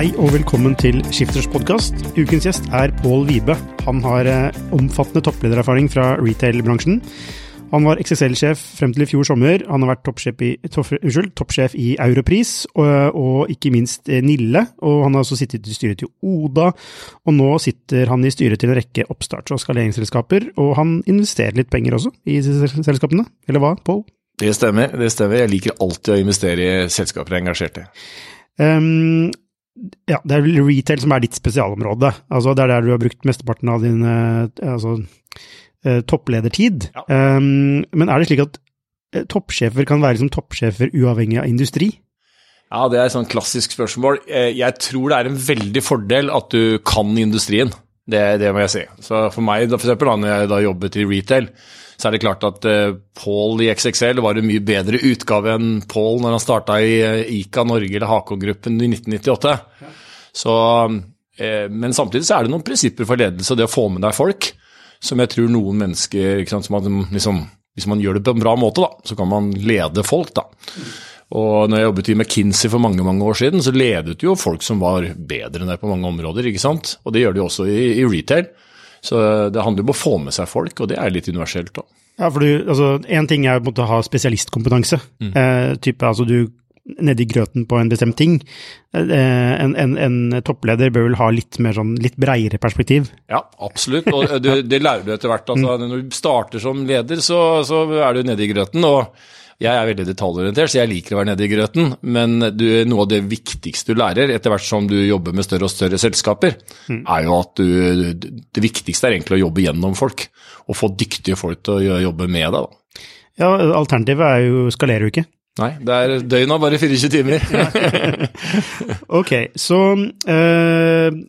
Hei og velkommen til Skifters podkast. Ukens gjest er Pål Vibe. Han har eh, omfattende toppledererfaring fra retail-bransjen. Han var XXL-sjef frem til i fjor sommer. Han har vært toppsjef i, topp, unnskyld, toppsjef i Europris, og, og, ikke minst eh, Nille. Og han har også sittet i styret til Oda, og nå sitter han i styret til en rekke oppstarts- og skaleringsselskaper. Og han investerer litt penger også i disse selskapene, eller hva, Pål? Det stemmer, det stemmer. Jeg liker alltid å investere i selskaper jeg er engasjert i. Um, ja, det er retail som er ditt spesialområde. Altså, det er der du har brukt mesteparten av din eh, altså, eh, toppledertid. Ja. Um, men er det slik at eh, toppsjefer kan være som toppsjefer uavhengig av industri? Ja, det er et sånn klassisk spørsmål. Jeg tror det er en veldig fordel at du kan industrien. Det, det må jeg si. Så for meg, for eksempel, når jeg da jobbet i retail, så er det klart at uh, Paul i XXL var en mye bedre utgave enn Paul når han starta i uh, ICA Norge eller Hakon-gruppen i 1998. Så, uh, men samtidig så er det noen prinsipper for ledelse det å få med deg folk som jeg tror noen mennesker sant, som at, liksom, Hvis man gjør det på en bra måte, da, så kan man lede folk. da. Og når jeg jobbet i McKinsey for mange mange år siden, så ledet jo folk som var bedre enn deg på mange områder. ikke sant? Og det gjør de også i, i retail. Så det handler om å få med seg folk, og det er litt universelt. da. Ja, for du, altså, En ting er å ha spesialistkompetanse. Mm. Eh, type, altså du nedi grøten på en bestemt ting. Eh, en, en, en, toppleder bør vel ha litt mer sånn, litt breiere perspektiv? Ja, absolutt, og det, det lærer du etter hvert. Altså, mm. Når du starter som leder, så, så er du nedi grøten. og jeg er veldig detaljorientert, så jeg liker å være nede i grøten. Men du, noe av det viktigste du lærer etter hvert som du jobber med større og større selskaper, mm. er jo at du, det viktigste er egentlig å jobbe gjennom folk. Og få dyktige folk til å jobbe med deg. Da. Ja, alternativet er jo skalerer jo ikke. Nei, det er døgnet har bare 24 timer. ok, så øh,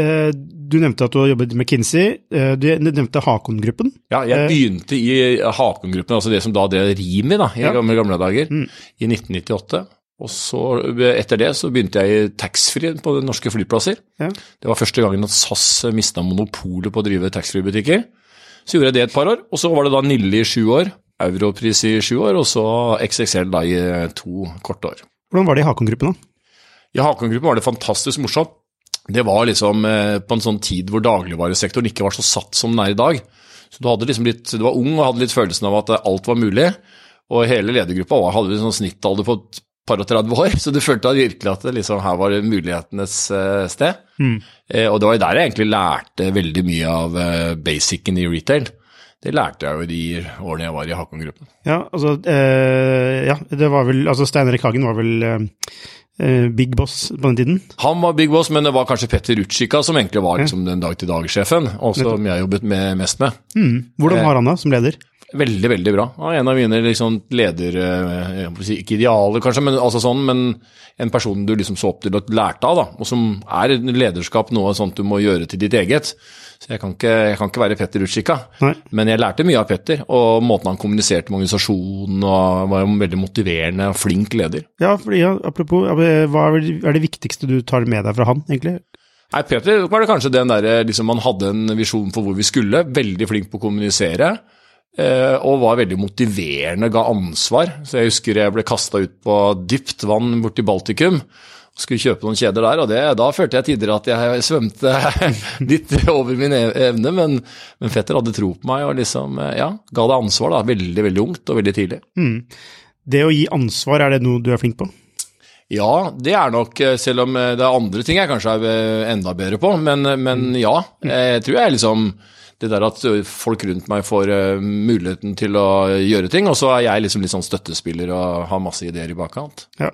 øh, du nevnte at du har jobbet med Kinsey. Eh, du nevnte Hakon-gruppen. Ja, jeg begynte i Hakon-gruppen, altså det som da det Rimi da, i ja. gamle, gamle dager, mm. i 1998. Og så Etter det så begynte jeg i taxfree på norske flyplasser. Ja. Det var første gangen at SAS mista monopolet på å drive taxfree-butikker. Så gjorde jeg det et par år, og så var det da Nille i sju år, Europris i sju år, og så XXL da i to korte år. Hvordan var det i Hakon-gruppen, da? I Hakon-gruppen var det fantastisk morsomt det var liksom eh, på en sånn tid hvor dagligvaresektoren ikke var så satt som den er i dag. Så du, liksom litt, du var ung og hadde litt følelsen av at alt var mulig. Og hele ledergruppa hadde liksom snittalder på et par og 30 år, så du følte virkelig at det liksom, her var mulighetenes sted. Mm. Eh, og det var jo der jeg egentlig lærte veldig mye av basicen i retail. Det lærte jeg jo i de årene jeg var i Hakon-gruppen. Ja, altså, eh, ja, det var vel, altså Stein Erik Hagen var vel eh, Eh, big boss på den tiden? Han var big boss, men det var kanskje Petter Utsjika som egentlig var liksom, den dag-til-dag-sjefen, og som jeg jobbet med, mest med. Mm. Hvordan var han da, som leder? Veldig, veldig bra. En av mine liksom, leder... Eh, ikke idealer, kanskje, men, altså sånn, men en person du liksom så opp til og lærte av, da, og som er lederskap noe sånt du må gjøre til ditt eget. Så jeg kan ikke, jeg kan ikke være Petter Utsjika, Men jeg lærte mye av Petter, og måten han kommuniserte med organisasjonen og var en veldig motiverende og flink leder. Ja, fordi, ja, apropos, hva er det viktigste du tar med deg fra han, egentlig? Nei, Peter var det kanskje den derre liksom Man hadde en visjon for hvor vi skulle, veldig flink på å kommunisere. Eh, og var veldig motiverende, ga ansvar. Så jeg husker jeg ble kasta ut på dypt vann borti Baltikum. og skulle kjøpe noen kjeder der, og det, da følte jeg tidligere at jeg svømte litt over min e- evne, men, men fetter hadde tro på meg og liksom, ja, ga det ansvar da, veldig, veldig ungt og veldig tidlig. Mm. Det å gi ansvar, er det noe du er flink på? Ja, det er nok, selv om det er andre ting jeg kanskje er enda bedre på, men, men ja. Jeg tror jeg liksom det der at folk rundt meg får uh, muligheten til å gjøre ting, og så er jeg liksom litt sånn støttespiller og har masse ideer i bakkant. Ja.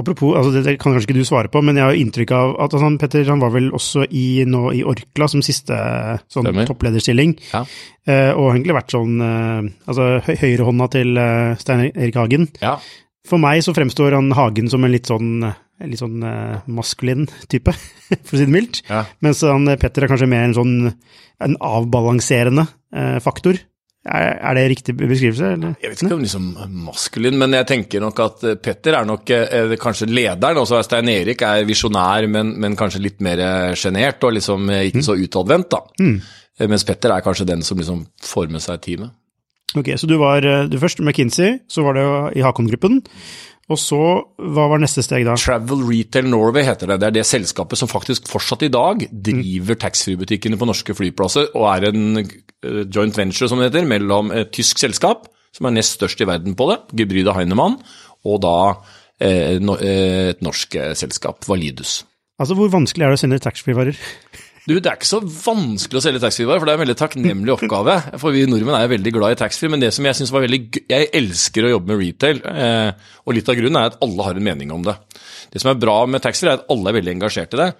Apropos, altså det, det, kan kanskje ikke du svare på, men jeg har inntrykk av at altså, Petter han var vel også i, nå, i Orkla som siste sånn topplederstilling, ja. uh, og egentlig vært sånn uh, altså høyrehånda til Stein Erik Hagen. Ja. For meg så fremstår han Hagen som en litt sånn litt sånn maskulin type, for å si det mildt. Ja. Mens han Petter er kanskje mer en sånn en avbalanserende uh, faktor. Er, er, det riktig beskrivelse? Eller? Jeg vet ikke om liksom maskulin, men jeg tenker nok at eh, Petter er nok eh, kanskje lederen. Også er Stein Erik er visjonær, men, men, kanskje litt mer sjenert og liksom ikke mm. så utadvendt. da. Mm. Mens Petter er kanskje den som liksom former seg teamet. Ok, Så du var du først McKinsey, så var det i Hakon-gruppen. Og så, hva var neste steg da? Travel Retail Norway heter det. Det er det selskapet som faktisk fortsatt i dag driver mm. taxfree-butikkene på norske flyplasser, og er en eh, joint venture, som det heter, mellom et tysk selskap, som er nest størst i verden på det, Gebryde Heinemann, og da eh, eh, et norsk selskap, Validus. Altså, Hvor vanskelig er det å sende taxfree-varer? Du, Det er ikke så vanskelig å selge taxfree-varer, for det er en veldig takknemlig oppgave. For vi nordmenn er veldig glad i taxfree, men det som jeg synes var veldig gøy Jeg elsker å jobbe med retail, eh, og litt av grunnen er at alle har en mening om det. Det som er bra med taxfree, er at alle er veldig engasjert i det.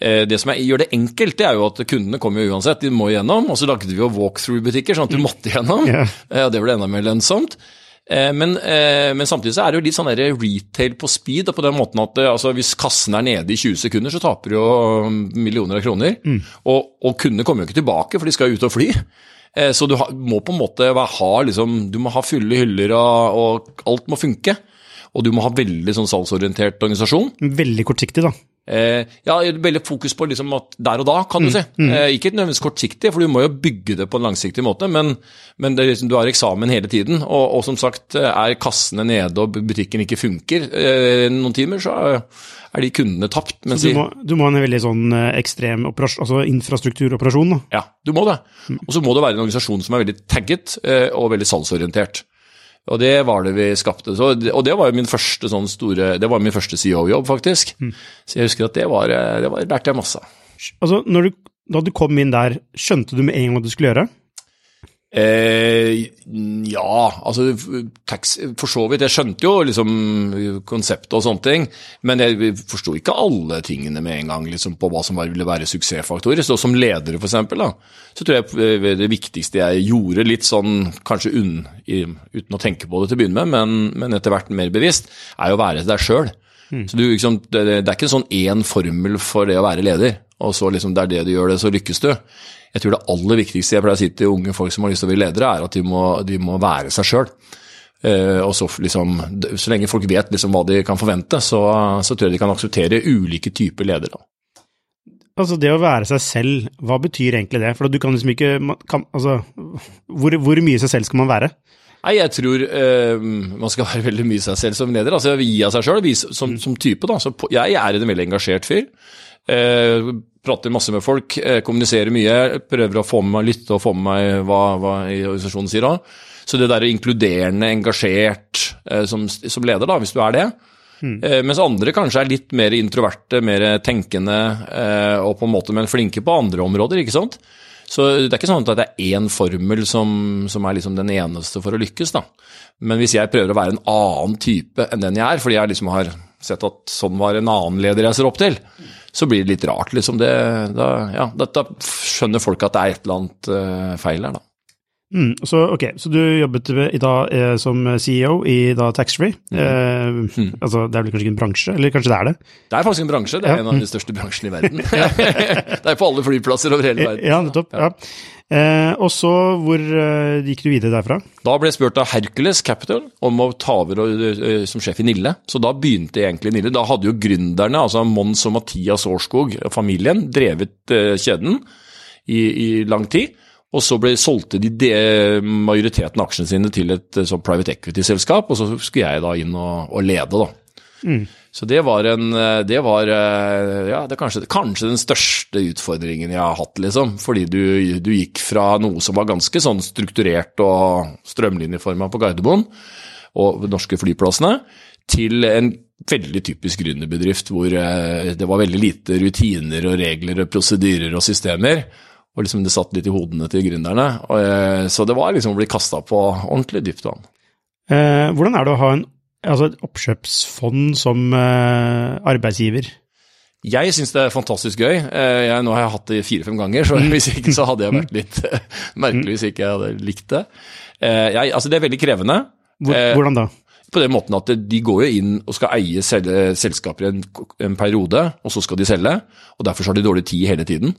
Eh, det som er, gjør det enkelt, det er jo at kundene kommer jo uansett, de må igjennom. Og så lagde vi jo walkthrough-butikker, sånn at du måtte igjennom. Yeah. Og det ble enda mer lønnsomt. Eh, men, eh, men, samtidig så er det jo litt sånn retail på speed, på den måten at eh, altså, hvis kassen er nede i 20 sekunder, så taper du jo um, millioner av kroner. Mm. Og, og, kundene kommer jo ikke tilbake, for de skal ut og fly. Så du må på en måte ha, liksom, du må ha fulle hyller, og, og alt må funke. Og du må ha veldig sånn salgsorientert organisasjon. Veldig kortsiktig, da. Eh, ja, veldig fokus på liksom at der og da, kan du mm, si. Mm. Eh, ikke nødvendigvis kortsiktig, for du må jo bygge det på en langsiktig måte, men, men liksom, du har eksamen hele tiden. Og, og, som sagt, er kassene nede og butikken ikke funker eh, noen timer, så er de kundene tapt. så du må, du må, ha en veldig sånn eh, ekstrem altså infrastrukturoperasjon? da? Ja, du må det. Mm. Og så må det være en organisasjon som er veldig tagget eh, og veldig salgsorientert. Og det var det vi skapte. Så, og det var jo min første sånn store, det var min første CEO-jobb, faktisk. Mm. Så jeg husker at det var, det var lærte jeg masse. Altså, du, Da du kom inn der, skjønte du med en gang hva du skulle gjøre? Eh, ja, altså For så vidt. Jeg skjønte jo liksom konseptet og sånne ting, men jeg forsto ikke alle tingene med en gang liksom, på hva som ville være suksessfaktorer. Så som leder, for eksempel, da, så tror jeg det viktigste jeg gjorde, litt sånn kanskje unn, uten å tenke på det til å begynne med, men, men etter hvert mer bevisst, er jo å være deg sjøl. Mm. Så du, liksom, det, det, er ikke en sånn én formel for det å være leder, og så liksom det er det du gjør det, så lykkes du. Jeg tror det aller viktigste jeg pleier å si til unge folk som har lyst til å bli ledere, er at de må, de må være seg sjøl. Uh, og så, liksom, så lenge folk vet liksom hva de kan forvente, så, så, tror jeg de kan akseptere ulike typer ledere. Altså Det å være seg selv, hva betyr egentlig det? For du kan liksom ikke kan, altså, hvor, hvor, mye seg selv skal man være? Nei, Jeg tror uh, man skal være veldig mye seg selv som leder. altså Gi av seg sjøl som, som, type. da, så Jeg er en veldig engasjert fyr. Uh, prater masse med folk, eh, kommuniserer mye, prøver å få med meg, lytte og få med meg hva, hva organisasjonen sier da. Så det der inkluderende, engasjert eh, som, som, leder, da, hvis du er det. Mm. mens andre kanskje er litt mer introverte, mer tenkende og på en måte men flinke på andre områder. ikke sant? Så det er ikke sånn at det er én formel som, som er liksom den eneste for å lykkes. da. Men hvis jeg prøver å være en annen type enn den jeg er, fordi jeg liksom har sett at sånn var en annen leder jeg ser opp til, så blir det litt rart, liksom. Det, da, ja, da, da, skjønner folk at det er et eller annet uh, feil her, da. Mm, så, okay, så du jobbet i dag eh, som CEO i da Taxfree. Mm. Eh, mm. Altså, det er vel kanskje ikke en bransje, eller kanskje det er det? Det er faktisk en bransje, det er ja. en av de største bransjene i verden. det er på alle flyplasser over hele verden. Ja, nettopp. Ja. Eh, og så, hvor eh, gikk du videre derfra? Da ble jeg spurt av Hercules Capital om å ta over som sjef i Nille. Så da begynte egentlig Nille. Da hadde jo gründerne, altså Mons og Mathias Årskog, familien, drevet uh, kjeden i, i, lang tid. Og så ble, solgte de, de majoriteten av aksjene sine til et sånn private equity-selskap, og så skulle jeg da inn og, og lede, da. Mm. Så det var en Det var ja, det kanskje, kanskje, den største utfordringen jeg har hatt, liksom. Fordi du, du gikk fra noe som var ganske sånn strukturert og strømlinjeforma på Gardermoen og norske flyplassene, til en veldig typisk gründerbedrift hvor det var veldig lite rutiner og regler og prosedyrer og systemer. Og liksom det satt litt i hodene til gründerne. Og, så det var liksom å bli kasta på ordentlig dypt vann. Eh, hvordan er det å ha en, altså et oppkjøpsfond som eh, arbeidsgiver? Jeg syns det er fantastisk gøy. Eh, jeg, nå har jeg hatt det fire-fem ganger, så hvis ikke så hadde jeg vært litt merkelig hvis ikke jeg hadde likt det. Eh, jeg, altså det er veldig krevende. Eh, hvordan da? På den måten at de går jo inn og skal eie selskaper i en, en periode, og så skal de selge. og Derfor har de dårlig tid hele tiden.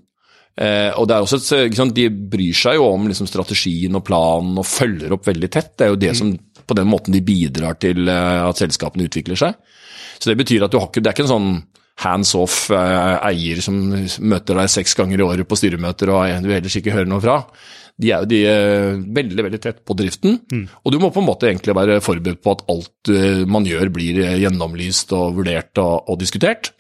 Eh, og det er også et, sant, De bryr seg jo om liksom, strategien og planen og følger opp veldig tett. Det er jo det som, på den måten de bidrar til eh, at selskapene utvikler seg. Så Det betyr at du har ikke, det er ikke en sånn hands off eh, eier som møter deg seks ganger i året på styremøter og du ellers ikke hører noe fra. De er jo de er veldig veldig tett på driften, mm. og du må på en måte egentlig være forberedt på at alt man gjør blir gjennomlyst og vurdert og, og diskutert.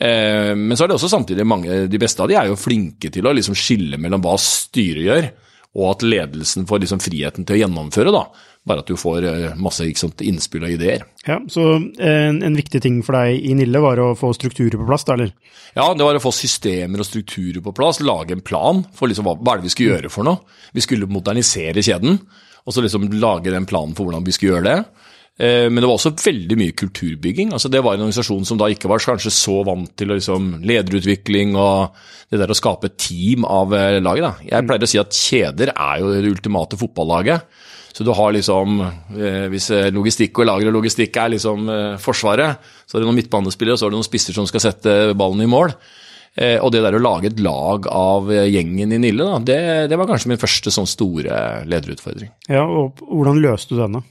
Eh, men så er det også samtidig mange De beste av de er jo flinke til å liksom skille mellom hva styret gjør, og at ledelsen får liksom friheten til å gjennomføre. da. Bare at du får eh, masse sant, innspill og ideer. Ja, Så en, en, viktig ting for deg i Nille var å få strukturer på plass, da, eller? Ja, det var å få systemer og strukturer på plass. Lage en plan for liksom, hva, hva er det vi skulle gjøre for noe. Vi skulle modernisere kjeden, og så liksom lage den planen for hvordan vi skulle gjøre det. Eh, men det var også veldig mye kulturbygging. altså Det var en organisasjon som da ikke var kanskje så vant til liksom, lederutvikling og det der å skape et team av eh, laget. da. Jeg pleier å si at kjeder er jo det ultimate fotballaget. Så du har liksom eh, Hvis logistikk og lager og logistikk er liksom Forsvaret, så er det noen midtbanespillere og så er det noen spisser som skal sette ballen i mål. Og det der å lage et lag av gjengen i Nille, da, det, det var kanskje min første sånn store lederutfordring. Ja, og Hvordan løste du denne?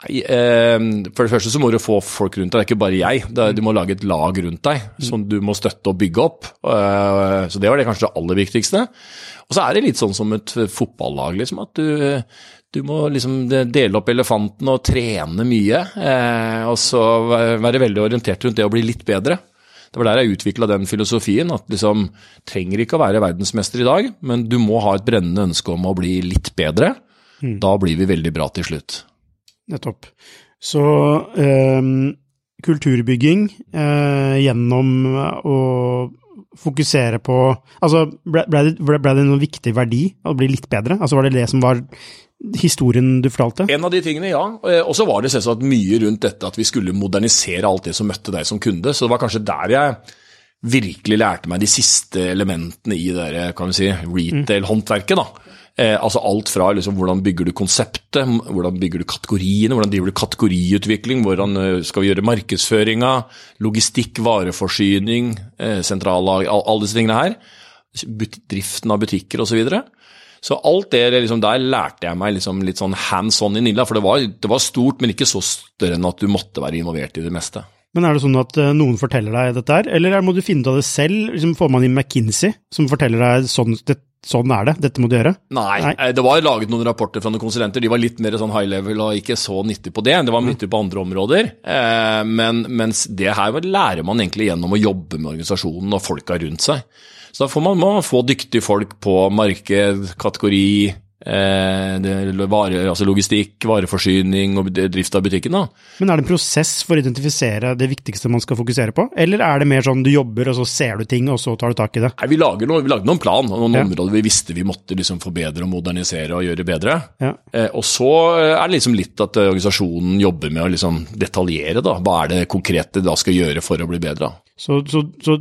Nei, eh, For det første så må du få folk rundt deg, det er ikke bare jeg. Du må lage et lag rundt deg som du må støtte og bygge opp. Eh, så det var det kanskje det aller viktigste. Og så er det litt sånn som et fotballag, liksom, at du, du må liksom dele opp elefanten og trene mye. Eh, og så være veldig orientert rundt det å bli litt bedre. Det var der jeg utvikla den filosofien, at liksom trenger ikke å være verdensmester i dag, men du må ha et brennende ønske om å bli litt bedre. Mm. Da blir vi veldig bra til slutt. Nettopp. Så eh, kulturbygging eh, gjennom å fokusere på Altså, ble, ble, det, ble det noen viktig verdi å bli litt bedre? Altså, Var det det som var historien du fortalte? En av de tingene, ja. Og så var det selvsagt mye rundt dette at vi skulle modernisere alt det som møtte deg som kunde. Så det var kanskje der jeg virkelig lærte meg de siste elementene i det kan vi si, retail-håndverket. da. Eh, altså alt fra liksom, hvordan bygger du konseptet, hvordan bygger du kategoriene, hvordan driver du kategoriutvikling, hvordan uh, skal vi gjøre markedsføringa, logistikk, vareforsyning, eh, sentrallag, all, alle disse tingene her. Driften av butikker osv. Så, videre. så alt det liksom, der lærte jeg meg liksom, litt sånn hands on i Nilla. For det var, det var, stort, men ikke så større enn at du måtte være involvert i det meste. Men er det sånn at uh, noen forteller deg dette her, eller må du finne ut av det selv? Liksom, får man inn McKinsey som forteller deg sånn det, sånn er det, dette må du gjøre? Nei, Nei, eh, det var laget noen rapporter fra noen konsulenter. De var litt mer sånn high level og ikke så nyttig på det. Det var nyttig på andre områder. Eh, men mens det her lærer man egentlig gjennom å jobbe med organisasjonen og folka rundt seg. Så da får man, man få dyktige folk på marked, kategori, vare, altså logistikk, vareforsyning og drift av butikken. Da. Men er det en prosess for å identifisere det viktigste man skal fokusere på, eller er det mer sånn du jobber og så ser du ting, og så tar du tak i det? Nei, Vi, lager noe, vi lagde noen plan, noen ja. områder vi visste vi måtte liksom forbedre og modernisere og gjøre bedre. Ja. Eh, og så er det liksom litt at organisasjonen jobber med å liksom detaljere, da. Hva er det konkrete da skal gjøre for å bli bedre? Så, så, så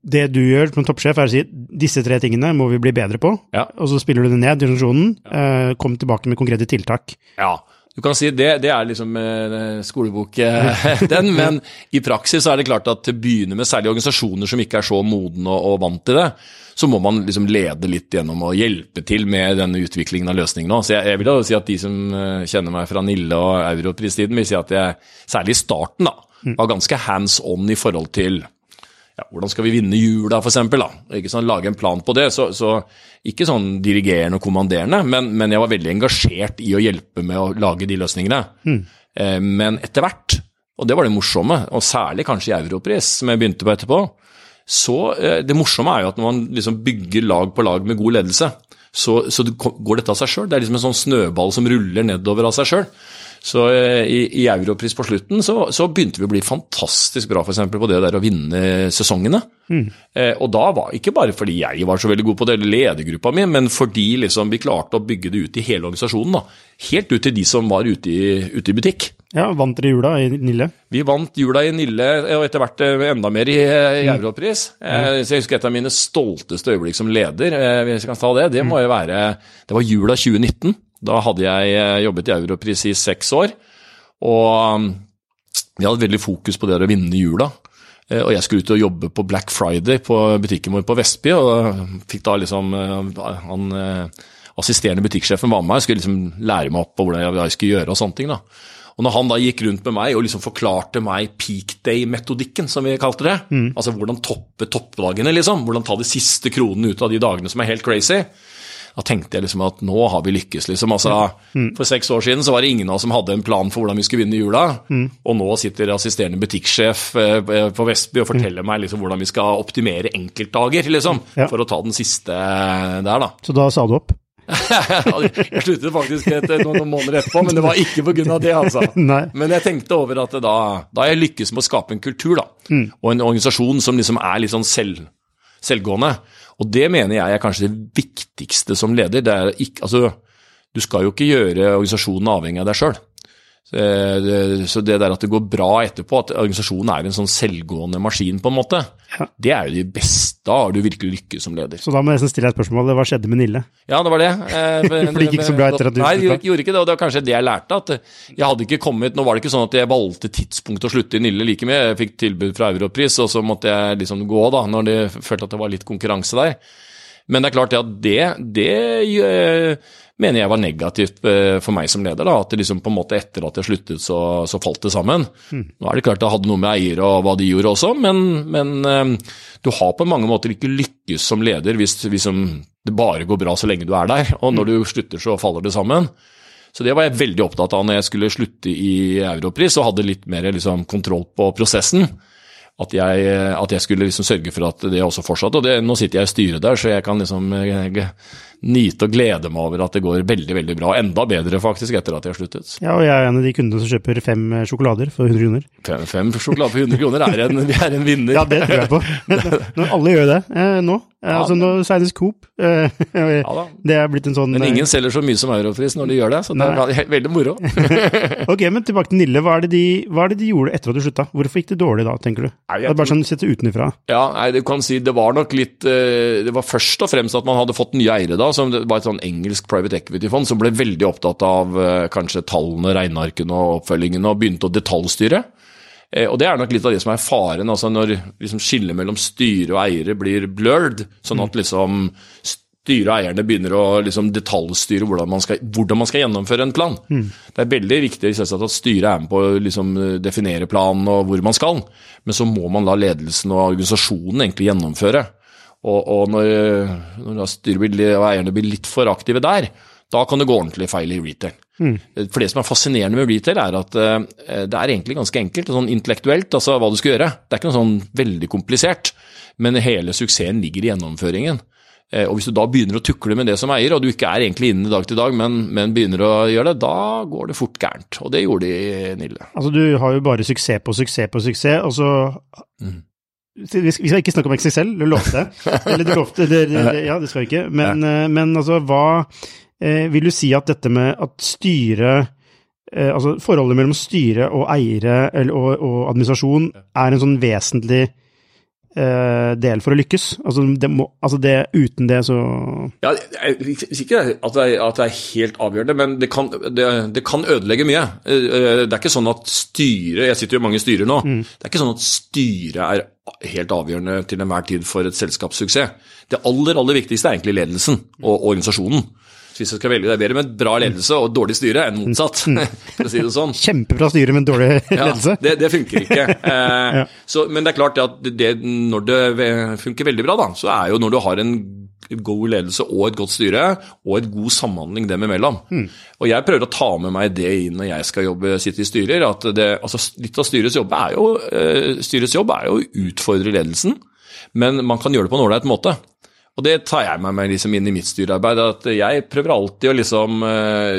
det du gjør som toppsjef, er å si disse tre tingene må vi bli bedre på, ja. og så spiller du det ned organisasjonen. Ja. Eh, kom tilbake med konkrete tiltak. Ja, du kan si det, det er liksom eh, skolebok, eh, den, men i praksis er det klart at til å begynne med særlig organisasjoner som ikke er så modne og, og vant til det, så må man liksom lede litt gjennom å hjelpe til med denne utviklingen av løsningen. Så jeg, jeg vil da si at de som kjenner meg fra Nille og Europris-tiden, vil si at jeg, særlig i starten, da, mm. var ganske hands on i forhold til ja, hvordan skal vi vinne jula, for eksempel? Ikke Sånn, lage en plan på det. Så, så ikke sånn dirigerende og kommanderende, men, men, jeg var veldig engasjert i å hjelpe med å lage de løsningene. Mm. Eh, men etter hvert, og det var det morsomme, og særlig kanskje i Europris, som jeg begynte på etterpå, så eh, det morsomme er jo at når man liksom bygger lag på lag med god ledelse, så, så går dette av seg sjøl. Det er liksom en sånn snøball som ruller nedover av seg sjøl. Så eh, i, i, Europris på slutten så, så, begynte vi å bli fantastisk bra eksempel, på det der å vinne sesongene. Mm. Eh, og da var ikke bare fordi jeg var så veldig god på det, eller ledergruppa mi, men fordi liksom vi klarte å bygge det ut i hele organisasjonen. da. Helt ut til de som var ute i, ute i butikk. Ja, Vant dere jula i Nille? Vi vant jula i Nille, og etter hvert eh, enda mer i, i mm. Europris. Mm. Så jeg husker et av mine stolteste øyeblikk som leder, hvis jeg kan ta det, det må jo være Det var jula 2019. Da hadde jeg eh, jobbet i Europris i seks år, og um, vi hadde veldig fokus på det å vinne jula. Eh, og jeg skulle ut og jobbe på Black Friday på butikken vår på Vestby, og fikk da liksom eh, han assisterende butikksjefen var med meg, skulle liksom lære meg opp på hvordan jeg skulle gjøre og sånne ting. da. Og når han da gikk rundt med meg og liksom forklarte meg peak day-metodikken, som vi kalte det, mm. altså hvordan toppe toppdagene, liksom, hvordan ta de siste kronene ut av de dagene som er helt crazy, da tenkte jeg liksom at nå har vi lykkes, liksom. Altså, mm. For seks år siden så var det ingen av oss som hadde en plan for hvordan vi skulle vinne jula. Mm. Og nå sitter assisterende butikksjef eh, på Vestby og forteller mm. meg liksom hvordan vi skal optimere enkeltdager, liksom. Ja. For å ta den siste der, da. Så da sa du opp? jeg sluttet faktisk etter noen, måneder etterpå, men det var ikke pga. det. altså. Nei. Men jeg tenkte over at da, da jeg lykkes med å skape en kultur, da. Mm. Og en organisasjon som liksom er litt sånn selv, selvgående. Og det mener jeg er kanskje det viktigste som leder. Det er ikke, altså, du skal jo ikke gjøre organisasjonen avhengig av deg sjøl. Så det der at det går bra etterpå, at organisasjonen er en sånn selvgående maskin, på en måte, ja. det er jo det beste. Da har du virkelig lykkes som leder. Så da må jeg nesten stille deg et spørsmål. hva skjedde med Nille? Ja, det var det. For det gikk ikke så bra etter at du Nei, det gjorde ikke det, og det var kanskje det jeg lærte. at jeg hadde ikke kommet, Nå var det ikke sånn at jeg valgte tidspunkt å slutte i Nille like mye. Jeg fikk tilbud fra Europris, og så måtte jeg liksom gå da, når de følte at det var litt konkurranse der. Men det er klart at det, det mener jeg var negativt eh, for meg som leder. da, At liksom på en måte etter at jeg sluttet, så, så falt det sammen. Mm. Nå er det klart det hadde noe med eiere og hva de gjorde også, men, men um, du har på mange måter ikke lykkes som leder hvis, hvis det bare går bra så lenge du er der. Og når mm. du slutter, så faller det sammen. Så det var jeg veldig opptatt av når jeg skulle slutte i Europris og hadde litt mer liksom, kontroll på prosessen. At jeg, at jeg, skulle liksom sørge for at det også fortsatte. Og det, nå sitter jeg i styret der, så jeg kan liksom eh, nyte og glede meg over at det går veldig veldig bra. Enda bedre faktisk etter at de har sluttet. Ja, og jeg er en av de kundene som kjøper fem eh, sjokolader for 100 kroner. Fem, fem sjokolader for 100 kroner er en, er en vinner. ja, det tror jeg på. Når alle gjør det eh, nå. Eh, ja, altså nå Senest Coop. Eh, ja, det er blitt en sånn Men ingen eh, selger så mye som Europris når de gjør det, så det nei. er veldig moro. ok, men tilbake til Nille. Hva er, de, hva er, det de, gjorde etter at du slutta? Hvorfor gikk det dårlig da, tenker du? Nei, det er bare sånn sette utenfra. Ja, nei, du kan si det var nok litt Det var først og fremst at man hadde fått nye eiere da, som det var et sånn engelsk private equity-fond som ble veldig opptatt av eh, kanskje tallene, regnearkene og oppfølgingene, og begynte å detaljstyre. Eh, og Det er nok litt av det som er faren, altså når liksom skillet mellom styre og eiere blir blurred, sånn at liksom styret og eierne begynner å liksom detaljstyre hvordan man, skal, hvordan man skal gjennomføre en plan. Mm. Det er veldig viktig at styret er med på å liksom definere planen og hvor man skal, men så må man la ledelsen og organisasjonen egentlig gjennomføre. Og, og når, når styret og eierne blir litt for aktive der, da kan det gå ordentlig feil i retail. Mm. For Det som er fascinerende med retail, er at uh, det er egentlig ganske enkelt. sånn Intellektuelt, altså hva du skal gjøre. Det er ikke noe sånn veldig komplisert, men hele suksessen ligger i gjennomføringen. Uh, og Hvis du da begynner å tukle med det som eier, og du ikke er egentlig inne dag til dag, men, men begynner å gjøre det, da går det fort gærent. Og det gjorde de Nille. Altså Du har jo bare suksess på suksess på suksess, og så mm vi skal ikke snakke om XXL, du lovte. Eller du lovte, det, ja, det skal vi ikke. Men. Eh, men altså, hva eh, vil du si at dette med at styret eh, Altså forholdet mellom styre og eiere eller, og, og, administrasjon er en sånn vesentlig eh, del for å lykkes? Altså, det må, altså det, uten det, så Ja, Jeg sier ikke at det, er, at det, er, helt avgjørende, men det kan, det, kan, ødelegge mye. Det er ikke sånn at styret Jeg sitter jo i mange styrer nå. Mm. Det er ikke sånn at styret er helt avgjørende til enhver tid for et selskapssuksess. Det aller, aller viktigste er egentlig ledelsen og organisasjonen. Hvis jeg skal velge, det er bedre med bra ledelse og dårlig styre enn motsatt. Mm. for å si det sånn. Kjempebra styre, men dårlig ledelse? Ja, det, det funker ikke. Eh, ja. så, men det er klart at det, når det funker veldig bra, da, så er jo når du har en god ledelse og et godt styre, og et god samhandling dem imellom. Mm. Og jeg prøver å ta med meg det inn når jeg skal jobbe, sitte i styrer. at det, altså Litt av styrets jobb er jo, uh, styrets jobb er jo å utfordre ledelsen, men man kan gjøre det på en ålreit måte. Og det tar jeg med meg liksom inn i mitt styrearbeid. at Jeg prøver alltid å liksom uh,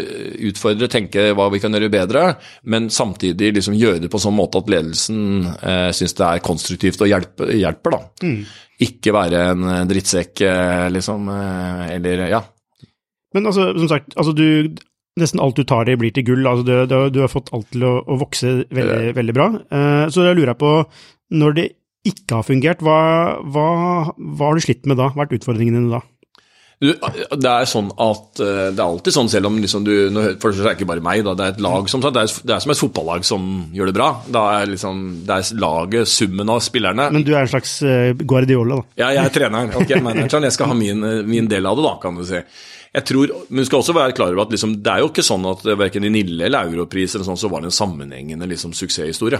utfordre, tenke hva vi kan gjøre bedre, men samtidig liksom gjøre det på en sånn måte at ledelsen uh, syns det er konstruktivt og hjelper. hjelper da. Mm. Ikke være en drittsekk, liksom, eller ja. Men altså, som sagt, altså du, nesten alt du tar i, blir til gull. Altså, du, du, du har fått alt til å, å vokse veldig, veldig bra. Uh, så jeg lurer på, når det ikke har fungert, hva, hva, hva har du slitt med da? Hva har vært utfordringene dine da? Det er sånn at eh, det er alltid sånn, selv om liksom du For det er ikke bare meg, da, det er et lag som det er, det er som et fotballag som gjør det bra. Det er liksom, det er laget, summen av spillerne. Men du er en slags uh, Guardiola, da? Ja, jeg er treneren. Ok, manageren. Jeg skal ha min, min, del av det, da, kan du si. Jeg tror, Men du skal også være klar over at liksom, det er jo ikke sånn at verken i Nille eller Europris eller sånn, så var det en sammenhengende liksom, suksesshistorie.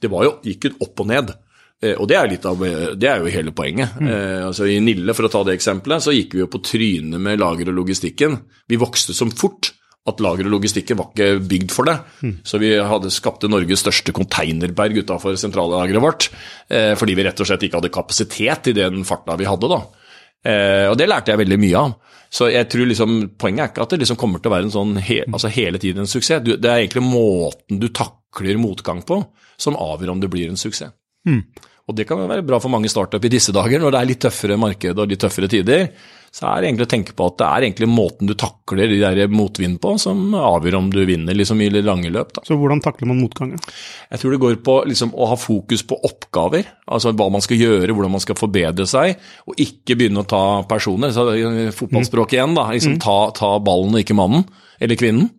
Det var jo, gikk jo opp og ned. Eh, og det er, av, det er, jo hele poenget. Mm. Eh, altså I Nille, for å ta det eksempelet, så gikk vi jo på trynet med lager og logistikken. Vi vokste som fort at lager og logistikken var ikke bygd for det. Mm. Så vi hadde skapte Norges største konteinerberg utafor sentrallageret vårt. Eh, fordi vi rett og slett ikke hadde kapasitet i den farta vi hadde. da. Eh, og det lærte jeg veldig mye av. Så jeg tror liksom, Poenget er ikke at det liksom kommer til å være en sånn he, altså hele tiden en suksess. Du, det er egentlig måten du takler motgang på som avgjør om det blir en suksess. Mm. Og det kan være bra for mange startup i disse dager, når det er litt tøffere marked og litt tøffere tider. Så er det egentlig å tenke på at det er egentlig måten du takler de der motvind på, som avgjør om du vinner liksom i lange løp. Da. Så hvordan takler man motgangen? Jeg tror det går på liksom, å ha fokus på oppgaver. Altså hva man skal gjøre, hvordan man skal forbedre seg, og ikke begynne å ta personer. Så Fotballspråk igjen, da. Liksom, mm. ta, ta ballen og ikke mannen eller kvinnen.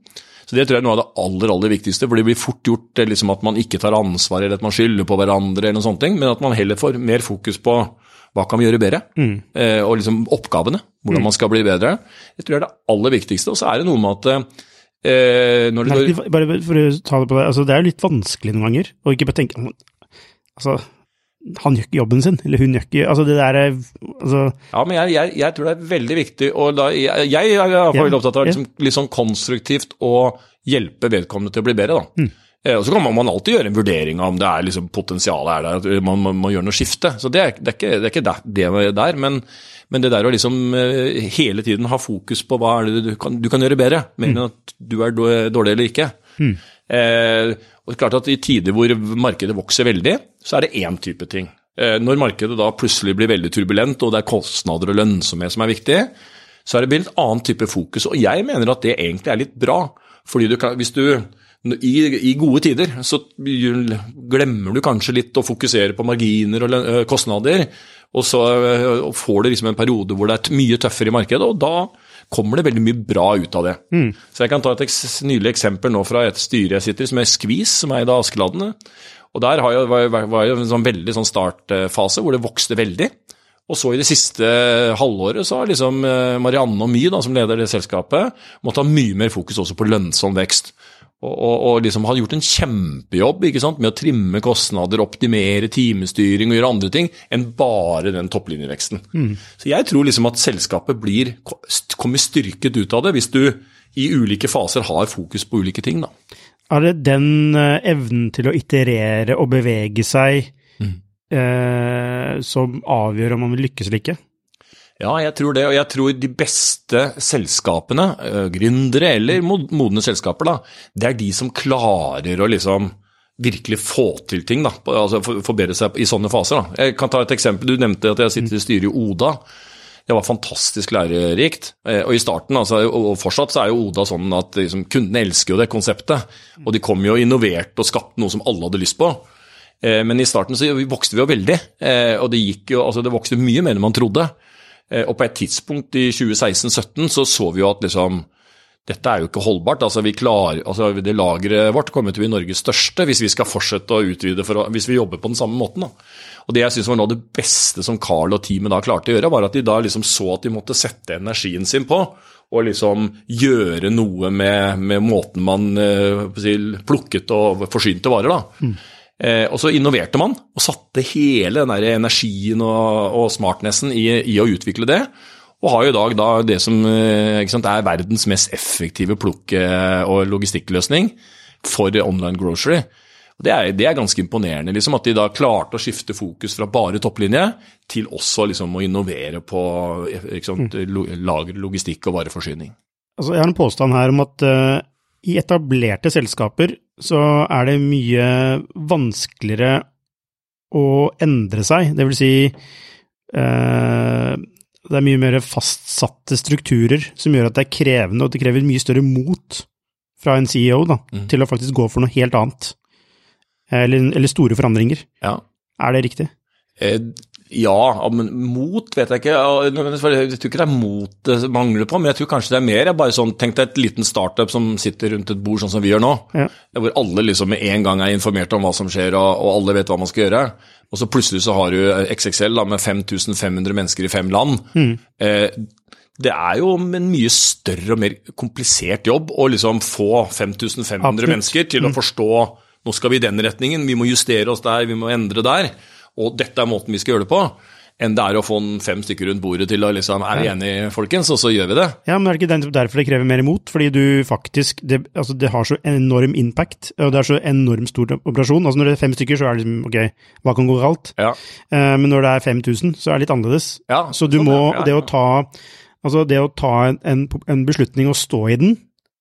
Så Det tror jeg er noe av det aller aller viktigste. for Det blir fort gjort liksom, at man ikke tar ansvar eller at man skylder på hverandre, eller noen sånne ting, men at man heller får mer fokus på hva kan vi gjøre bedre, mm. eh, og liksom oppgavene. Hvordan mm. man skal bli bedre. Det tror jeg er det aller viktigste. Og så er det noe med at eh, når det går Bare for å ta det på det, altså, det er jo litt vanskelig noen ganger å ikke bare tenke altså, han gjør ikke jobben sin, eller hun gjør ikke altså det der, altså Ja, men jeg, jeg, jeg, tror det er veldig viktig, og da, jeg, jeg er iallfall ja, opptatt av liksom, litt sånn konstruktivt å hjelpe vedkommende til å bli bedre, da. Mm. Eh, og Så kan man, man, alltid gjøre en vurdering av om det er liksom potensialet er der, at man, man må gjøre noe skifte. Så Det er, det er ikke, det, er ikke det der, men, men, det der å liksom eh, hele tiden ha fokus på hva er det du kan, du kan gjøre bedre, mer enn mm. at du er dårlig eller ikke. Mm. Eh, og det er klart at I tider hvor markedet vokser veldig, så er det én type ting. Eh, når markedet da plutselig blir veldig turbulent, og det er kostnader og lønnsomhet som er viktig, så er det blitt en annen type fokus. Og jeg mener at det egentlig er litt bra. fordi du kan, hvis du i, i, gode tider så glemmer du kanskje litt å fokusere på marginer og eh, kostnader, og så får du liksom en periode hvor det er mye tøffere i markedet, og da kommer det veldig mye bra ut av det. Mm. Så Jeg kan ta et eks nylig eksempel nå fra et styre jeg sitter i, som er Skvis, som er i Askeladdene. Og Der jeg, var jeg en sånn veldig sånn startfase hvor det vokste veldig. Og så i det siste halvåret så har liksom eh, Marianne og My, da, som leder det selskapet, måttet ha mye mer fokus også på lønnsom vekst. Og, og, og, liksom har gjort en kjempejobb ikke sant, med å trimme kostnader, optimere timestyring og gjøre andre ting enn bare den topplinjeveksten. Mm. Så jeg tror liksom at selskapet blir, kommer styrket ut av det hvis du i ulike faser har fokus på ulike ting. da. Er det den uh, evnen til å iterere og bevege seg mm. eh, som avgjør om man vil lykkes eller ikke? Ja, jeg tror det. Og jeg tror de beste selskapene, uh, gründere eller modne selskaper, da, det er de som klarer å liksom virkelig få til ting, da, altså forbedre seg i sånne faser. Da. Jeg kan ta et eksempel. Du nevnte at jeg sitter i styret i Oda. Det var fantastisk lærerikt. Eh, og i starten, altså, og fortsatt, så er jo Oda sånn at liksom, kundene elsker jo det konseptet. Og de kom jo og innoverte og skapte noe som alle hadde lyst på. Eh, men i starten så vokste vi jo veldig, og det, gikk jo, altså, det vokste mye mer enn man trodde. Eh, og på et tidspunkt i 2016-2017 så så vi jo at liksom dette er jo ikke holdbart. altså klarer, altså Det lageret vårt kommer til å bli Norges største hvis vi skal fortsette å utvide for hvis vi jobber på den samme måten. da. Og Det jeg synes var noe av det beste som Carl og teamet da klarte å gjøre, var at de da liksom så at de måtte sette energien sin på og liksom gjøre noe med, med måten man eh, plukket og forsynte varer. da. Mm. Eh, og så innoverte man og satte hele den der energien og, og smartnessen i, i, å utvikle det. Og har i dag da det som eh, sant, er verdens mest effektive plukke- og logistikkløsning for online grocery. Det er, det er ganske imponerende, liksom, at de da klarte å skifte fokus fra bare topplinje til også liksom, å innovere på ikke sant, lager, logistikk og vareforsyning. Altså, jeg har en påstand her om at eh, i etablerte selskaper så er det mye vanskeligere å endre seg. Det vil si eh, det er mye mer fastsatte strukturer som gjør at det er krevende, og det krever mye større mot fra en CEO da, Mm. til å faktisk gå for noe helt annet. Eller, eller store forandringer. Ja. Er det riktig? Eh, ja, men mot vet jeg ikke. Jeg tror ikke det er mot det mangler på, men jeg tror kanskje det er mer. Jeg bare sånn, Tenk deg et liten startup som sitter rundt et bord sånn som vi gjør nå. Ja. Hvor alle liksom med en gang er informert om hva som skjer, og, og alle vet hva man skal gjøre. Og så plutselig så har du XXL da, med 5500 mennesker i fem land. Eh, det er jo en mye større og mer komplisert jobb å liksom få 5500 Absolutt. mennesker til å forstå nå skal vi i den retningen, vi må justere oss der, vi må endre der, og dette er måten vi skal gjøre det på, enn det er å få en fem stykker rundt bordet til å liksom Er vi enige, folkens, og så gjør vi det. Ja, men er det ikke derfor det krever mer imot? Fordi du faktisk Det, altså det har så enorm impact, og det er så enormt stor operasjon. Altså Når det er fem stykker, så er det liksom ok, hva kan gå galt? Ja. Uh, men når det er 5000, så er det litt annerledes. Ja, så du sånn, må ja, Det å ta Altså det å ta en, en beslutning og stå i den,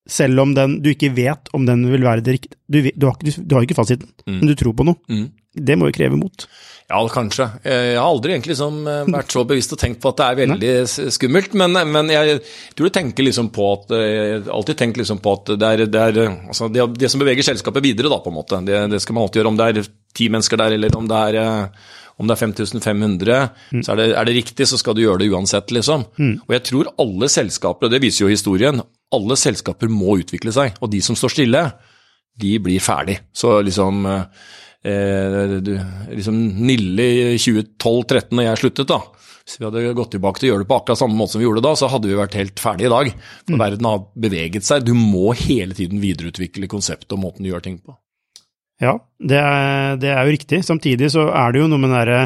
selv om den, du ikke vet om den vil være det riktige Du, du, har du har ikke fasiten, men du tror på noe. Mm. Det må jo kreve mot. Ja, kanskje. Eh, Jeg har aldri egentlig liksom eh, vært så bevisst og tenkt på at det er veldig Nei. skummelt, men, men jeg tror du tenker liksom på at eh, alltid tenkt liksom på at det er, det, er eh, altså det, det som beveger selskapet videre, da, på en måte. Det, det skal man alltid gjøre. Om det er ti mennesker der, eller om det er, eh, om det er 5500, så er det, er det riktig, så skal du gjøre det uansett, liksom. Og jeg tror alle selskaper, og det viser jo historien, alle selskaper må utvikle seg. Og de som står stille, de blir ferdig. Så liksom eh, du, liksom Nille i 2012-2013 når jeg sluttet, da. Hvis vi hadde gått tilbake til å gjøre det på akkurat samme måte som vi gjorde da, så hadde vi vært helt ferdige i dag. For verden har beveget seg. Du må hele tiden videreutvikle konseptet og måten du gjør ting på. Ja, det er, det er jo riktig. Samtidig så er det jo noe med den derre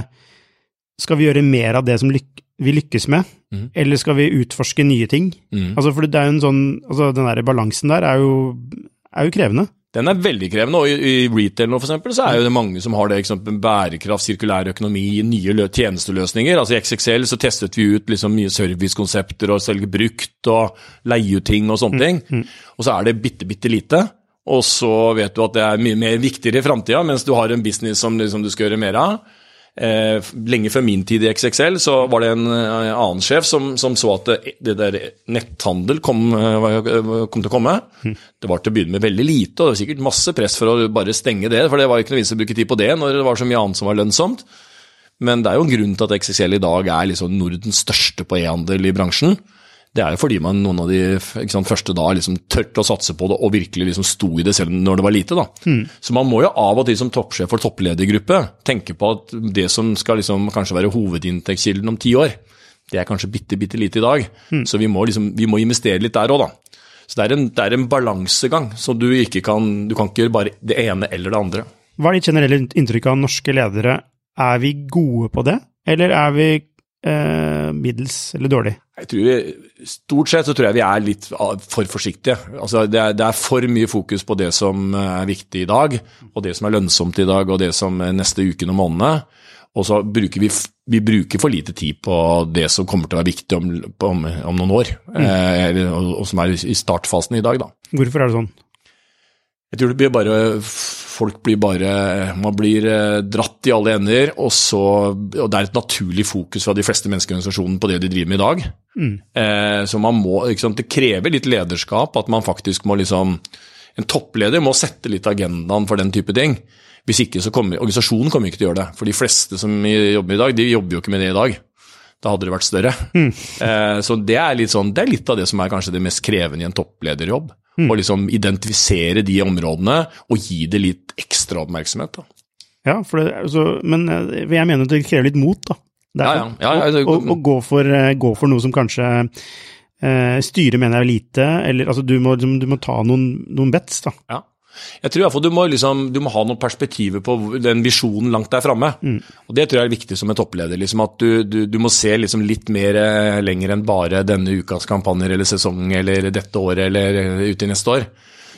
Skal vi gjøre mer av det som lyk vi lykkes med, mm. eller skal vi utforske nye ting? Mm. Altså, for det er jo en sånn Altså, den der balansen der er jo, er jo krevende. Den er veldig krevende, og i, i retail nå for eksempel, så er jo det mange som har det, eksempel, bærekraft, sirkulær økonomi, nye tjenesteløsninger. Altså I XXL så testet vi ut liksom mye servicekonsepter og selge brukt og leie ut ting og sånne ting. Og så er det bitte, bitte lite. Og så vet du at det er mye mer viktigere i framtida, mens du har en business som liksom du skal gjøre mer av. Eh, lenge før min tid i XXL så var det en eh, annen sjef som, som så at det, det der netthandel kom, eh, kom til å komme. Det var til å begynne med veldig lite, og det var sikkert masse press for å bare stenge det, for det var jo ikke noe vits å bruke tid på det når det var så mye annet som var lønnsomt. Men det er jo en grunn til at XXL i dag er liksom Nordens største på e-handel i bransjen. Det er jo fordi man noen av de sant, første da liksom tørte å satse på det og virkelig liksom sto i det selv når det var lite. da. Så man må jo av og til som toppsjef og toppledergruppe tenke på at det som skal liksom kanskje være hovedinntektskilden om ti år, det er kanskje bitte, bitte lite i dag. Så vi må, liksom, vi må investere litt der òg, da. Så det er en, det er en balansegang, så du ikke kan du kan ikke gjøre bare det ene eller det andre. Hva er ditt generelle inntrykk av norske ledere? Er vi gode på det, eller er vi eh, middels eller dårlig? Jeg tror vi, Stort sett så tror jeg vi er litt ah, for forsiktige. Altså det, er, det er for mye fokus på det som er viktig i dag, og det som er lønnsomt i dag, og det som er neste uken og måned. Og så bruker vi, vi bruker for lite tid på det som kommer til å være viktig om, om, om noen år, eh, og, og som er i startfasen i dag. da. Hvorfor er det sånn? Jeg tror det blir bare Folk blir bare Man blir eh, dratt i alle ender, og så Og det er et naturlig fokus fra de fleste menneskeorganisasjonene på det de driver med i dag. Eh, så man må sant, Det krever litt lederskap, at man faktisk må liksom En toppleder må sette litt agendaen for den type ting. Hvis ikke så kommer Organisasjonen kommer ikke til å gjøre det. For de fleste som jobber i dag, de jobber jo ikke med det i dag. Da hadde det vært større. Eh, så det er, sånn, det er litt av det som er kanskje det mest krevende i en topplederjobb. Å liksom identifisere de områdene og gi det litt ekstra oppmerksomhet. Da. Ja, for det, altså, men eh, jeg mener det krever litt mot, da. Ja, ja. Ja, det- å, å, å gå, for, eh, gå for noe som kanskje eh, styret mener er lite, eller altså du må, du må ta noen, noen bets, da. Ja. Jeg tror iallfall du må, liksom, du må ha noen perspektiver på den visjonen langt der framme. Mm. Og det tror jeg er viktig som en toppleder. Liksom, at du, du, du, må se liksom litt mer eh, lenger enn bare denne ukas kampanjer eller sesong eller dette året eller ute ut i neste år.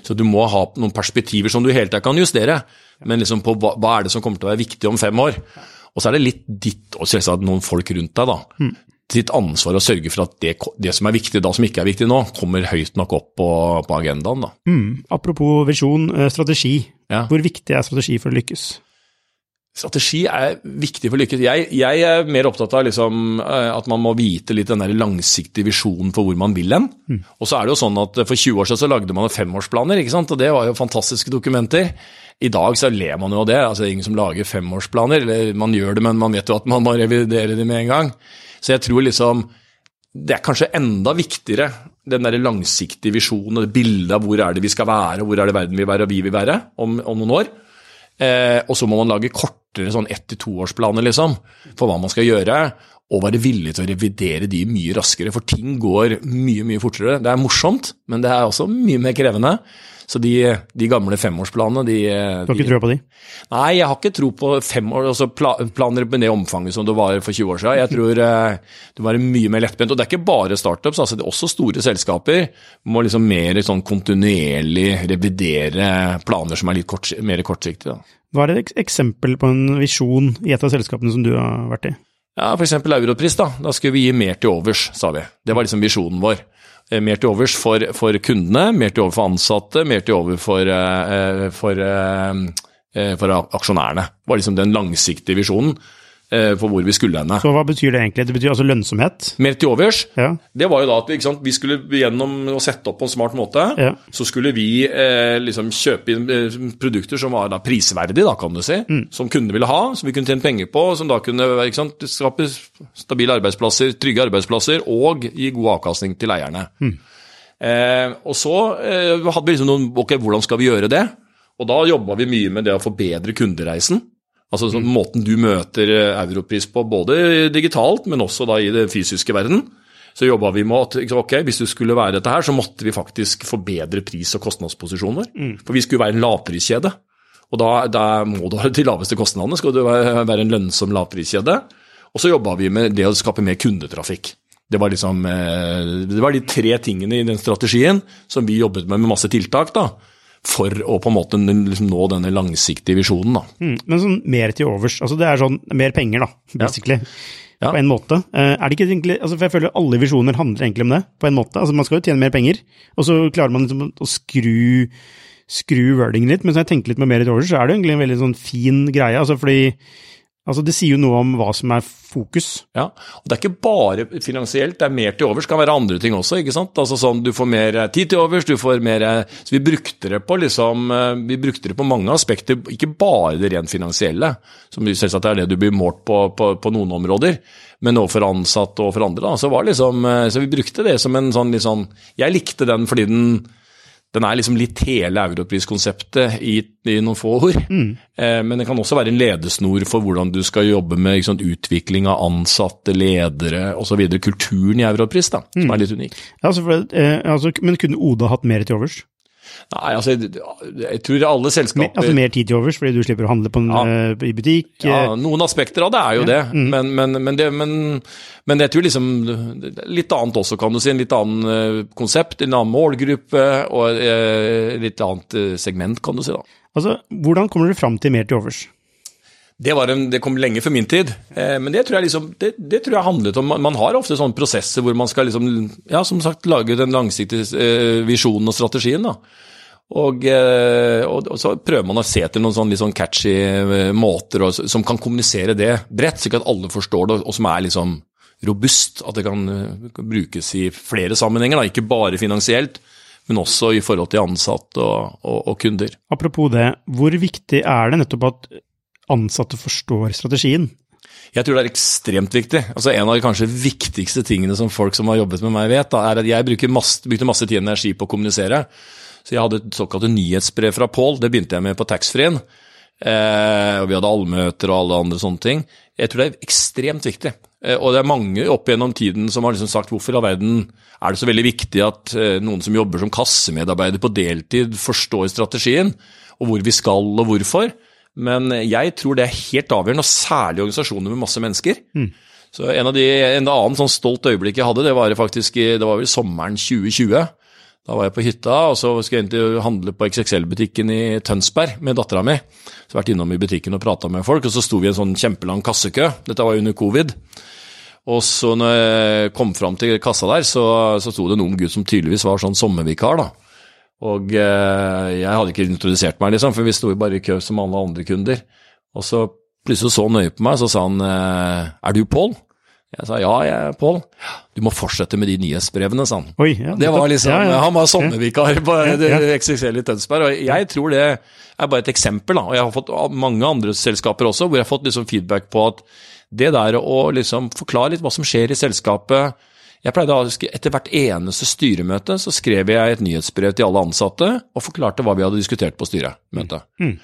Så du må ha noen perspektiver som du hele tida kan justere. Men liksom på hva, hva, er det som kommer til å være viktig om fem år? Og så er det litt ditt og selvsagt noen folk rundt deg, da. Mm sitt ansvar å sørge for at det, det, som er viktig da, som ikke er viktig nå, kommer høyt nok opp på, på agendaen. Da. Mm. Apropos visjon, eh, strategi. Ja. Hvor viktig er strategi for å lykkes? Strategi er viktig for å lykkes. Jeg, jeg er mer opptatt av liksom, eh, at man må vite litt den der langsiktige visjonen for hvor man vil hen. Mm. Og så er det jo sånn at For 20 år siden så lagde man femårsplaner, ikke sant? og det var jo fantastiske dokumenter. I dag så ler man jo av det. altså Det er ingen som lager femårsplaner. eller Man gjør det, men man vet jo at man må revidere det med en gang. Så jeg tror liksom det er kanskje enda viktigere, den der langsiktige visjonen og bildet av hvor er det vi skal være, hvor er det verden vil være og vi vil være om, om noen år. Eh, og så må man lage kortere sånn ett- til toårsplaner liksom, for hva man skal gjøre, og være villig til å revidere de mye raskere, for ting går mye, mye fortere. Det er morsomt, men det er også mye mer krevende. Så de, de gamle femårsplanene de, Du har ikke tro på de? Nei, jeg har ikke tro på femårs, altså planer med det omfanget som det var for 20 år siden. Jeg tror eh, det var mye mer lettbent. Og det er ikke bare startups, altså det er også store selskaper må liksom mer sånn kontinuerlig revidere planer som er litt kort, mer kortsiktige. Hva er et eksempel på en visjon i et av selskapene som du har vært i? Ja, F.eks. Europris. Da Da skulle vi gi mer til overs, sa vi. Det var liksom visjonen vår. Eh, mer til overs for, for, kundene, mer til over for ansatte, mer til over for, eh, for, eh, for aksjonærene. Det var liksom den langsiktige visjonen for hvor vi skulle henne. Så hva betyr det egentlig? Det betyr altså lønnsomhet? Mer til overs. Ja. Det var jo da at vi, sant, vi, skulle gjennom å sette opp på en smart måte, ja. så skulle vi eh, liksom kjøpe inn produkter som var da prisverdige, da, kan du si. Mm. Som kundene ville ha, som vi kunne tjene penger på, som da kunne sant, skape stabile arbeidsplasser, trygge arbeidsplasser og gi god avkastning til eierne. Mm. Eh, og så eh, hadde vi liksom noen Ok, hvordan skal vi gjøre det? Og da jobba vi mye med det å forbedre kundereisen. Altså sånn, Måten du møter eh, Europris på, både digitalt, men også da i den fysiske verden. Så jobba vi med at ok, hvis du skulle være dette her, så måtte vi faktisk forbedre pris- og kostnadsposisjonen vår. Mm. For vi skulle være en lavpriskjede. Og da, da, må du ha de laveste kostnadene, skal du være en lønnsom lavpriskjede. Og så jobba vi med det å skape mer kundetrafikk. Det var, liksom, eh, det var de tre tingene i den strategien som vi jobbet med med masse tiltak. da for å på en måte liksom nå denne langsiktige visjonen. Da. Mm, men sånn mer til overs, altså det er sånn mer penger, da, basically. Ja. På en måte. Eh, er det ikke egentlig, altså for jeg føler Alle visjoner handler egentlig om det, på en måte. Altså Man skal jo tjene mer penger, og så klarer man liksom å skru, skru wordingen litt. Men så jeg tenker litt med mer til overs, så er det egentlig en veldig sånn fin greie. altså fordi Altså, Det sier jo noe om hva som er fokus. Ja, og Det er ikke bare finansielt, det er mer til overs. Det kan være andre ting også. ikke sant? Altså sånn, Du får mer eh, tid til overs, du får mer eh, Så vi brukte det på liksom, eh, vi brukte det på mange aspekter, ikke bare det rent finansielle, som selvsagt er det du blir målt på, på, på noen områder, men overfor ansatte og for andre. da, Så var liksom, så vi brukte det som en sånn litt sånn Jeg likte den fordi den den er liksom litt hele europriskonseptet i, i noen få ord. Mm. Eh, men det kan også være en ledesnor for hvordan du skal jobbe med sant, utvikling av ansatte, ledere osv. Kulturen i Europris, da, som mm. er litt unik. Ja, altså for, eh, altså, men kunne Oda hatt mer til overs? Nei, altså, jeg tror alle selskaper Altså Mer tid til overs fordi du slipper å handle på en, ja. uh, i butikk? Ja, eh. noen aspekter av det er jo ja. det. Mm. Men, men, men, det men, men, jeg tror liksom Litt annet også, kan du si. En litt annen uh, konsept, en annen målgruppe og litt annet segment, kan du si. da. Altså, Hvordan kommer dere fram til mer til overs? Det, en, det, kom lenge før min tid, eh, men det tror, jeg liksom, det, det tror jeg handlet om Man har ofte sånne prosesser hvor man skal liksom, ja, som sagt, lage den langsiktige eh, visjonen og strategien. da. Og, eh, og, og, så prøver man å se til noen sånn litt catchy måter og, som kan kommunisere det bredt, slik at alle forstår det, og som er liksom robust. At det kan, brukes i flere sammenhenger, da. ikke bare finansielt men også i forhold til ansatte og, og, kunder. Apropos det, hvor viktig er det nettopp at ansatte forstår strategien? Jeg tror det er ekstremt viktig. Altså En av de kanskje viktigste tingene som folk som har jobbet med meg vet, da, er at jeg brukte masse tid og energi på å kommunisere. Så jeg hadde et såkalt nyhetsbrev fra Pål, det begynte jeg med på taxfree-en. Eh, vi hadde allmøter og alle andre sånne ting. Jeg tror det er ekstremt viktig. Eh, og det er mange opp gjennom tiden som har liksom sagt hvorfor i all verden er det så veldig viktig at eh, noen som jobber som kassemedarbeider på deltid, forstår strategien, og hvor vi skal og hvorfor. Men jeg tror det er helt avgjørende, og særlig organisasjoner med masse mennesker. Mm. Så En av de, en annen sånn stolt øyeblikk jeg hadde, det var faktisk det var vel sommeren 2020. Da var jeg på hytta, og så skulle jeg egentlig handle på XXL-butikken i Tønsberg med dattera mi. Så vært innom i butikken og prata med folk, og så sto vi i en sånn kjempelang kassekø. Dette var under covid. Og så når jeg kom fram til kassa der, så, så sto det en ung gutt som tydeligvis var sånn sommervikar, da. Og eh, jeg hadde ikke introdusert meg, liksom, for vi sto jo bare i kø som alle andre kunder. Og så plutselig så han nøye på meg, så sa han eh, er du Pål? Jeg sa ja, jeg er Pål. Du må fortsette med de nyhetsbrevene, sa han. Oi, ja, det var liksom, ja, ja. Han var sommervikar på XXL i Tønsberg, og jeg tror det er bare et eksempel. da, og Jeg har fått mange andre selskaper også, hvor jeg har fått liksom feedback på at det der å liksom forklare litt hva som skjer i selskapet jeg pleide å Etter hvert eneste styremøte så skrev jeg et nyhetsbrev til alle ansatte og forklarte hva vi hadde diskutert på styremøtet. Mm.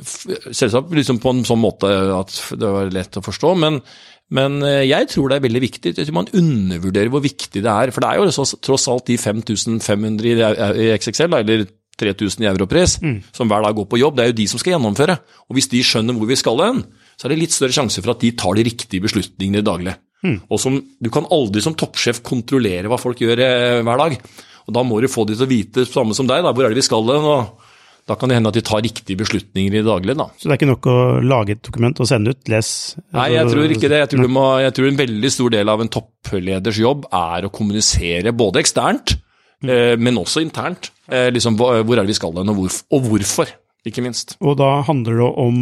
Selvsagt liksom på en sånn måte at det var lett å forstå, men men eh, jeg tror det er veldig viktig. Jeg tror Man undervurderer hvor viktig det er. For det er jo tross alt de 5500 i XXL, eller 3000 i europris, mm. som hver dag går på jobb. Det er jo de som skal gjennomføre. Og hvis de skjønner hvor vi skal hen, så er det litt større sjanse for at de tar de riktige beslutningene daglig. Mm. Og som, Du kan aldri som toppsjef kontrollere hva folk gjør eh, hver dag. Og Da må du få de til å vite, samme som deg, da, hvor er det vi skal hen. da kan det hende at de tar riktige beslutninger i daglig. Da. Så det er ikke nok å lage et dokument og sende ut? Les? Nei, jeg tror ikke det. Jeg tror, må, jeg tror, en veldig stor del av en toppleders jobb er å kommunisere både eksternt, mm. eh, men også internt. Eh, liksom, hvor er det vi skal hen, og, hvorfor, og hvorfor, ikke minst. Og da handler det om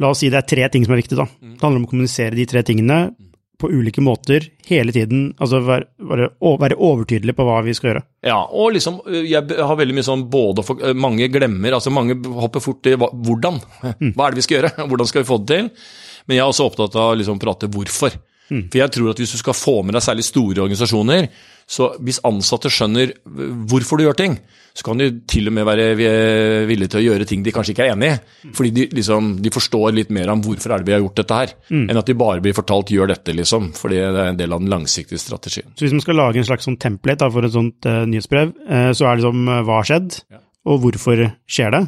La oss si det er tre ting som er viktig. da. Mm. Det handler om å kommunisere de tre tingene på ulike måter hele tiden. Altså være, være, være, overtydelig på hva vi skal gjøre. Ja, og liksom jeg har veldig mye sånn både for, Mange glemmer, altså mange hopper fort til hvordan. Mm. Hva er det vi skal gjøre? Hvordan skal vi få det til? Men jeg er også opptatt av å liksom prate hvorfor. Mm. For jeg tror at hvis du skal få med deg særlig store organisasjoner, så hvis ansatte skjønner hvorfor du gjør ting, så kan de til og med være villige til å gjøre ting de kanskje ikke er enig i. Fordi de, liksom, de forstår litt mer om hvorfor er det vi har gjort dette her, mm. enn at de bare blir fortalt 'gjør dette', liksom. Fordi det er en del av den langsiktige strategien. Så hvis man skal lage en slags sånn template da, for et sånt uh, nyhetsbrev, uh, så er det liksom uh, hva har skjedd, ja. og hvorfor skjer det?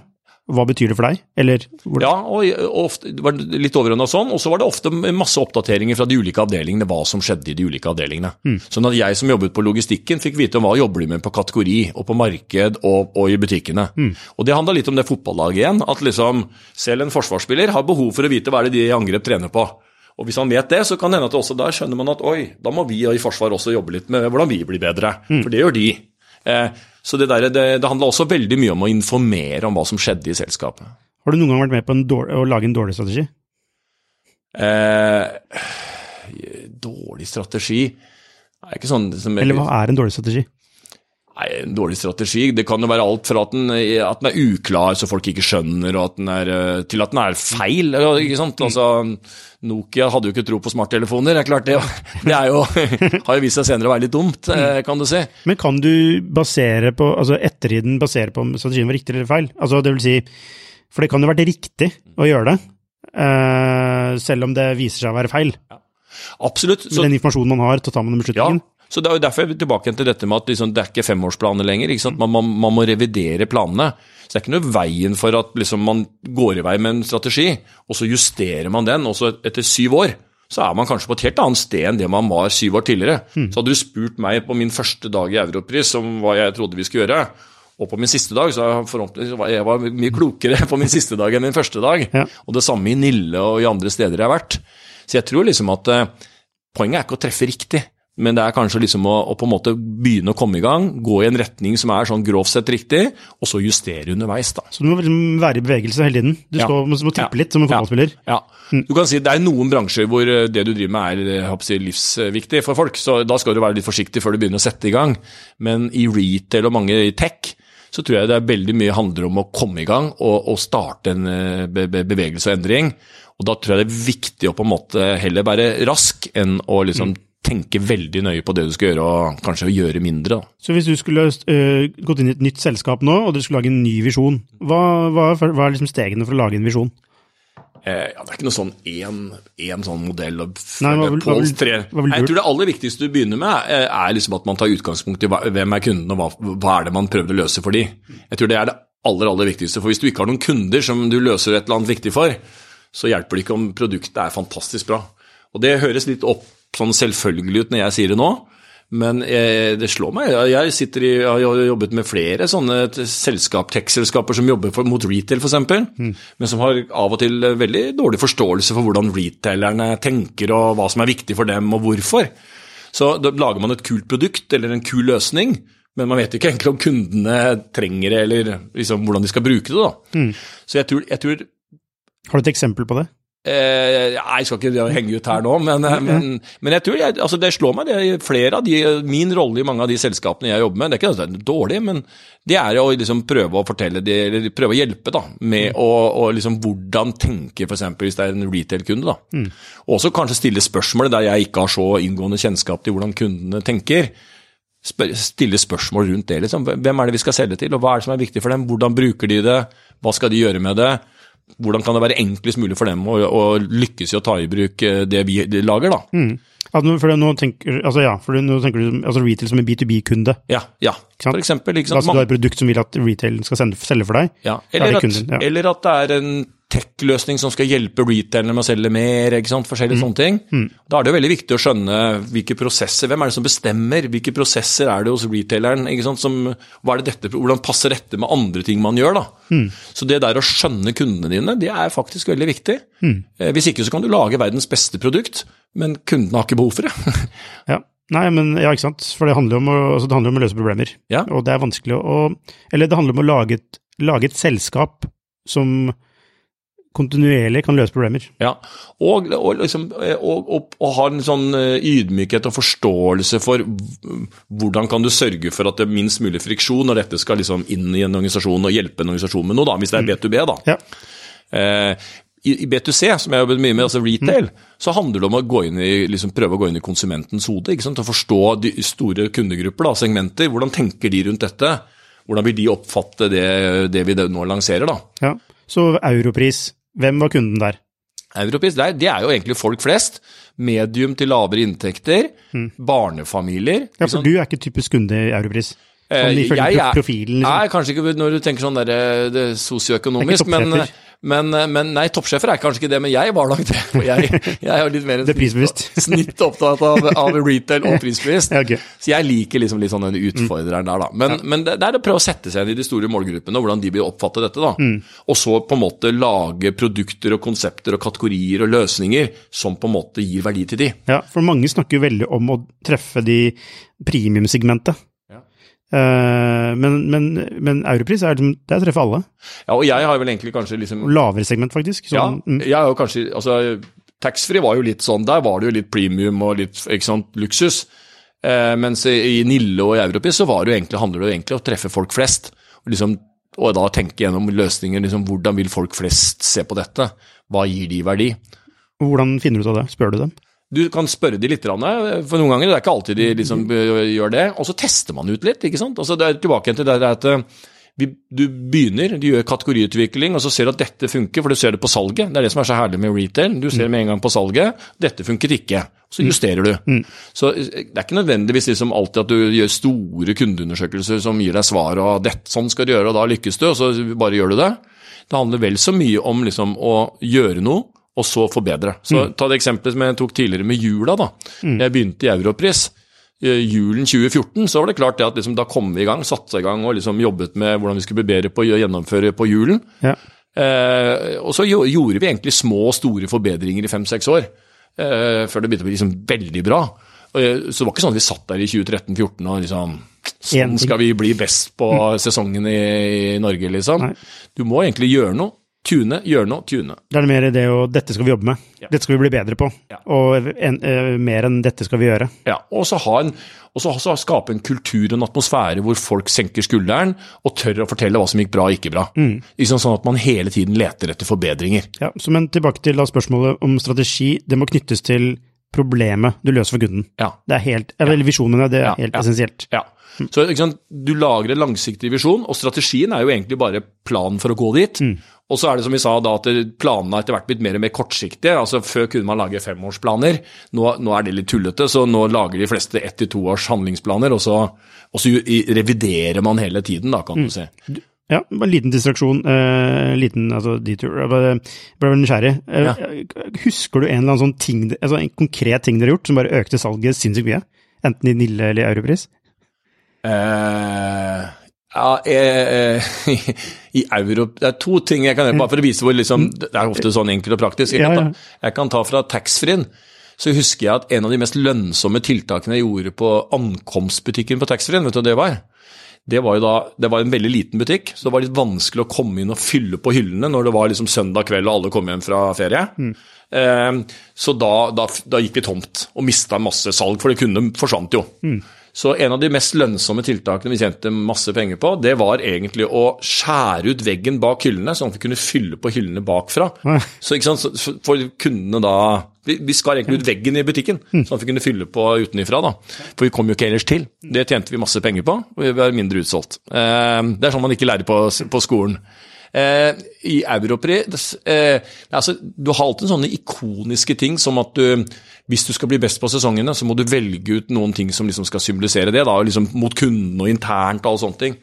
Hva betyr det for deg? Eller, ja, og, ofte, det var litt overordna sånn. Og så var det ofte masse oppdateringer fra de ulike avdelingene, hva som skjedde i de ulike avdelingene. Mm. Sånn at jeg som jobbet på logistikken, fikk vite om hva jobber de med på kategori, og på marked og, og i butikkene. Mm. Og det handla litt om det fotballaget igjen. At liksom selv en forsvarsspiller har behov for å vite hva er det de i angrep trener på. Og Hvis han vet det, så kan det hende at også der skjønner man at oi, da må vi i forsvar også jobbe litt med hvordan vi blir bedre. Mm. For det gjør de. Eh, så det, der, det, det handla også veldig mye om å informere om hva som skjedde i selskapet. Har du noen gang vært med på dårlig, å lage en dårlig strategi? Eh, dårlig strategi er ikke sånn som, Eller hva er en dårlig strategi? Nei, En dårlig strategi det kan jo være alt fra at den, at den er uklar så folk ikke skjønner, at den er, eh, til at den er feil. ikke sant? Altså, Nokia hadde jo ikke tro på smarttelefoner. Det er klart det, det er jo, har jo vist seg senere å være litt dumt, eh, mm. kan du si. Men kan du basere på, altså ettertiden basere på om strategien var riktig eller feil? Altså det vil si, For det kan jo ha vært riktig å gjøre det, uh, selv om det viser seg å være feil. Ja. Absolutt. Så, Med den informasjonen man har, så tar man den beslutningen. Ja. Så Det er jo derfor jeg er tilbake til dette med at liksom, det er ikke femårsplaner lenger. Man, man, man, må revidere planene. Så det er ikke noe veien for at liksom, man går i vei med en strategi, og så justerer man den. Og så etter syv år så er man kanskje på et helt annet sted enn det man var syv år tidligere. Mm. Så hadde du spurt meg på min første dag i Europris om hva jeg trodde vi skulle gjøre, og på min siste dag, så jeg, jeg mye klokere på min siste dag enn min første dag. Ja. Og det samme i Nille og i andre steder jeg har vært. Så jeg tror liksom at eh, poenget er ikke å treffe riktig. Men det er kanskje liksom å, å, på en måte begynne å komme i gang, gå i en retning som er sånn grovt sett riktig, og så justere underveis. da. Så du må liksom være i bevegelse hele tiden? Du ja. skal, må, må tippe ja. litt som en fotballspiller? Ja. ja. Du kan si Det er noen bransjer hvor eh, det du driver med er eh, si, livsviktig for folk, så da skal du være litt forsiktig før du begynner å sette i gang. Men i retail og mange i tech så tror jeg det er veldig mye handler om å komme i gang og, og starte en eh, be, be, bevegelse og endring. Og Da tror jeg det er viktig å på en måte heller være rask enn å liksom mm tenke veldig nøye på det du skal gjøre, og kanskje gjøre mindre. Da. Så hvis du skulle uh, gått inn i et nytt selskap nå, og dere skulle lage en ny visjon, hva, hva, hva er liksom stegene for å lage en visjon? Eh, ja, det er ikke noe sånn én sånn modell. Og Nei, hva vil- hva vil- hva vil hva Jeg tror det aller viktigste du begynner med, eh, er liksom at man tar utgangspunkt i hvem er kunden, og hva, er det man prøver å løse for de. Jeg tror det er det aller, aller viktigste. For hvis du ikke har noen kunder som du løser et eller annet viktig for, så hjelper det ikke om produktet er fantastisk bra. Og det høres litt opp sånn selvfølgelig ut når jeg sier det nå, men jeg, det slår meg. Jeg- i, jeg har jobbet med flere sånne selskap, tech-selskaper som jobber for, mot retail f.eks., men som har av og til veldig dårlig forståelse for hvordan retailerne tenker og hva som er viktig for dem og hvorfor. Så da lager man et kult produkt eller en kul løsning, men man vet ikke egentlig om kundene trenger det, eller liksom hvordan de skal bruke det. da. Så jeg tror, jeg tror Har du et eksempel på det? Eh, jeg skal ikke henge ut her nå, men, eh, men, men jeg tror jeg, altså det slår meg. Det er flere av de, Min rolle i mange av de selskapene jeg jobber med, det er ikke det er dårlig, men det er å liksom prøve å fortelle de, eller prøve å hjelpe da, med å, å liksom hvordan tenke, f.eks. hvis det er en retail-kunde. da. Og også kanskje stille spørsmål der jeg ikke har så inngående kjennskap til hvordan kundene tenker. Spør, stille spørsmål rundt det. liksom. Hvem er det vi skal selge til, og hva er det som er viktig for dem? Hvordan bruker de det? Hva skal de gjøre med det? Hvordan kan det være enklest mulig for dem å, å lykkes i å ta i bruk eh, det vi lager? da? Mm. Nå, for nå tenker, altså ja, for nå tenker du altså retail som en B2B-kunde. Ja, ja. for eksempel. Ikke sant? Altså du har et produkt som vil at retail skal sende, selge for deg. Ja, er eller, at, kunden, ja. eller at det er en tech-løsning som skal hjelpe retailerne med å selge mer. ikke sant? Forskjellige Mm. sånne ting. Da er det jo veldig viktig å skjønne hvilke prosesser, hvem er det som bestemmer? Hvilke prosesser er det hos retaileren? ikke sant? Som, det dette, hvordan passer dette med andre ting man gjør? da? Mm. Så det der å skjønne kundene dine, det er faktisk veldig viktig. Mm. Eh, Hvis ikke så kan du lage verdens beste produkt, men kundene har ikke behov for det. Ja. Nei, men ja, ikke sant. For det handler om å, altså, det handler om å løse problemer. Ja. Og det er vanskelig å Eller det handler om å lage et, lage et selskap som kontinuerlig kan løse problemer. Ja, og, og, liksom, og, og, ha en sånn eh, ydmykhet og forståelse for hvordan kan du sørge for at det er minst mulig friksjon når dette skal liksom inn i en organisasjon og hjelpe en organisasjon med noe, da, hvis det er B2B. da. Ja. Eh, i, I B2C, som jeg har jobbet mye med, altså retail, så handler det om å gå inn i, liksom prøve å gå inn i konsumentens hode. ikke sant? Å forstå de store kundegrupper, da, segmenter. Hvordan tenker de rundt dette? Hvordan vil de oppfatte det, det vi nå lanserer? da? ja. Så Europris, hvem var kunden der? Europris, det er, det er jo egentlig folk flest. Medium til lavere inntekter. Barnefamilier. Ja, for liksom. du er ikke typisk kunde i Europris. Eh, Sånn ifølge er- profilen, liksom. Nei, kanskje ikke når du tenker sånn der, eh, det sosioøkonomisk, men. Men, eh, men nei, toppsjefer er kanskje ikke det, men jeg var nok det. For jeg, jeg er litt mer er snitt opptatt av, av retail og prisbevisst. Ja, okay. Så jeg liker liksom litt sånn den utfordreren der, da. Men, men det, det er å prøve å sette seg inn i de store målgruppene, og hvordan de vil oppfatte dette, da. Mm. Og så på en måte lage produkter og konsepter og kategorier og løsninger som på en måte gir verdi til de. Ja, for mange snakker jo veldig om å treffe de premiumsegmentet. Eh, men, men, men Europris er, liksom- det er å treffe alle. Ja, og jeg har vel egentlig kanskje liksom lavere segment, faktisk. Sånn, ja, jeg er jo kanskje altså, Taxfree var jo litt sånn, der var det jo litt premium og litt ikke sant, luksus. Eh, mens i i Nille og i Europris så var det egentlig, handler det jo egentlig om å treffe folk flest. Og, liksom, og da tenke gjennom løsninger. Liksom, hvordan vil folk flest se på dette? Hva gir de verdi? Hvordan finner du ut av det? Spør du dem? Du kan spørre de litt, eh, for noen ganger det er ikke alltid de liksom eh, gjør det. Og så tester man ut litt, ikke sant. Altså, det er tilbake til det at eh, vi, du begynner, du gjør kategoriutvikling, og så ser du at dette funker, for du ser det på salget. Det er det som er så herlig med retail. Du ser med en gang på salget, dette funket ikke. Så justerer du. Så eh, det er ikke nødvendigvis liksom alltid at du gjør store kundeundersøkelser som gir deg svar, og dette, sånn skal du gjøre, og da lykkes du, og så bare gjør du det. Det handler vel så mye om liksom å gjøre noe, og så forbedre. Så Ta det eksempelet som jeg tok tidligere med jula. da. Jeg begynte i Europris. eh, Julen 2014 så var det klart det at liksom, da kom vi i gang, satte i gang og liksom jobbet med hvordan vi skulle bli bedre på å gjennomføre på julen. Ja. Eh, og så gjorde vi egentlig små og store forbedringer i fem-seks år, eh, før det begynte å bli liksom veldig bra. Og, eh, så det var ikke sånn at vi satt der i 2013-2014 og liksom Sånn skal vi bli best på sesongen i, i Norge, liksom. Nei. Du må egentlig gjøre noe. Tune, gjøre noe, tune. Det er det mer det å dette skal vi jobbe med. Ja. Dette skal vi bli bedre på. Ja. Og en, eh, mer enn dette skal vi gjøre. Ja, og så en, og så så skape en kultur og en atmosfære hvor folk senker skulderen og tør å fortelle hva som gikk bra og ikke bra. Liksom sånn at man hele tiden leter etter forbedringer. Ja, så Men tilbake til spørsmålet om strategi. Det må knyttes til problemet du løser for kunden. Ja. Det er helt, eller visjonen, det er Ja, helt ja. essensielt. Ja. Så ikke sant, Du lager en langsiktig visjon, og strategien er jo egentlig bare planen for å gå dit. Og så er det som vi sa da, at planene har etter hvert blitt mer og mer kortsiktige. altså Før kunne man lage femårsplaner. Nå, nå er det litt tullete, så nå lager de fleste ett til to års handlingsplaner. Og så, og så reviderer man hele tiden, da, kan du si. Ja, bare en liten distraksjon. Eh, liten altså, detour. Jeg ble, nysgjerrig. Uh, ja. Husker du en eller annen sånn ting, altså en konkret ting dere har gjort som bare økte salget sinnssykt mye? Enten i Nille eller i Europris? Uh, ja, eh, i euro Det er to ting jeg kan gjøre, bare for å vise hvor liksom, Det er ofte sånn enkelt og praktisk. Jeg kan ta, jeg kan ta fra taxfree-en. Så husker jeg at en av de mest lønnsomme tiltakene jeg gjorde på ankomstbutikken på taxfree-en, vet du hva det var? Det var jo da, det var en veldig liten butikk, så det var litt vanskelig å komme inn og fylle på hyllene når det var liksom søndag kveld og alle kom hjem fra ferie. Mm. Eh, så da, da, da, gikk vi tomt og mista masse salg, for det kunne forsvant jo. Mm. Så en av de mest lønnsomme tiltakene vi tjente masse penger på, det var egentlig å skjære ut veggen bak hyllene, sånn at vi kunne fylle på hyllene bakfra. Så sant, For kundene da Vi, vi skar egentlig ut veggen i butikken, mm. sånn at vi kunne fylle på utenifra. da. For vi kom jo ikke ellers til. Det tjente vi masse penger på, og vi var mindre utsolgt. Eh, det er sånn man ikke lærer på, på skolen. Eh, I Europris eh, altså, Du har alltid sånne ikoniske ting som at du hvis du skal bli best på sesongene, så må du velge ut noen ting som liksom skal symbolisere det, da, liksom mot kunden og internt og alle sånne ting.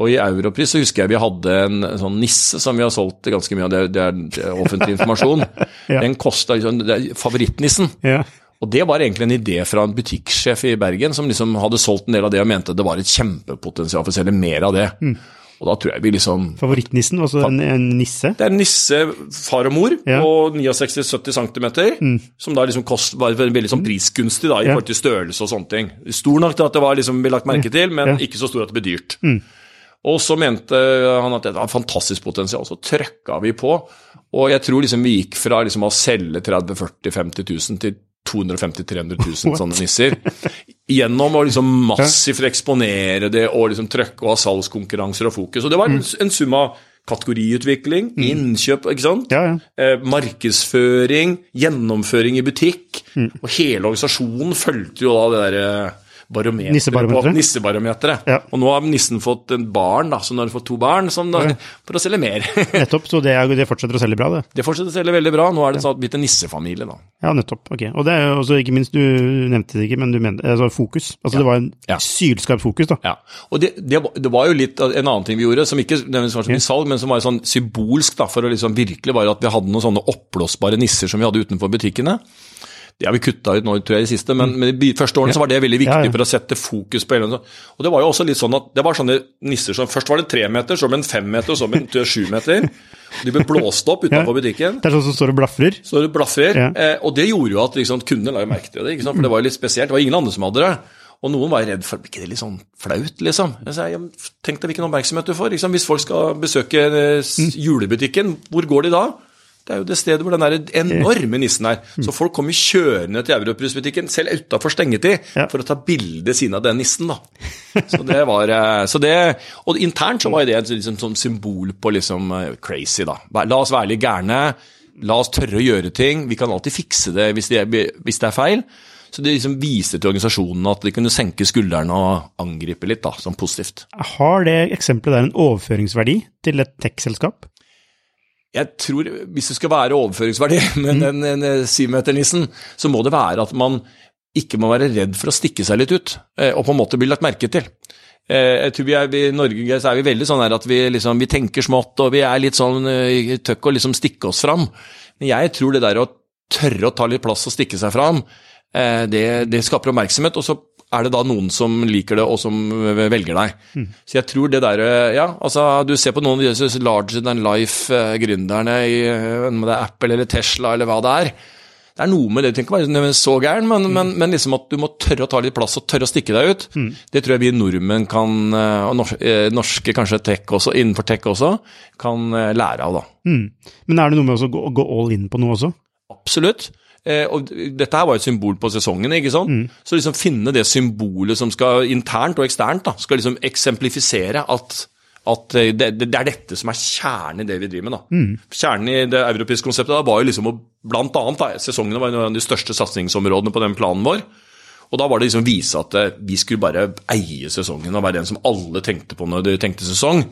Og i Europris så husker jeg vi hadde en, sånn nisse som vi har solgt ganske mye av, det, det, er, er offentlig informasjon. ja. Den kosta liksom, Favorittnissen. Ja. Og det var egentlig en idé fra en butikksjef i Bergen som liksom hadde solgt en del av det og mente det var et kjempepotensial for å selge mer av det. Mm. Og da tror jeg vi liksom Favorittnissen? Altså en, en, nisse? Det er en nisse, far og mor, ja. på 69-70 cm, mm. som da liksom kost, var veldig sånn prisgunstig da, i ja. forhold til størrelse og sånne ting. Stor nok til at det var liksom, ble lagt merke til, men ja. ikke så stor at det ble dyrt. Mm. Og så mente han at det var fantastisk potensial, så trøkka vi på. Og jeg tror liksom vi gikk fra liksom å selge 30 40 50 000 til 250 000-300 000 sånne nisser. Gjennom å liksom massivt eksponere det og liksom trøkke og ha salgskonkurranser og fokus. Og det var en, mm. en sum av kategoriutvikling, mm. innkjøp, ikke sant? Ja, ja. Eh, markedsføring, gjennomføring i butikk. Mm. Og hele organisasjonen fulgte jo da det derre Nissebarometeret. Nissebarometeret. Ja. Og nå har nissen fått en barn, da, så nå har de fått to barn da, ja. for å selge mer. nettopp, så det, det, fortsetter å selge bra, det? Det fortsetter å selge veldig bra. Nå er det sånn blitt en nissefamilie, da. Ja, nettopp. Ok. Og det er også, ikke minst, du nevnte det ikke, men du mente altså fokus. Altså ja. det var en ja. sylskarp fokus, da. Ja. Og det, det, det, var jo litt en annen ting vi gjorde, som ikke nødvendigvis var så mye salg, men som var sånn symbolsk, da, for å liksom virkelig bare at vi hadde noen sånne oppblåsbare nisser som vi hadde utenfor butikkene. Det har vi kutta ut nå, tror jeg, i siste, men, men de første årene så var det veldig viktig ja, ja. for å sette fokus på hele Og det var jo også litt sånn at det var sånne nisser som Først var det tre meter, så med en fem meter, og så med en sju meter. De ble blåst opp utenfor butikken. Det er sånn som står og blafrer? Står og blafrer. Eh, og det gjorde jo at liksom, kundene la merke til det, for det var jo litt spesielt. Det var ingen andre som hadde det. Og noen var redd for Blir ikke det litt sånn flaut, liksom? Jeg sa, Tenk deg hvilken oppmerksomhet du får. Liksom. Hvis folk skal besøke eh, mm. julebutikken, hvor går de da? Det er jo det stedet hvor den der enorme nissen er. Så folk kommer kjørende til Europris-butikken, selv utafor stengetid, ja. for å ta bilde siden av den nissen. da. Så det var, eh, så det, Og internt så var det liksom, sånn symbol på liksom eh, crazy, da. La oss være litt gærne. La oss tørre å gjøre ting. Vi kan alltid fikse det hvis det, hvis det er feil. Så det liksom viste til organisasjonen at de kunne senke skuldrene og angripe litt, da, som positivt. Har det eksempelet der en overføringsverdi til et tech-selskap? Jeg tror, Hvis det skal være overføringsverdi med mm. den, den syvmeternissen, så må det være at man ikke må være redd for å stikke seg litt ut, eh, og på en måte bli lagt merke til. Eh, jeg tror vi er, I Norge så er vi veldig sånn at vi, liksom, vi tenker smått, og vi er litt sånn eh, tøkk å liksom stikke oss fram. Men jeg tror det der å tørre å ta litt plass og stikke seg fram, det, det skaper oppmerksomhet. og så er det da noen som liker det, og som velger deg. Mm. Så jeg tror det der Ja, altså, du ser på noen av disse larger than life-gründerne i om det er Apple eller Tesla eller hva det er. Det er noe med det, du trenger ikke være så gæren, men, mm. men, men, liksom at du må tørre å ta litt plass og tørre å stikke deg ut. Mm. Det tror jeg vi nordmenn kan, eh, og eh, norske kanskje tech også, innenfor tech også, kan eh, lære av, da. Mm. Men er det noe med å gå, gå all in på noe også? Absolutt. Eh, og dette her var et symbol på sesongen, ikke sant? Mm. Så liksom finne det symbolet som skal internt og eksternt da, skal liksom eksemplifisere at, at eh, det, det, er dette som er kjernen i det vi driver med. da. Mm. Kjernen i det europeiske konseptet da, var jo liksom å Blant annet, da, sesongene var en av de største satsingsområdene på den planen vår. Og da var det liksom vise at eh, vi skulle bare eie sesongen og være den som alle tenkte på når de tenkte sesong.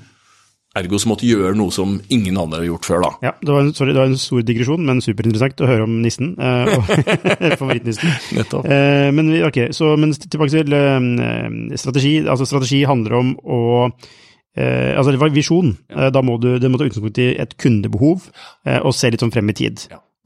Ergo så måtte gjøre noe som ingen andre har gjort før, da. Ja, det var en, sorry, det var en stor digresjon, men superinteressant å høre om nissen. Eh, favorittnissen. Nettopp. Eh, men vi- ok, så men tilbake til eh, strategi. Altså strategi handler om å eh, Altså det var visjon. Eh, da må du, det må ta utgangspunkt i et kundebehov, eh, og se litt sånn frem i tid. Ja.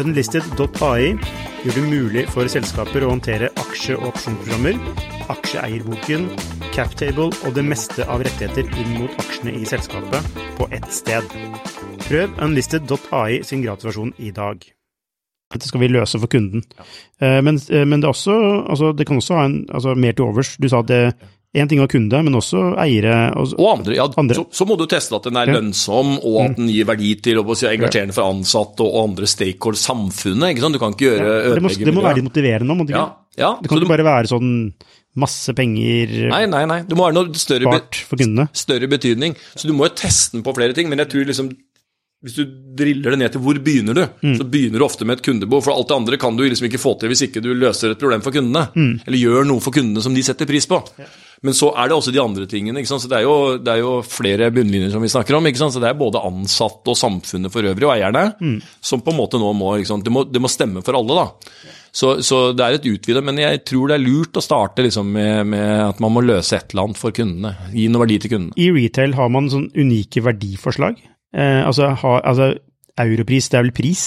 Unlisted.ai gjør det mulig for selskaper å håndtere aksje- og opsjonsprogrammer, aksjeeierboken, captable og det meste av rettigheter inn mot aksjene i selskapet på ett sted. Prøv unlisted.ai sin gratisversjon i dag. Dette skal vi løse for kunden. Eh, Men, eh, men det, også, altså, det kan også ha en, altså, mer til overs. Du sa at det én ting var kunde, men også eiere. Og, Og andre. Ja, Andre. Så, så må du teste at den er Ja. lønnsom, og at den gir verdi til si, engasjerende for ansatte og andre stakeholders samfunnet. ikke sant? Du kan ikke gjøre Ja, det, må, det må være litt motiverende må det ja, ikke? ja. Det kan så ikke du, bare være sånn masse penger Nei, nei, nei. Det må være noe større, be, større betydning. Så du må jo teste den på flere ting, men jeg tror liksom hvis du driller det ned til hvor begynner du, Mm. så begynner du ofte med et kundebehov. For alt det andre kan du liksom ikke få til hvis ikke du løser et problem for kundene. Mm. Eller gjør noe for kundene som de setter pris på. Men så er det også de andre tingene. Så Det er jo, det er jo flere bunnlinjer som vi snakker om. Så Det er både ansatte og samfunnet for øvrig, og eierne, Mm. som på en måte nå må? Det, må det må stemme for alle. da. Så, så det er et utvida, men jeg tror det er lurt å starte liksom med, med at man må løse et eller annet for kundene. Gi noe verdi til kundene. I retail har man sånn unike verdiforslag. Eh, altså, ha, altså, europris, det er vel pris?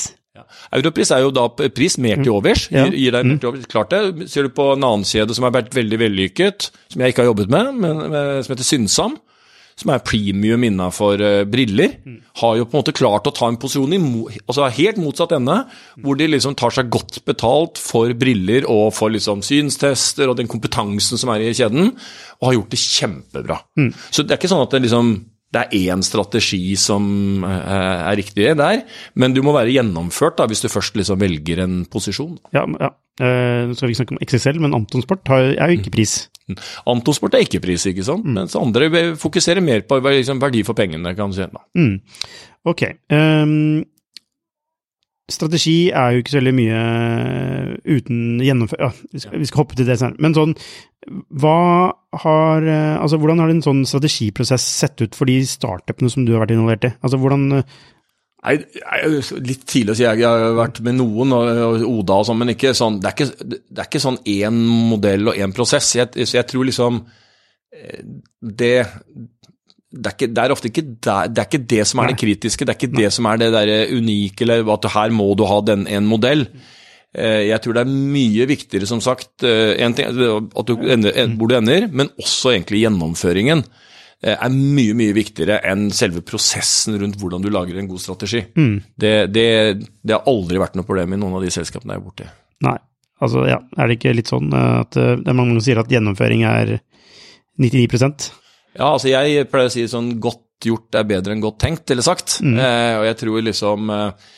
Europris er jo da pris mer til overs. Ja. Gir, gir deg mer til overs. Klart det. Ser du på en annen kjede som har vært veldig vellykket, som jeg ikke har jobbet med, men, men som heter Synsam, som er premium innafor uh, briller, har jo på en måte klart å ta en posisjon i altså helt motsatt ende, hvor de liksom tar seg godt betalt for briller og for liksom synstester og den kompetansen som er i kjeden, og har gjort det kjempebra. Så det er ikke sånn at det liksom det er én strategi som eh, er riktig der, men du må være gjennomført da, hvis du først liksom velger en posisjon. Ja, ja. Eh, nå skal vi ikke snakke om XXL, men Antonsport har, er jo ikke pris. Antonsport er ikke pris, ikke sant? mens andre fokuserer mer på liksom, verdi for pengene. kan du si. Mm. Ok. ehm, strategi er jo ikke så veldig mye uten gjennomføring Ja, vi vi skal hoppe til det senere. Men sånn, hva har eh, Altså, hvordan har en sånn strategiprosess sett ut for de startupene som du har vært involvert i? Altså, hvordan eh, Nei, litt tidlig å si. Jeg har vært med noen, og Oda og sånn, men ikke sånn, det, er ikke, det er ikke sånn én modell og én prosess. Jeg, så jeg tror liksom eh, det det er, ikke, det er ofte ikke der, det er ikke det som er det kritiske, det er ikke det som er det der unike, eller at her må du ha den, en modell. Eh, Jeg tror det er mye viktigere, som sagt, eh, en ting, at du ender, hvor du ender, men også egentlig gjennomføringen eh, er mye mye viktigere enn selve prosessen rundt hvordan du lager en god strategi. Det, det, det har aldri vært noe problem i noen av de selskapene jeg er borti. Nei. Altså, ja, er det ikke litt sånn eh, at eh, det er mange som sier at gjennomføring er 99 Ja, altså jeg pleier å si sånn godt gjort er bedre enn godt tenkt, eller sagt. Eh, og jeg tror liksom eh,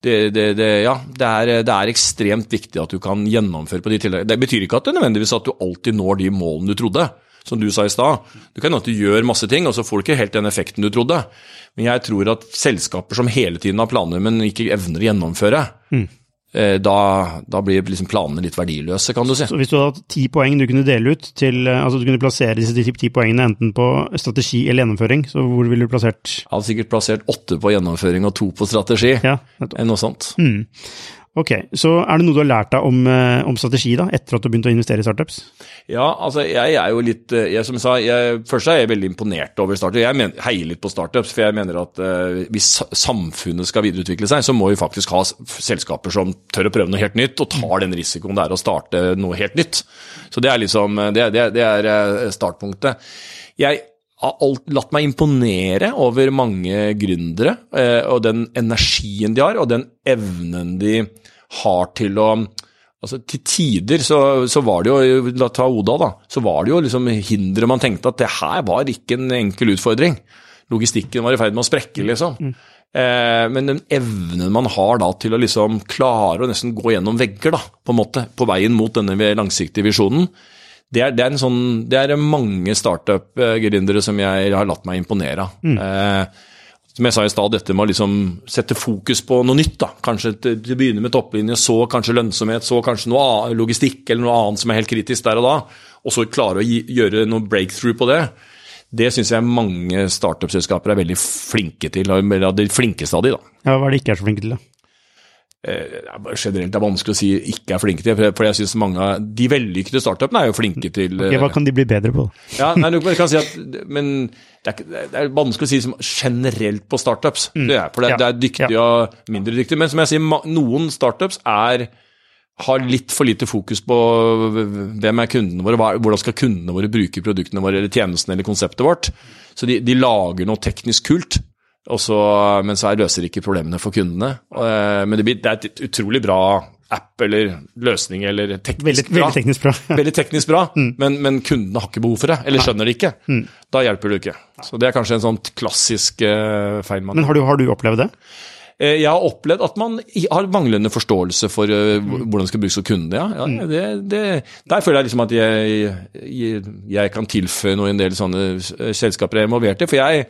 det, det, det, ja, det er, det er ekstremt viktig at du kan gjennomføre på de tiltakene. Det betyr ikke at det nødvendigvis at du alltid når de målene du trodde, som du sa i stad. du kan hende at du gjør masse ting, og så får du ikke helt den effekten du trodde. Men jeg tror at selskaper som hele tiden har planer, men ikke evner å gjennomføre, eh, da, da blir liksom planene litt verdiløse, kan du si. Så hvis du hadde hatt ti poeng du kunne dele ut til eh, Altså du kunne plassere disse ti- poengene enten på strategi eller gjennomføring, så hvor ville du plassert Jeg hadde sikkert plassert åtte på gjennomføring og to på strategi, Ja, enn noe sånt. Ok, så er det noe du har lært deg om, eh, om strategi da, etter at du begynte å investere i startups? Ja, altså jeg er jo litt eh, jeg, Som jeg sa, jeg, først er jeg veldig imponert over startups. Jeg men, heier litt på startups, for jeg mener at uh, hvis samfunnet skal videreutvikle seg, så må vi faktisk ha selskaper som tør å prøve noe helt nytt, og tar den risikoen det er å starte noe helt nytt. Så det er liksom Det, det, det er startpunktet. Jeg latt meg imponere over mange gründere, eh, og den energien de har, og den evnen de har til å Altså, Til tider så, så var det jo, la ta Oda da, så var det jo liksom hindre man tenkte at det her var ikke en enkel utfordring. logistikken var i ferd med å sprekke, liksom. Eh, men den evnen man har da til å liksom klare å nesten gå gjennom vegger, da, på en måte, på veien mot denne langsiktige visjonen, det er, det er, sånn, det er mange startup-gründere som jeg har latt meg imponere av. Mm. Eh, som jeg sa i stad, dette med å liksom sette fokus på noe nytt. da. Kanskje til å begynne med topplinje, så kanskje lønnsomhet, så kanskje noe logistikk eller noe annet som er helt kritisk der og da. Og så klare å gi, gjøre noe breakthrough på det. Det syns jeg mange startup-selskaper er veldig flinke til. Eller de flinkeste av de, da. Ja, Hva er de ikke er så flinke til, da? Eh, generelt er vanskelig å si ikke er flinke til, for jeg synes mange av de vellykkede startupene er jo flinke til okay, Hva kan de bli bedre på? Ja, nei, men, kan si at, men det er, det er vanskelig å si som generelt på startups. Mm. Det er, for det, ja. det, er dyktige ja. og mindre dyktige. Men som jeg sier, noen startups er har litt for lite fokus på hvem er kundene våre, hvordan skal kundene våre bruke produktene våre eller tjenestene eller konseptet vårt. Så de, de lager noe teknisk kult, så, men så løser ikke problemene for kundene. Eh, men det, blir, det er et utrolig bra app eller løsning eller teknisk veldig, bra. Veldig teknisk bra. veldig teknisk bra, mm. men, men, kundene har ikke behov for det, eller skjønner det ikke. Mm. Da hjelper det ikke. Så det er kanskje en sånn klassisk uh, feil. Men har du, har du opplevd det? Eh, jeg har opplevd at man har manglende forståelse for hvordan det skal brukes av kundene. Ja. ja mm. det, det, der føler jeg liksom at jeg, jeg, jeg kan tilføye noe i en del sånne selskaper jeg er involvert i. For jeg,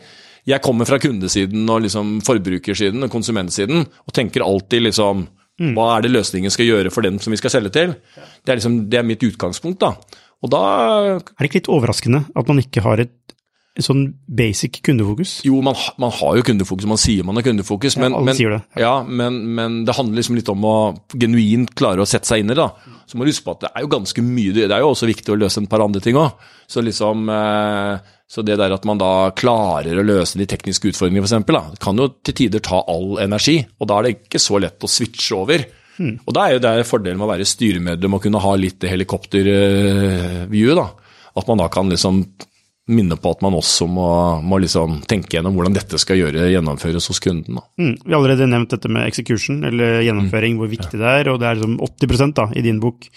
jeg kommer fra kundesiden og liksom forbrukersiden og konsumentsiden og tenker alltid liksom mm. Hva er det løsningen skal gjøre for den som vi skal selge til? Det er, liksom, det er mitt utgangspunkt, da. Og da Er det ikke litt overraskende at man ikke har et sånn basic kundefokus? Jo, man, man, har jo kundefokus, man sier man har kundefokus, men, ja, men, det. Ja. men, men, det handler liksom litt om å genuint klare å sette seg inn i det. Så må du huske på at det er jo ganske mye Det er jo også viktig å løse en par andre ting òg. Så liksom eh, så det der at man da klarer å løse de tekniske utfordringene, f.eks., kan jo til tider ta all energi. Og da er det ikke så lett å switche over. Mm. Og da er jo det fordelen med å være styremedlem og kunne ha litt helikopterview. da. At man da kan liksom minne på at man også må, må liksom tenke gjennom hvordan dette skal gjøre, gjennomføres hos kunden. Mm. Vi har allerede nevnt dette med execution, eller gjennomføring, mm. hvor viktig det er, og det er liksom 80 da, i din bok.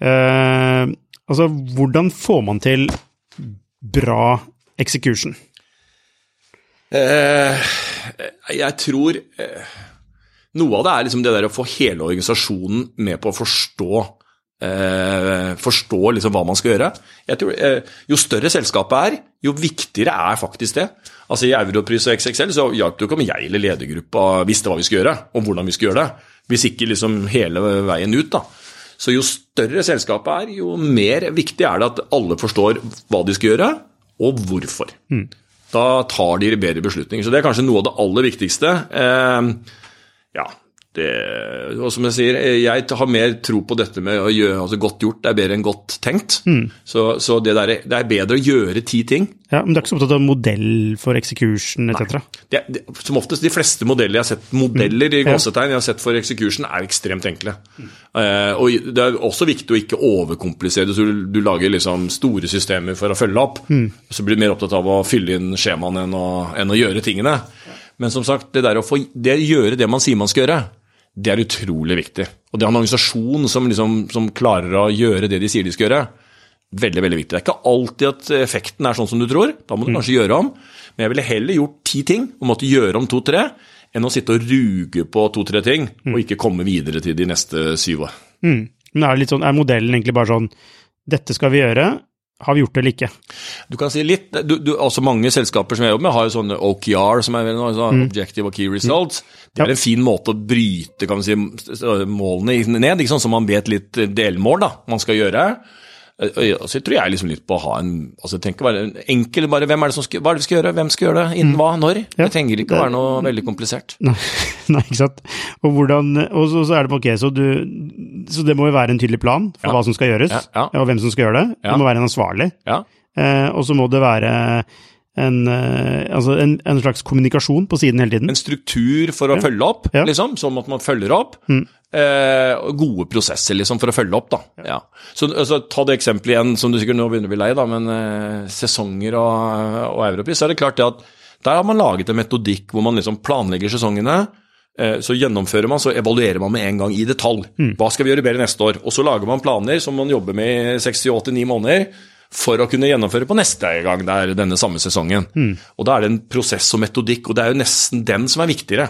Eh, altså, hvordan får man til bra execution? Eh, jeg tror eh, noe av det er liksom det der å få hele organisasjonen med på å forstå eh, forstå liksom hva man skal gjøre. Jeg tror, eh, jo større selskapet er, jo viktigere er faktisk det. Altså I Europris og XXL så hjalp det ikke om jeg eller ledergruppa visste hva vi skulle gjøre, og hvordan vi skulle gjøre det. Hvis ikke liksom hele veien ut, da. Så jo større selskapet er, jo mer viktig er det at alle forstår hva de skal gjøre, og hvorfor. Mm. Da tar de bedre beslutninger. Så det er kanskje noe av det aller viktigste. Eh, ja, det, og som jeg sier, jeg har mer tro på dette med å gjøre altså godt gjort er bedre enn godt tenkt. Mm. Så, så det, der, det, er bedre å gjøre ti ting. Ja, Men du er ikke så opptatt av modell for execution etc.? Som oftest, de fleste modeller jeg har sett, modeller mm. i gåsetegn jeg har sett for execution, er ekstremt enkle. Mm. Uh, og Det er også viktig å ikke overkomplisere det, så du, du lager liksom store systemer for å følge opp. Mm. Så blir du mer opptatt av å fylle inn skjemaene enn å, enn å gjøre tingene. Men som sagt, det der å få det, gjøre det man sier man skal gjøre, det er utrolig viktig. Og det å ha en organisasjon som, liksom, som, klarer å gjøre det de sier de skal gjøre, veldig veldig viktig. Det er ikke alltid at effekten er sånn som du tror. Da må du mm. kanskje gjøre om. Men jeg ville heller gjort ti ting og måtte gjøre om to-tre, enn å sitte og ruge på to-tre ting mm. og ikke komme videre til de neste syv år. Mm. Men er, sånn, er modellen egentlig bare sånn dette skal vi gjøre, har vi gjort det eller ikke? Du kan si litt, du, du, også Mange selskaper som jeg jobber med, har jo sånne OKR, som er sånn mm. Objective og Key Results. Det er en fin måte å bryte si, målene ned, ikke sånn, så man vet litt delmål da, man skal gjøre. Så tror jeg liksom litt på å ha en altså tenk å være enkel bare, hvem er det som skal, Hva er det vi skal gjøre, hvem skal gjøre det, innen mm. hva, når? Ja, det trenger ikke å være noe veldig komplisert. Nei, nei, ikke sant. Og, hvordan, og så, så, er det ok, så, du, så det må jo være en tydelig plan for ja. hva som skal gjøres, ja, og hvem som skal gjøre det. Det må være en ansvarlig. Eh, og så må det være en, eh, altså en, en, slags kommunikasjon på siden hele tiden. En struktur for å følge opp, liksom, sånn at man følger opp. Mm. Eh, gode prosesser liksom, for å følge opp. da. Ja. Så altså, Ta det eksempelet igjen, som du sikkert nå begynner å bli lei, da, men eh, sesonger og, og Europris. Så er det klart det at der har man laget en metodikk hvor man liksom planlegger sesongene. Eh, så gjennomfører man, så evaluerer man med en gang i detalj. Mm. Hva skal vi gjøre bedre neste år? Og så lager man planer som man jobber med i 68-9 måneder. for å kunne gjennomføre på neste gang det er denne samme sesongen. Og da er det en prosess og metodikk, og det er jo nesten den som er viktigere.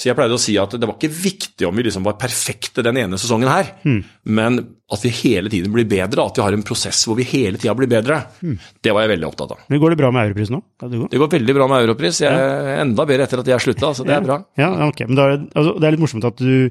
Så jeg pleide å si at det var ikke viktig om vi liksom var perfekte den ene sesongen her, men at vi hele tiden blir bedre, at vi har en prosess hvor vi hele tida blir bedre. Det var jeg veldig opptatt av. Men Går det bra med Europris nå? Det. Det går veldig bra med Europris. Jeg er enda bedre etter at jeg slutta, så det er bra. Ja, ja, ok. Men er altså, det er litt morsomt at du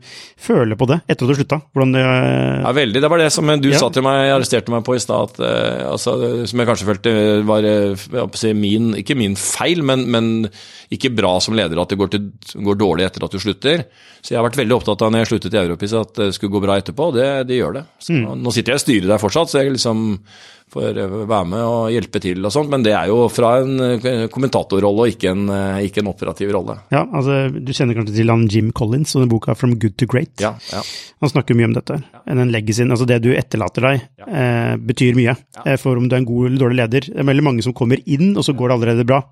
føler på det etter at du slutta. Hvordan det Ja, veldig. Det var det som du Ja. sa til meg, arresterte meg på i stad, at, eh, altså, som jeg kanskje følte var eh, si, min, ikke min feil, men, men ikke bra som leder at det går, til, går dårlig etter at du slutter. Så jeg har vært veldig opptatt av når jeg sluttet i Europris at det skulle gå bra etterpå, og det, det gjør det. Så, Nå sitter jeg i styret der fortsatt, så jeg liksom får eh, være med og hjelpe til og sånt, men det er jo fra en eh, kommentatorrolle og ikke en, eh, ikke en operativ rolle. Ja, altså, Du kjenner kanskje til han Jim Collins og den boka 'From Good to Great'? Ja, ja. Han snakker mye om dette. Den legacyen, altså det du etterlater deg, eh, betyr mye eh, for om du er en god eller dårlig leder. Det er veldig mange som kommer inn, og så går det allerede bra.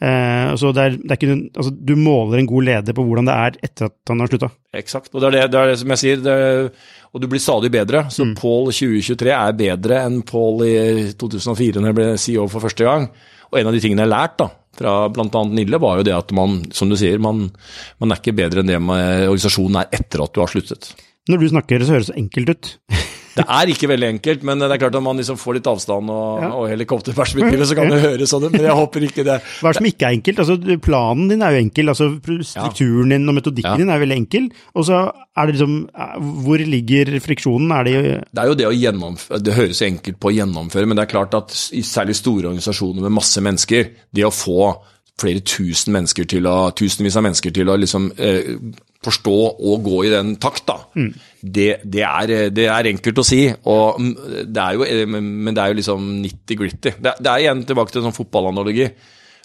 Eh, så det er, det er ikke, altså, du måler en god leder på hvordan det er etter at han har slutta. Eksakt. Og det er det, det er det som jeg sier. Det er, og du blir stadig bedre. Så Paul 2023 er bedre enn Paul i 2004, når jeg ble CEO for første gang. Og en av de tingene jeg har lært da, fra bl.a. Nille, var jo det at man, som du sier, man, man er ikke bedre enn det man, organisasjonen er etter at du har sluttet. Når du snakker, så høres det så enkelt ut. Det er ikke veldig enkelt, men det er klart at man liksom får litt avstand og, og helikopterperspektivet, så kan det høres sånn ut. Men jeg håper ikke det. Hva som ikke er enkelt? Altså, Planen din er jo enkel, altså strukturen din og metodikken Ja. din er veldig enkel. Og så er det liksom Hvor ligger friksjonen? Er det Det er jo det å gjennomføre Det høres enkelt på å gjennomføre, men det er klart at særlig store organisasjoner med masse mennesker, det å få flere tusen mennesker til å, tusenvis av mennesker til å liksom eh, forstå og gå i den takt, da. Det, det, er, eh, det er enkelt å si, og mm, det er jo, eh, men det er jo liksom nitty-gritty. Det, det er igjen tilbake til en sånn fotballanalogi.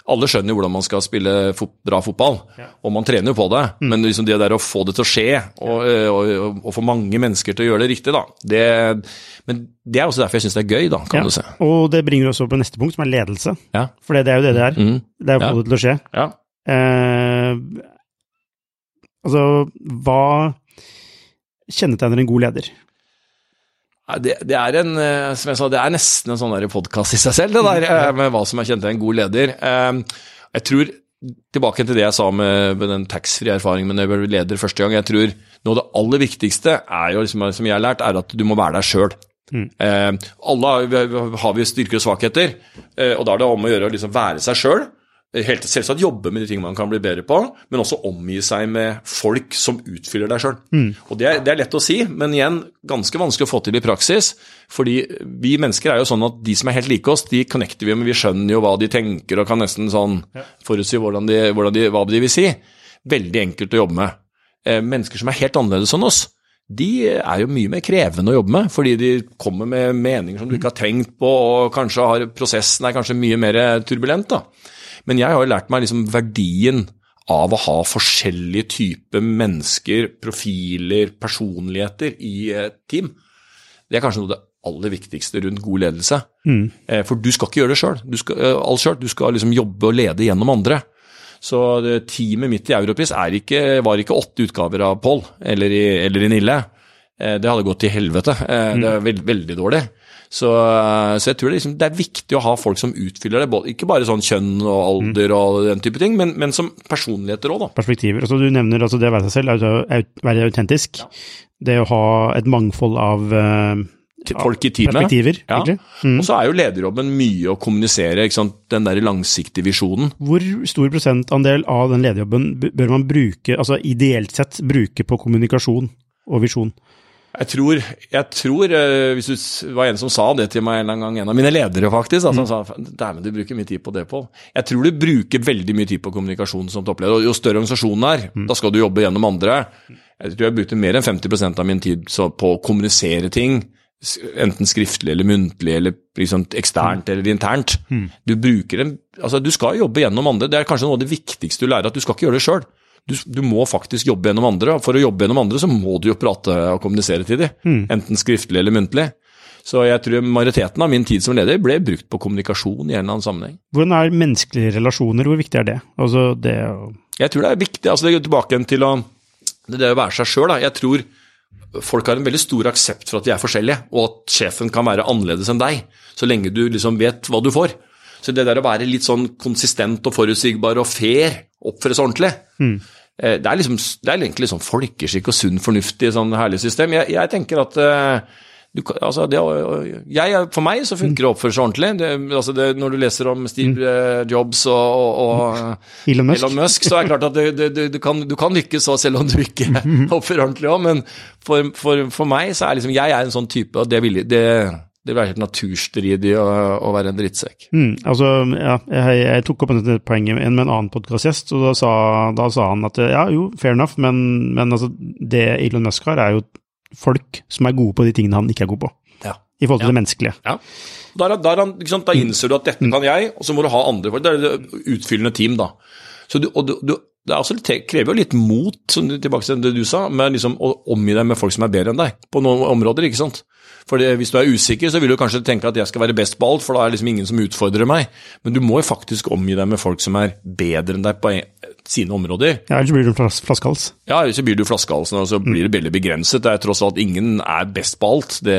Alle skjønner jo hvordan man skal spille fot bra fotball, og man trener jo på det. Men liksom det der å få det til å skje, og, eh, og, og, og få mange mennesker til å gjøre det riktig, da det, Men det er også derfor jeg syns det er gøy, da, kan Ja. du se. Og det bringer oss over på neste punkt, som er ledelse. Ja. For det, er jo det det er. Mm. Det er å få Ja. det til å skje. ja. Eh, altså, hva kjennetegner en god leder? Det, det er en, eh, som jeg sa, det er nesten en sånn podkast i seg selv, det der, eh, med hva som er kjent til en god leder. Eh, Jeg tror, tilbake til det jeg sa med, med den taxfree erfaringen med når jeg ble leder første gang, jeg tror noe av det aller viktigste er jo, liksom, som jeg har lært, er at du må være deg sjøl. Mm. alle har, vi- har vi styrker og svakheter, og da er det om å gjøre å liksom være seg sjøl. Helt selvsagt jobbe med de ting man kan bli bedre på, men også omgi seg med folk som utfyller deg sjøl. Og det er, det er lett å si, men igjen ganske vanskelig å få til i praksis. Fordi vi mennesker er jo sånn at de som er helt like oss, de connecter vi med. Vi skjønner jo hva de tenker og kan nesten sånn forutsi hvordan de, hvordan de, hva de vil si. Veldig enkelt å jobbe med. Eh, mennesker som er helt annerledes enn oss, de er jo mye mer krevende å jobbe med, fordi de kommer med meninger som du ikke har tenkt på, og kanskje har prosessen er kanskje mye mer turbulent. da. Men jeg har jo lært meg liksom verdien av å ha forskjellige typer mennesker, profiler, personligheter i et team. Det er kanskje noe av det aller viktigste rundt god ledelse. Mm. For du skal ikke gjøre det sjøl. Du skal, eh, selv. Du skal liksom jobbe og lede gjennom andre. Så teamet mitt i Europris ikke, var ikke åtte utgaver av Paul eller eller i Nille. Eh, Det hadde gått til helvete. Mm. Det er veld, veldig dårlig. Så, eh, så jeg tror det, liksom, det er viktig å ha folk som utfyller det. både- Ikke bare sånn kjønn og alder og den type ting, men, men som personligheter òg, da. Perspektiver. Altså, du nevner altså det å være seg selv, altså, være autentisk. Det å ha et mangfold av uh, folk i teamet. perspektiver, Ja. egentlig. Og så er jo lederjobben mye å kommunisere den der langsiktige visjonen. Hvor stor prosentandel av den lederjobben bør man bruke, altså ideelt sett bruke på kommunikasjon og visjon? Jeg tror, jeg tror eh, Hvis du var en som sa det til meg en gang, en av mine ledere faktisk, da, som sa dæven, du bruker mye tid på det, Pål. Jeg tror du bruker veldig mye tid på kommunikasjon som toppleder. Og jo større organisasjonen er, da skal du jobbe gjennom andre. Jeg tror jeg brukte mer enn 50% av min tid så, på å kommunisere ting. Enten skriftlig eller muntlig, eller liksom eksternt eller internt. Du bruker en, altså du skal jobbe gjennom andre. Det er kanskje noe av det viktigste du lærer, at du skal ikke gjøre det sjøl. Du, du må faktisk jobbe gjennom andre, og for å jobbe gjennom andre så må du jo prate og kommunisere til dem. Enten skriftlig eller muntlig. Så jeg tror majoriteten av min tid som leder ble brukt på kommunikasjon i en eller annen sammenheng. Hvordan er menneskelige relasjoner, hvor viktig er det? Altså det å Jeg tror det er viktig. altså Det går tilbake til å det, å være seg sjøl. Jeg tror folk har en veldig stor aksept for at de er forskjellige, og at sjefen kan være annerledes enn deg, så lenge du liksom vet hva du får. Så det der å være litt sånn konsistent og forutsigbar og fair, oppføre seg ordentlig, Mm. Eh, det, er liksom, det er egentlig sånn folkeskikk og sunn fornuft i sånn herlig system. Jeg, jeg tenker at eh, du, altså det, jeg, For meg så funker det å oppføre seg ordentlig. Det, altså det, når du leser om Steve eh, Jobs og, og, og Elon Musk. Elon Musk, så er det klart at du, kan, du kan lykkes så selv om du ikke oppfører ordentlig òg, men for, for, for meg så er liksom Jeg er en sånn type, at det vil, det, det vil være helt naturstridig å, å være en drittsekk. Mm, altså, ja, jeg, jeg tok opp dette poenget med en, annen podkastgjest, og da sa, da sa han at ja, jo, fair enough, men, men altså, det Elon Musk har, er jo folk som er gode på de tingene han ikke er god på, Ja. i forhold til Ja. det menneskelige. Ja. Der, der, da, da innser du at dette kan jeg, og så må du ha andre folk. Det er det utfyllende team, da. Så du, og du, du, det er også, det krever jo litt mot, tilbake til det du sa, med liksom å omgi deg med folk som er bedre enn deg på noen områder. ikke sant? For Hvis du er usikker, så vil du kanskje tenke at jeg skal være best på alt, for da er det liksom ingen som utfordrer meg. Men du må jo faktisk omgi deg med folk som er bedre enn deg på sine områder. Ja, ellers blir du flaskehals. Ja, så blir du flaskehalsen, og så blir det veldig begrenset. Det er tross alt ingen er best på alt. Det,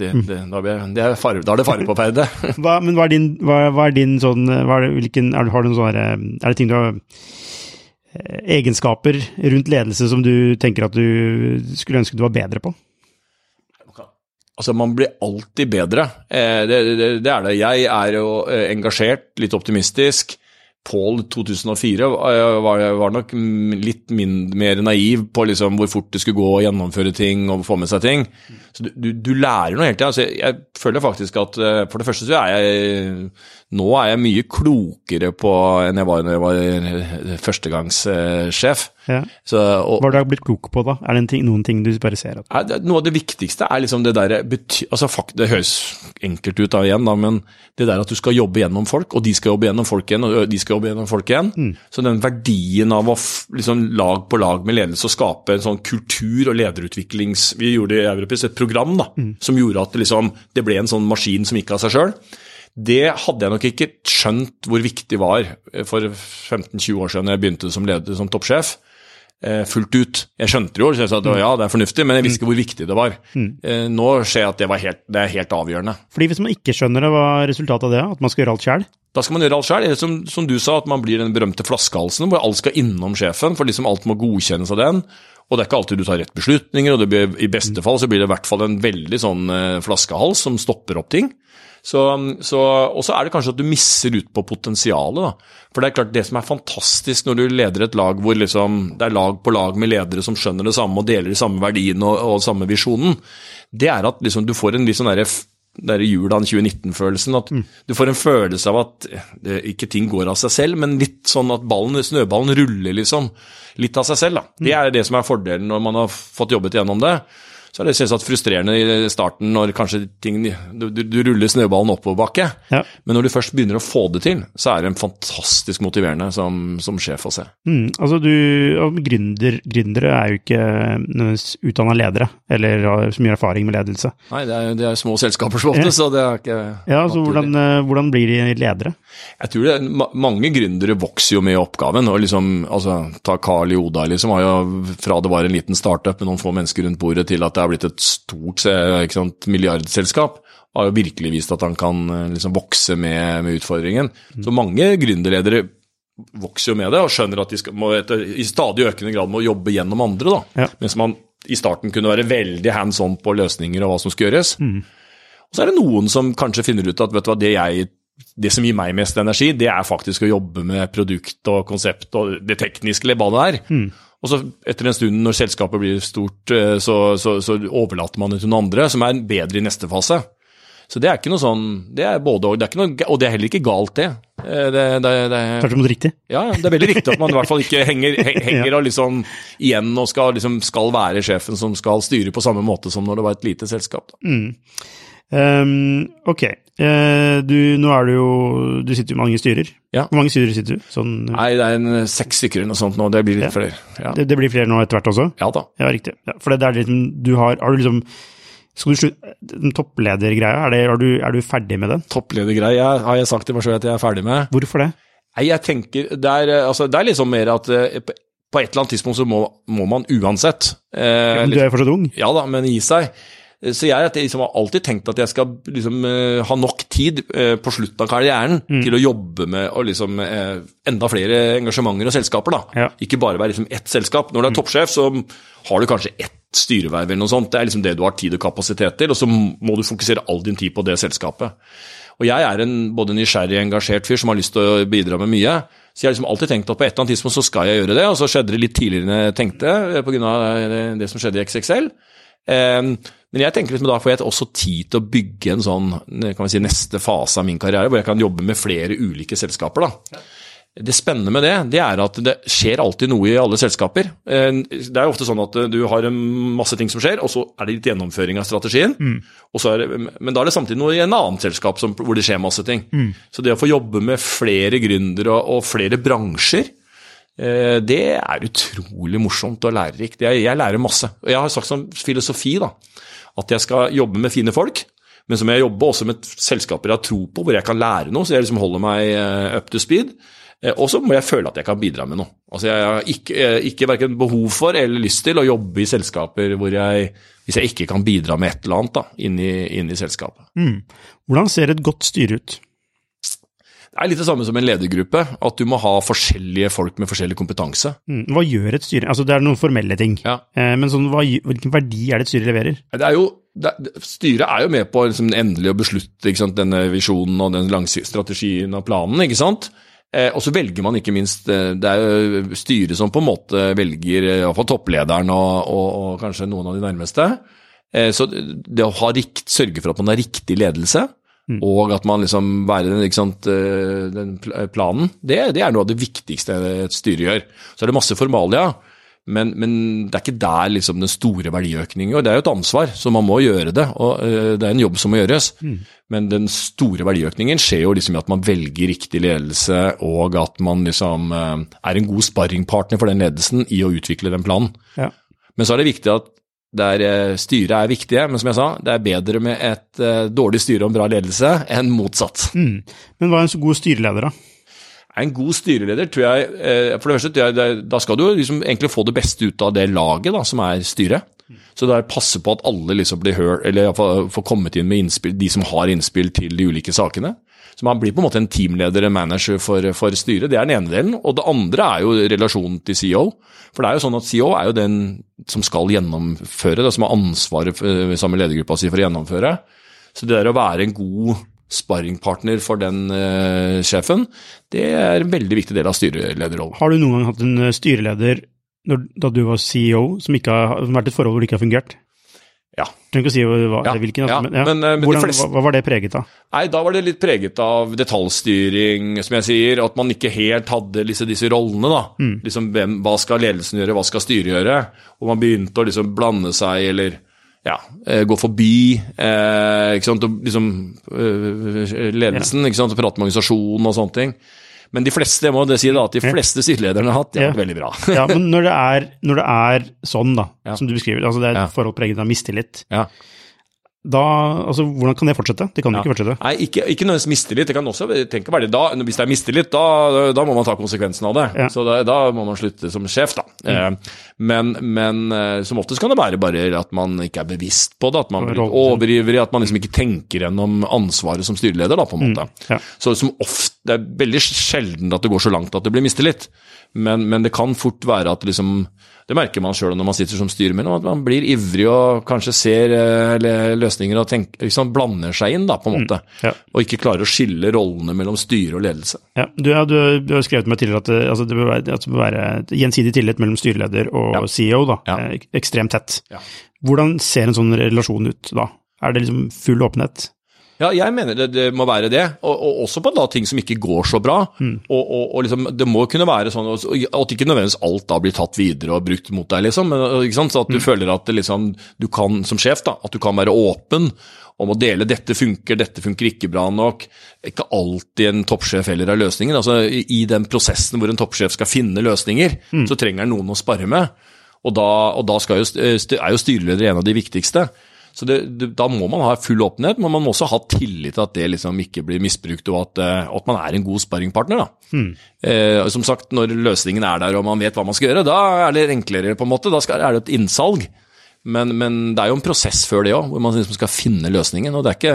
det, det, da, er fare, da er det fare på ferde. Hva, men hva er din, hva, hva er din sånn hva er det, hvilken, er, Har du noen sånne Er det ting du har Egenskaper rundt ledelse som du tenker at du skulle ønske du var bedre på? Altså, man blir alltid bedre. Eh, det, det, det er det. Jeg er jo eh, engasjert, litt optimistisk. Pål 2004 var, var nok litt mindre, mer naiv på liksom hvor fort det skulle gå å gjennomføre ting og få med seg ting. Så du, du, du lærer noe hele tida. Altså, jeg, jeg føler faktisk at eh, for det første så er jeg Nå er jeg mye klokere på enn jeg var når jeg var førstegangssjef. Ja. Så, og, Hva har du blitt klok på, da? Er det en ting, noen ting du bare ser at noe av det viktigste er liksom det derre. Altså, det høres enkelt ut da igjen, da, men det der at du skal jobbe gjennom folk, og de skal jobbe gjennom folk igjen, og de skal jobbe gjennom folk igjen. Så den verdien av å liksom lag på lag med ledelse og skape en sånn kultur- og lederutviklings... Vi gjorde i Europris et program da, som gjorde at det, liksom, det ble en sånn maskin som gikk av seg sjøl. Det hadde jeg nok ikke skjønt hvor viktig var eh, for 15-20 år siden jeg begynte som leder, som toppsjef eh, fullt ut. Jeg skjønte jo, så jeg sa at ja, det er fornuftig, men jeg visste ikke hvor viktig det var. Mm. nå ser jeg at det, var helt, det er helt avgjørende. Fordi hvis man ikke skjønner det, hva er resultatet av det? At man skal gjøre alt sjøl? Da skal man gjøre alt sjøl. Som, som du sa, at man blir den berømte flaskehalsen hvor alt skal innom sjefen, for liksom alt må godkjennes av den. Og det er ikke alltid du tar rett beslutninger, og det blir, i beste fall så blir det i hvert fall en veldig sånn eh, flaskehals som stopper opp ting. Så, så, og så er det kanskje at du misser ut på potensialet. Da. For det er klart det som er fantastisk når du leder et lag hvor liksom, det er lag på lag med ledere som skjønner det samme og deler de samme verdiene og, og samme visjonen, det er at liksom, du får en litt sånn derre der Julan 2019-følelsen. At du får en følelse av at det, ikke ting går av seg selv, men litt sånn at ballen, snøballen ruller liksom litt av seg selv. Da. Det er det som er fordelen når man har fått jobbet gjennom det. Så er det selvsagt frustrerende i starten når kanskje ting, du, du, ruller snøballen oppoverbakke. Ja. Men når du først begynner å få det til, så er det en fantastisk motiverende som, som sjef å se. Mm, altså du, gründer, Gründere er jo ikke nødvendigvis utdanna ledere, eller har så mye erfaring med ledelse. Nei, det er, det er små selskaper som ofte, så det er ikke Ja, så hvordan, eh, hvordan blir de ledere? Jeg tror det, er- Mange gründere vokser jo med oppgaven. og liksom, altså, Ta Carl Joda, liksom, har jo, fra det var en liten startup med noen få mennesker rundt bordet, til at det har blitt et stort ikke sant, milliardselskap, har jo virkelig vist at han kan eh, liksom, vokse med, med utfordringen. Så mange gründerledere vokser jo med det og skjønner at de skal, må, etter, i stadig økende grad må jobbe gjennom andre. da. Ja. Mens man i starten kunne være veldig hands on på løsninger og hva som skal gjøres. Og så er det noen som kanskje finner ut at hva, det, jeg, det som gir meg mest energi, det er faktisk å jobbe med produkt og konsept og det tekniske, eller hva det er. Og så etter en stund, når selskapet blir stort, eh, så, så, så overlater man det til noen andre som er bedre i neste fase. Så det er ikke noe sånn Det er både og. Det er ikke noe, og det er heller ikke galt, det. Eh, det, det, det Tvert imot riktig. ja, det er veldig riktig at man i hvert fall ikke henger, he- henger og liksom igjen og skal, liksom, skal være sjefen som skal styre på samme måte som når det var et lite selskap. Da. Ehm, ok, Uh, du, nå er du jo Du sitter jo mange styrer. Ja. Hvor mange styrer sitter du? Sånn, Nei, det er en seks stykker eller noe sånt nå, det blir litt Ja. flere. Ja. det, det blir flere nå etter hvert også? ja da. Ja, riktig. Ja, for det er liksom Du har, har du liksom Skal du slutte Den toppledergreia, er, det, er, du, er du ferdig med den? Toppledergreia har jeg sagt til meg selv at jeg er ferdig med. Hvorfor det? Nei, jeg tenker Det er, eh, altså, det er liksom mer at eh, på et eller annet tidspunkt så må, må man uansett eh, Men du er jo fortsatt ung. Ja da, men gi seg. Så jeg, jeg liksom har alltid tenkt at jeg skal liksom, eh, ha nok tid eh, på slutten av karrieren til å jobbe med og liksom, eh, enda flere engasjementer og selskaper. da. Ja. Ikke bare være liksom ett selskap. Når du er toppsjef, så har du kanskje ett styreverv eller noe sånt. Det er liksom det du har tid og kapasitet til, og så må du fokusere all din tid på det selskapet. Og jeg er en både nysgjerrig og engasjert fyr som har lyst til å bidra med mye. Så jeg har liksom alltid tenkt at på et eller annet tidspunkt så skal jeg gjøre det, og så skjedde det litt tidligere enn jeg tenkte pga. det, det som skjedde i XXL. Eh, men jeg tenker liksom da får jeg også tid til å bygge en sånn kan vi si, neste fase av min karriere, hvor jeg kan jobbe med flere ulike selskaper. da. Det spennende med det, det er at det skjer alltid noe i alle selskaper. Eh, Det er jo ofte sånn at eh, du har masse ting som skjer, og så er det litt gjennomføring av strategien. Og så er det, men da er det samtidig noe i en annen selskap som, hvor det skjer masse ting. Så det å få jobbe med flere gründere og, og flere bransjer, eh, det er utrolig morsomt og lærerikt. Jeg, jeg lærer masse. Og jeg har sagt som filosofi da, at jeg skal jobbe med fine folk. Men så må jeg jobbe også med selskaper jeg har tro på, hvor jeg kan lære noe, så jeg liksom holder meg eh, up to speed. Eh, Og så må jeg føle at jeg kan bidra med noe. Altså Jeg har ikke, eh, ikke verken behov for eller lyst til å jobbe i selskaper hvor jeg, hvis jeg ikke kan bidra med et eller annet da, inn i, inn i selskapet. Hvordan ser et godt styre ut? Det er litt det samme som en ledergruppe, at du må ha forskjellige folk med forskjellig kompetanse. Mm, Hva gjør et styre? Altså Det er noen formelle ting, Ja. Eh, men sånn, hva, hvilken verdi er det et styre leverer? Det er jo, det, styret er jo med på liksom, endelig å beslutte sant, denne visjonen og den langsiktige strategien og planen. ikke sant? Eh, og så velger man ikke minst eh, Det er jo styret som på en måte velger eh, i hvert fall topplederen og, og, og kanskje noen av de nærmeste. Eh, så det å rikt, sørge for at man har riktig ledelse, og at man liksom være den, ikke sant, eh, den planen, det, det er noe av det viktigste et styre gjør. Så er det masse formalia, men, men det er ikke der liksom den store verdiøkningen Og det er jo et ansvar, så man må gjøre det. og eh, Det er en jobb som må gjøres. Men den store verdiøkningen skjer jo liksom i at man velger riktig ledelse, og at man liksom eh, er en god sparringpartner for den ledelsen i å utvikle den planen. Ja. Men så er det viktig at der eh, styret er viktige, men som jeg sa, det er bedre med et eh, dårlig styre og en bra ledelse enn motsatt. Mm. Men hva er en så god styreleder, da? En god styreleder tror jeg eh, For det første, jeg, da skal du liksom egentlig få det beste ut av det laget da, som er styret. Så det er passe på at alle liksom blir hørt, eller får kommet inn med innspill, de som har innspill til de ulike sakene. Så man blir på en måte en teamleder, en manager for, for styret. Det er den ene delen. Og det andre er jo relasjonen til CEO. For det er jo sånn at CEO er jo den som skal gjennomføre, det som har ansvaret for, sammen med ledergruppa si for å gjennomføre. Så det der å være en god sparringpartner for den uh, sjefen, det er en veldig viktig del av styrelederrollen. Har du noen gang hatt en eh, styreleder når, da du var CEO, som har som har vært et forhold hvor det ikke har fungert? Ja. Trenger ikke å si hva, Ja, hvilken, ja, men, men, eh, men de Hvordan, fleste- hva, hva var det preget av? Nei, da var det litt preget av detaljstyring, som jeg sier, at man ikke helt hadde disse, disse rollene, da. Liksom, hvem, hva skal ledelsen gjøre, hva skal styret gjøre? Og man begynte å liksom blande seg, eller ja, eh, gå forbi eh, ikke sant, og liksom, eh, ledelsen, ikke sant, og prate med organisasjonen og sånne ting. Men de fleste, jeg må det si da, at de fleste styrelederne har hatt, de har vært veldig bra. Ja, men når det er, når det er sånn, da, som du beskriver, altså det er et forhold preget av mistillit, Ja. Da, altså hvordan kan det fortsette? Det kan jo Ja. ikke fortsette. Nei, ikke, ikke nødvendigvis mistillit. Det kan også tenke bare det. Da, hvis det er mistillit, da, da må man ta konsekvensen av det. Ja. Så da, da må man slutte som sjef, da. Eh, men, men eh, som oftest kan det være bare at man ikke er bevisst på det, at man blir overivrig, at man liksom ikke tenker gjennom ansvaret som styreleder, da, på en måte. Ja. Så som ofte, Det er veldig sjelden at det går så langt at det blir mistillit, men, men det kan fort være at liksom Det merker man sjøl når man sitter som styremedlem, at man blir ivrig og kanskje ser eh, løsninger og tenker, liksom blander seg inn, da, på en måte. Ja. Og ikke klarer å skille rollene mellom styre og ledelse. Ja, du, ja, du, du har skrevet meg tidligere at det, altså det, bør være, at det bør være gjensidig tillit mellom styreleder og Ja. CEO, da, eh, ekstremt tett. Ja. Hvordan ser en sånn relasjon ut da? Er det liksom full åpenhet? Ja, jeg mener det, det må være det, og, og også på da ting som ikke går så bra. Og, og, og liksom, Det må kunne være sånn at ikke nødvendigvis alt da blir tatt videre og brukt mot deg, liksom. Men? Så at du føler at det liksom, du kan, som sjef, da, at du kan være åpen om å dele 'dette funker, dette funker ikke bra nok'. Ikke alltid en toppsjef heller er løsningen. Altså, i, den prosessen hvor en toppsjef skal finne løsninger, så trenger han noen å spare med. Og da, og da skal jo, er jo styreleder en av de viktigste. Så det, det, Da må man ha full åpenhet, men man må også ha tillit til at det liksom ikke blir misbrukt, og at, uh, at man er en god sparringpartner. Mm. Uh, som sagt, Når løsningen er der og man vet hva man skal gjøre, da er det enklere. på en måte. Da skal, er det et innsalg. Men, men, det er jo en prosess før det òg, hvor man liksom skal finne løsningen. og det er ikke,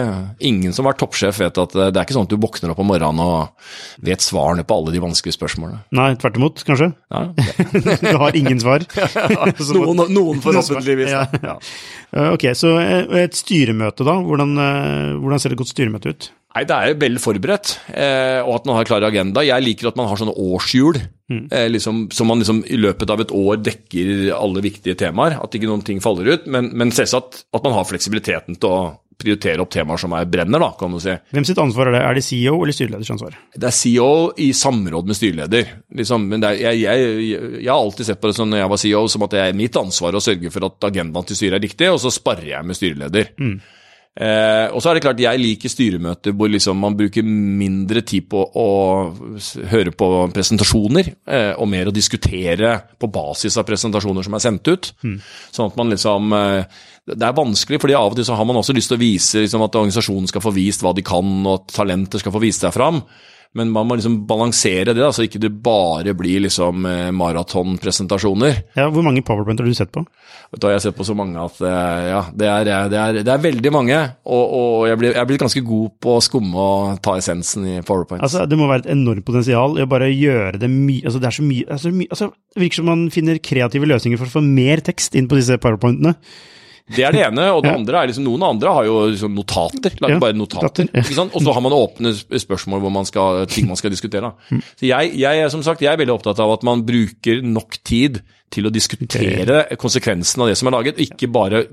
Ingen som har vært toppsjef vet at det er ikke sånn at du våkner opp om morgenen og vet svarene på alle de vanskelige spørsmålene. Nei, tvert imot, kanskje? Ja, du har ingen svar? noen, noen forhåpentligvis. Ja, ja. Eh, ok, så eh, et styremøte, da. Hvordan, eh, hvordan ser et godt styremøte ut? Nei, Det er vel forberedt, eh, og at man har klar agenda. Jeg liker at man har sånne årshjul, mm. eh, liksom, som man liksom i løpet av et år dekker alle viktige temaer. At ikke noen ting faller ut. Men, men selvsagt at man har fleksibiliteten til å prioritere opp temaer som er brenner, da, kan du si. Hvem sitt ansvar er det? Er det CEO eller styreleders ansvar? Det er CEO i samråd med styreleder. Liksom, men er, jeg, jeg, jeg, har alltid sett på det som når jeg var CEO, som at det er mitt ansvar å sørge for at agendaen til styret er riktig, og så sparrer jeg med styreleder. Mm. Eh, og så er det klart, jeg liker styremøter hvor liksom man bruker mindre tid på å høre på presentasjoner, eh, og mer å diskutere på basis av presentasjoner som er sendt ut. Mm. Sånn at man liksom eh, Det er vanskelig, fordi av og til så har man også lyst til å vise liksom, at organisasjonen skal få vist hva de kan, og at talenter skal få vise seg fram. Men man må liksom balansere det, da, så ikke det bare blir liksom eh, maratonpresentasjoner. Ja, Hvor mange powerpoint har du sett på? Vet du, Jeg har sett på så mange at eh, ja, det er, det er, det er veldig mange. Og, og jeg, blir, jeg blitt ganske god på å skumme og ta essensen i powerpoint. Altså, Det må være et enormt potensial i å bare gjøre det mye altså, Det er så mye, altså, my, altså, virker som man finner kreative løsninger for å få mer tekst inn på disse powerpointene. Det er det ene. Og det ja. andre er liksom Noen andre har jo liksom notater. Lager ja, bare notater. Ja. Og så har man åpne spørsmål hvor man skal, ting man skal diskutere. Mm. Så jeg, jeg, som sagt, jeg er veldig opptatt av at man bruker nok tid til å diskutere konsekvensen av det som er laget, ikke bare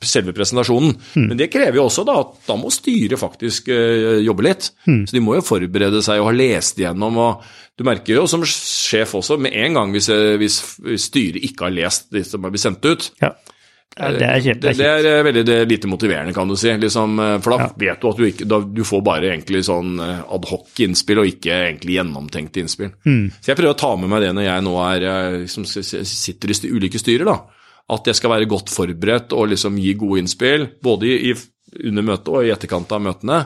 selve presentasjonen. Mm. Men det krever jo også da at da må styret faktisk uh, jobbe litt. Mm. Så de må jo forberede seg og ha lest igjennom. og Du merker jo som sjef også, med en gang hvis, hvis, hvis styret ikke har lest det som er blitt sendt ut, ja. Ja, det, er kjent, det, det, er eh, veldig det er lite motiverende, kan du si. Liksom, eh, for da ja. vet du at du ikke da, Du får bare egentlig sånn eh, adhoc-innspill, og ikke egentlig gjennomtenkte innspill. Mm. Så jeg prøver å ta med meg det når jeg nå er, liksom, sitter i ulike styrer. da, At jeg skal være godt forberedt og liksom gi gode innspill, både i, under møtet og i etterkant av møtene.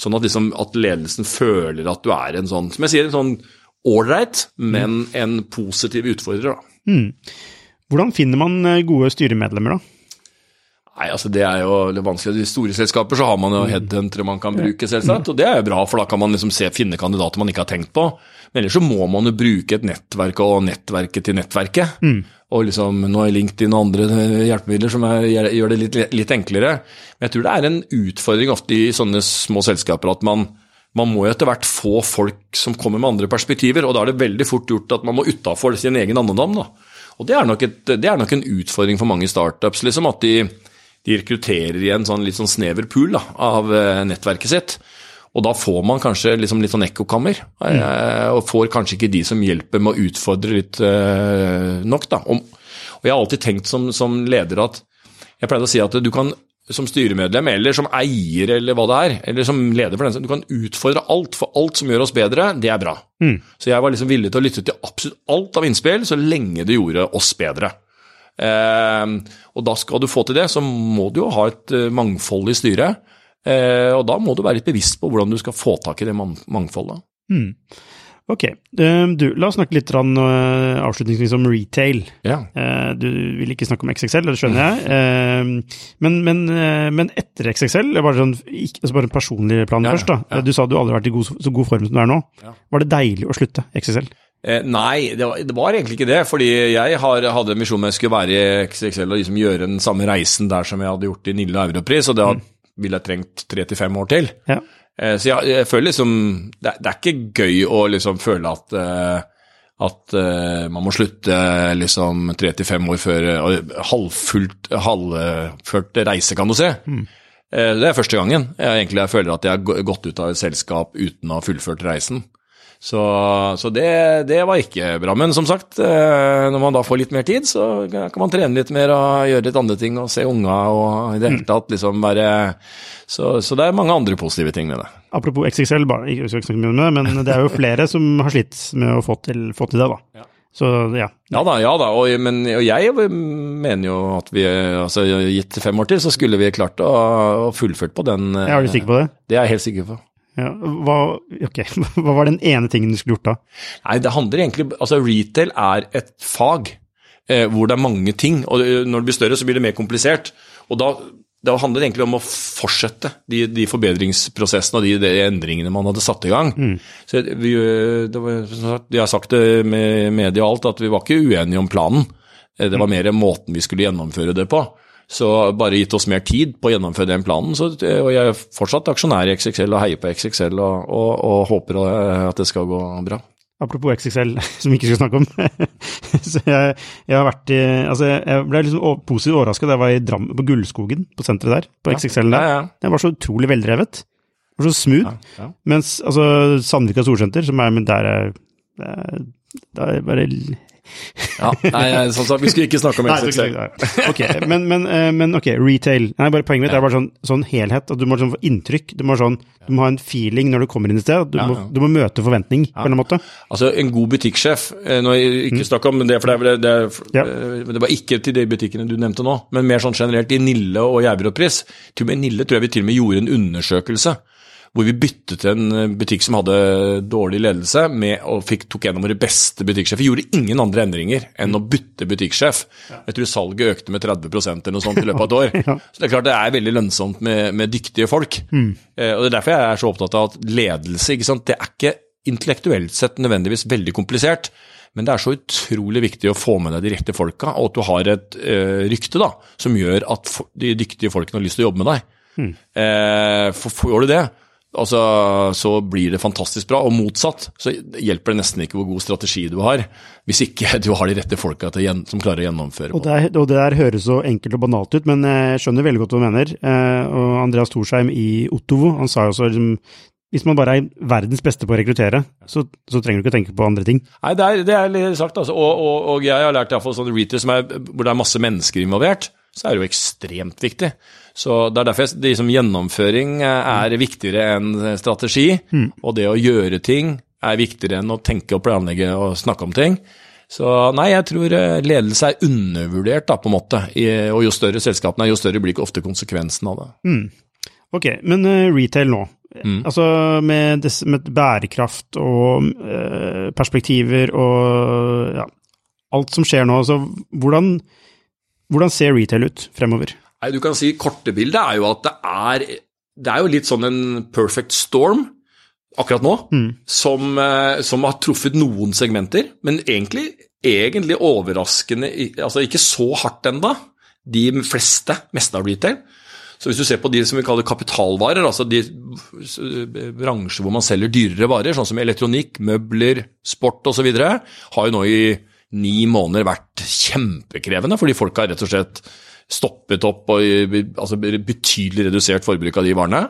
Sånn at, liksom, at ledelsen føler at du er en sånn, som jeg sier, en sånn ålreit, men mm. en positiv utfordrer. da. Mm. Hvordan finner man eh, gode styremedlemmer, da? Nei, altså Det er jo litt vanskelig. I store selskaper så har man jo headhuntere man kan bruke, selvsagt. Og det er jo bra, for da kan man liksom se, finne kandidater man ikke har tenkt på. Men ellers så må man jo bruke et nettverk og nettverket til nettverket. Mm. Og liksom, Nå er LinkedIn og andre hjelpemidler som er, gjør det litt, litt, enklere. Men jeg tror det er en utfordring ofte i sånne små selskaper at man, man må jo etter hvert få folk som kommer med andre perspektiver. Og da er det veldig fort gjort at man må utafor sin egen andedam. da. Og det er, nok, et, det er nok en utfordring for mange startups, liksom, at de, de rekrutterer i en sånn litt sånn snever pool da, av eh, nettverket sitt. Og da får man kanskje liksom litt sånn ekkokammer, mm. Eh, og får kanskje ikke de som hjelper med å utfordre litt uh, nok. da. Og, jeg har alltid tenkt som, som leder at jeg pleide å si at du kan som styremedlem eller som eier eller hva det er, eller som leder for den, du kan utfordre alt, for alt som gjør oss bedre, det er bra. Mm. Så jeg var liksom villig til å lytte til absolutt alt av innspill, så lenge det gjorde oss bedre. Eh, og da skal du få til det, så må du jo ha et uh, mangfold i styret. Eh, og da må du være litt bevisst på hvordan du skal få tak i det mangfoldet. Mm. Ok. Ehm, du, la oss snakke litt rann, avslutningsvis om retail. Ja. Uh, du vil ikke snakke om XXL, det skjønner jeg. Uh, men, men, uh, men, etter XXL, bare, sånn, altså bare en personlig plan ja, først. da. Ja. Du sa du aldri har vært i god, så god form som du er nå. Var det deilig å slutte XXL? Eh, nei, det var, det var, egentlig ikke det. Fordi jeg har, hadde en misjon med jeg skulle være i XXL og liksom gjøre den samme reisen der som jeg hadde gjort i Nille Europris, og det mm. ville jeg trengt tre til fem år til. Ja. Eh, så jeg, jeg, føler liksom det, det, er ikke gøy å liksom føle at, uh, at uh, man må slutte liksom tre til fem år før halvført reise, kan du se. Mm. Det er første gangen jeg egentlig jeg føler at jeg har gått ut av et selskap uten å ha fullført reisen. Så, så det, det, var ikke bra. Men som sagt, eh, når man da får litt mer tid, så kan man trene litt mer og gjøre litt andre ting og se unga og i det hele tatt liksom være så, så, det er mange andre positive ting med det. Apropos XXL, bare, ikke snakke mye om det, men det er jo flere som har slitt med å få til, få til det, da. Ja. Så ja. Ja da, ja da. Og, men, og jeg mener jo at vi, altså gitt fem år til, så skulle vi klart å, å fullført på den. Jeg er du sikker på det? Det er jeg helt sikker på. Ja, hva, okay. hva var den ene tingen du skulle gjort da? Nei, det handler egentlig Altså, retail er et fag eh, hvor det er mange ting. Og når det blir større, så blir det mer komplisert. Og da det handler egentlig om å fortsette de, de forbedringsprosessene og de, de, endringene man hadde satt i gang. Mm. Så vi, var, jeg har sagt det med media og alt, at vi var ikke uenige om planen. Eh, det var mm. mer måten vi skulle gjennomføre det på. Så bare gitt oss mer tid på å gjennomføre den planen. Så, og jeg er fortsatt aksjonær i XXL og heier på XXL og, og, og håper at det skal gå bra. Apropos XXL, som vi ikke skal snakke om. så jeg, jeg, i Altså, jeg ble liksom positivt overrasket da jeg var i Dram, på Gullskogen, på senteret der, på XXL-en der. Ja, ja. Det var så utrolig veldrevet. Var så smooth. Ja, Mens altså, Sandvika Storsenter, som er Men der er der er bare ja, nei, sånn sagt, Vi skulle ikke snakke om XXL. ok, men, men, eh, men, ok, retail. Nei, bare Poenget mitt er bare sånn, sånn helhet. at Du må sånn få inntrykk. Du må, sånn, du må, ha en feeling når du kommer inn et sted. Du, ja, ja. Må, du må, møte forventning på en eller annen måte. Altså, En god butikksjef Nå har jeg Ikke mm. snakk om det, for det, det, det, det, var ikke til de butikkene du nevnte nå, men mer sånn generelt i Nille og Gjerbrod-pris. Til og med Nille tror jeg vi til og med gjorde en undersøkelse hvor vi byttet en eh, butikk som hadde dårlig ledelse, med, og fikk, tok en av våre beste butikksjefer. Gjorde ingen andre endringer enn å bytte butikksjef. Jeg tror salget økte med 30 eller noe sånt i løpet av et år. Så det er klart det er veldig lønnsomt med, med dyktige folk. Mm. Eh, og Det er derfor jeg er så opptatt av at ledelse ikke sant? det er ikke intellektuelt sett nødvendigvis veldig komplisert. Men det er så utrolig viktig å få med deg de rette folka, og at du har et eh, rykte da, som gjør at de dyktige folkene har lyst til å jobbe med deg. Mm. Eh, for Får du det, altså, så blir det fantastisk bra. Og motsatt så hjelper det nesten ikke hvor god strategi du har, hvis ikke du har de rette folka som klarer å gjennomføre. Og det, er, og det, der høres så enkelt og banalt ut, men jeg skjønner veldig godt hva du mener. Eh, og Andreas Thorsheim i Ottovo han sa jo også liksom, hvis man bare er verdens beste på å rekruttere, så, så, trenger du ikke å tenke på andre ting. Nei, det er, det er sagt, altså. Og, og, og, jeg har lært iallfall sånn reaters hvor det er masse mennesker involvert, så er det jo ekstremt viktig. Så Det er derfor jeg, liksom, gjennomføring er viktigere enn strategi. Mm. Og det å gjøre ting er viktigere enn å tenke og planlegge og snakke om ting. Så nei, jeg tror eh, ledelse er undervurdert, da, på en måte. og jo større selskapene er, jo større blir ikke ofte konsekvensen av det. Mm. Ok, men retail nå. Mm. Altså med, des, med, bærekraft og uh, perspektiver og ja, alt som skjer nå. Altså, hvordan, hvordan ser retail ut fremover? Nei, du kan si Korte bildet er jo at det er, det er jo litt sånn en perfect storm akkurat nå, mm. som, eh, som, har truffet noen segmenter, men egentlig, egentlig overraskende Altså ikke så hardt enda, de fleste, meste av retail. Så hvis du ser på de som vi kaller kapitalvarer, altså de bransjer hvor man selger dyrere varer, sånn som elektronikk, møbler, sport osv., har jo nå i ni måneder vært kjempekrevende, fordi folk har rett og slett stoppet opp og altså betydelig redusert forbruk av de varene.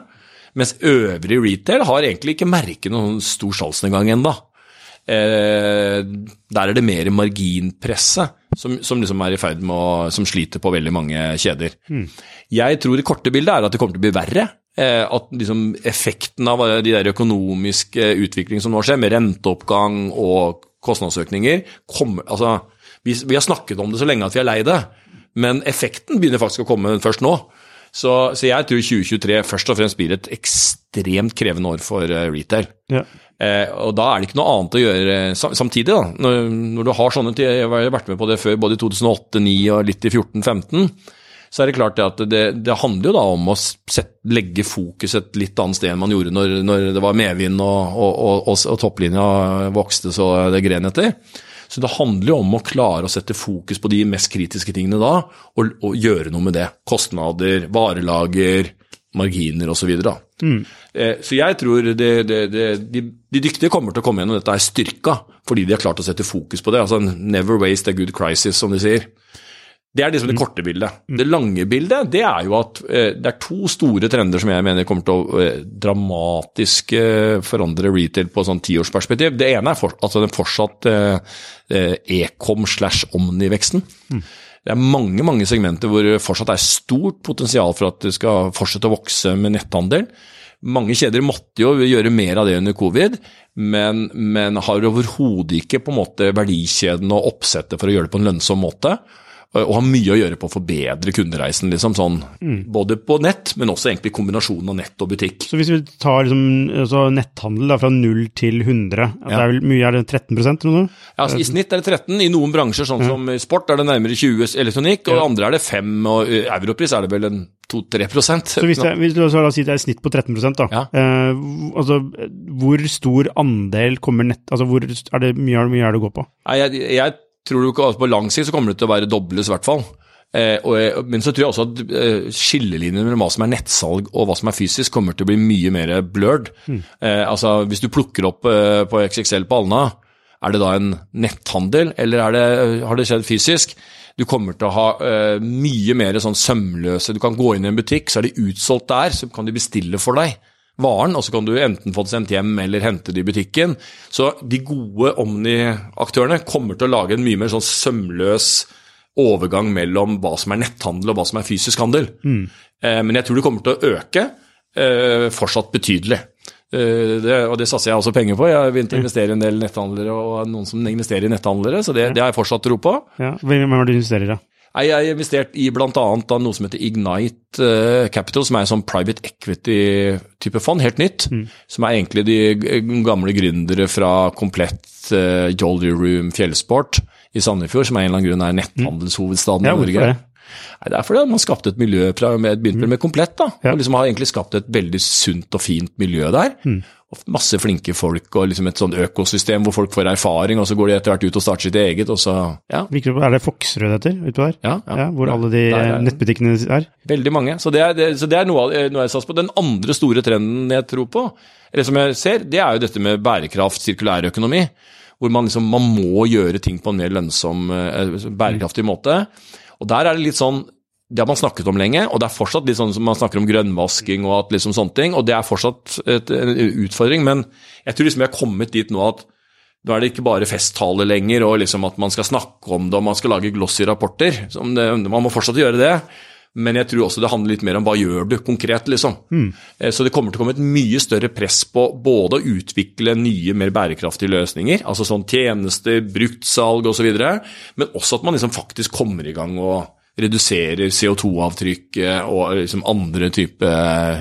Mens øvrig retail har egentlig ikke merket noen stor salgsnedgang ennå. Eh, der er det mer marginpresset som, som, liksom er i ferd med å Som sliter på veldig mange kjeder. Mm. Jeg tror det korte bildet er at det kommer til å bli verre. Eh, at liksom effekten av de der økonomiske utviklingene som nå skjer, med renteoppgang og kostnadsøkninger kommer, altså, vi, vi, har snakket om det så lenge at vi er lei det, men effekten begynner faktisk å komme først nå. Så, så, jeg tror 2023 først og fremst blir et ekstremt krevende år for uh, retail. Ja. Eh, og da er det ikke noe annet å gjøre samtidig. da, når, når, du har sånne Jeg har vært med på det før, både i 2008, 2009 og litt i 2014-2015. Så er det klart at det, det, handler jo da om å sette, legge fokus et litt annet sted enn man gjorde når, når det var medvind og, og, og, og topplinja vokste så det gren etter. Så det handler jo om å klare å sette fokus på de mest kritiske tingene da, og, og gjøre noe med det. Kostnader, varelager, marginer osv. Så, mm. Eh, så jeg tror det, det, det, de, de, dyktige kommer til å komme gjennom dette er styrka fordi de har klart å sette fokus på det. Altså never waste a good crisis, som de sier. Det er liksom det mm. korte bildet. Mm. Det lange bildet det er jo at eh, det er to store trender som jeg mener kommer til å eh, dramatisk eh, forandre retail på sånn tiårsperspektiv. Det ene er for, altså den fortsatt e-com slash omni-veksten. Mm. Det er mange mange segmenter hvor det fortsatt er stort potensial for at det skal fortsette å vokse med netthandel. Mange kjeder måtte jo gjøre mer av det under covid, men, men har overhodet ikke på en måte verdikjeden og oppsettet for å gjøre det på en lønnsom måte og har mye å gjøre på å forbedre kundereisen, liksom sånn. Mm. Både på nett, men også egentlig kombinasjonen av nett og butikk. Så hvis vi tar liksom, altså netthandel da, fra 0 til 100, ja. det er vel mye, er det 13 eller noe? Ja, altså, I snitt er det 13. I noen bransjer, sånn ja. som sport, er det nærmere 20 elektronikk, og i andre er det 5, og i europris er det vel en 2-3 Så hvis, jeg, hvis du la oss si det er snitt på 13 da, ja. eh, altså, hvor stor andel kommer nett, altså hvor er det mye, mye er det å gå på? Nei, jeg, jeg tror du ikke at på lang sikt så kommer det til å være dobles, i hvert fall. Eh, og, men så tror jeg også at eh, skillelinjen mellom hva som er nettsalg og hva som er fysisk, kommer til å bli mye mer blurred. Mm. Eh, altså, Hvis du plukker opp eh, på XXL på Alna, er det da en netthandel, eller det, har det skjedd fysisk? Du kommer til å ha eh, mye mer sånn sømløse Du kan gå inn i en butikk, så er de utsolgt der, så kan de bestille for deg varen, og så kan du enten få det sendt hjem eller hente det i butikken. Så de gode Omni-aktørene kommer til å lage en mye mer sånn sømløs overgang mellom hva som er netthandel og hva som er fysisk handel. Mm. Eh, men jeg tror det kommer til å øke eh, fortsatt betydelig. Eh, det, og det satser jeg også penger på. Jeg har begynt å investere i en del netthandlere og noen som investerer i netthandlere, så det, det har jeg fortsatt tro på. Ja. Hvem er det du investerer i? Jeg har investert i bl.a. noe som heter Ignite uh, Capital, som er en sånn private equity-type fond, helt nytt. Mm. Som er egentlig de gamle gründere fra Komplett, uh, Jolly Room, Fjellsport i Sandefjord, som av en eller annen grunn er netthandelshovedstaden mm. i Norge. Ja, Nei, Det er fordi man skapte et miljø fra med, begynte mm. med Komplett. da, ja. og liksom har egentlig skapt et veldig sunt og fint miljø der. Mm masse flinke folk og liksom et sånn økosystem hvor folk får erfaring, og så går de etter hvert ut og starter sitt eget, og så ja. Er det Foksrød heter utpå der? Ja, ja, ja, Hvor alle de er, nettbutikkene er? Veldig mange. Så det er, det, så det er noe, noe jeg satser på. Den andre store trenden jeg tror på, eller som jeg ser, det er jo dette med bærekraft, sirkulær økonomi. Hvor man liksom man må gjøre ting på en mer lønnsom, eh, bærekraftig måte. Og der er det litt sånn det har man snakket om lenge, og det er fortsatt litt sånn som man snakker om grønnvasking og at liksom sånne ting, og det er fortsatt et, en utfordring. Men jeg tror liksom vi har kommet dit nå at nå er det ikke bare festtaler lenger, og liksom at man skal snakke om det og man skal lage glossy rapporter. Det, man må fortsatt gjøre det. Men jeg tror også det handler litt mer om hva gjør du konkret, liksom. Mm. Så det kommer til å komme et mye større press på både å utvikle nye, mer bærekraftige løsninger, altså sånn tjenester, bruktsalg osv., men også at man liksom faktisk kommer i gang og reduserer CO2-avtrykket og liksom andre type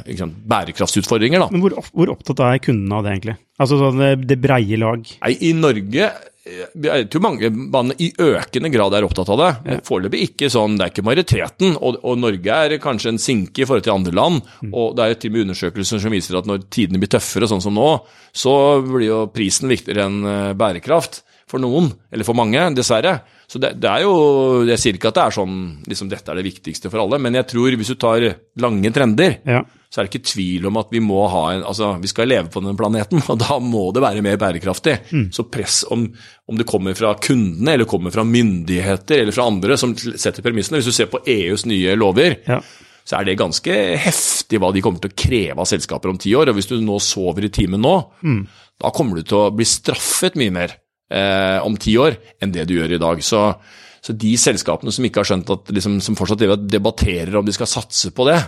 liksom, bærekraftsutfordringer. Da. Men hvor, hvor, opptatt er kundene av det, egentlig? Altså sånn det, det breie lag? Nei, I Norge jeg tror mange man i økende grad er opptatt av det. Ja. Foreløpig ikke sånn, det er ikke majoriteten. Og, og, Norge er kanskje en sinke i forhold til andre land. Mm. Og det er til og med undersøkelser som viser at når tidene blir tøffere, sånn som nå, så blir jo prisen viktigere enn eh, bærekraft for noen, eller for mange, dessverre. Så det, det, er jo Jeg sier ikke at det er sånn liksom dette er det viktigste for alle, men jeg tror hvis du tar lange trender, ja. så er det ikke tvil om at vi må ha en Altså, vi skal leve på denne planeten, og da må det være mer bærekraftig. Mm. Så press om, om, det kommer fra kundene, eller kommer fra myndigheter, eller fra andre som setter premissene Hvis du ser på EUs nye lover, ja. så er det ganske heftig hva de kommer til å kreve av selskaper om ti år. Og hvis du nå sover i timen nå, mm. da kommer du til å bli straffet mye mer eh, om ti år enn det du gjør i dag. Så, så de selskapene som ikke har skjønt at, liksom, som fortsatt debatterer om de skal satse på det,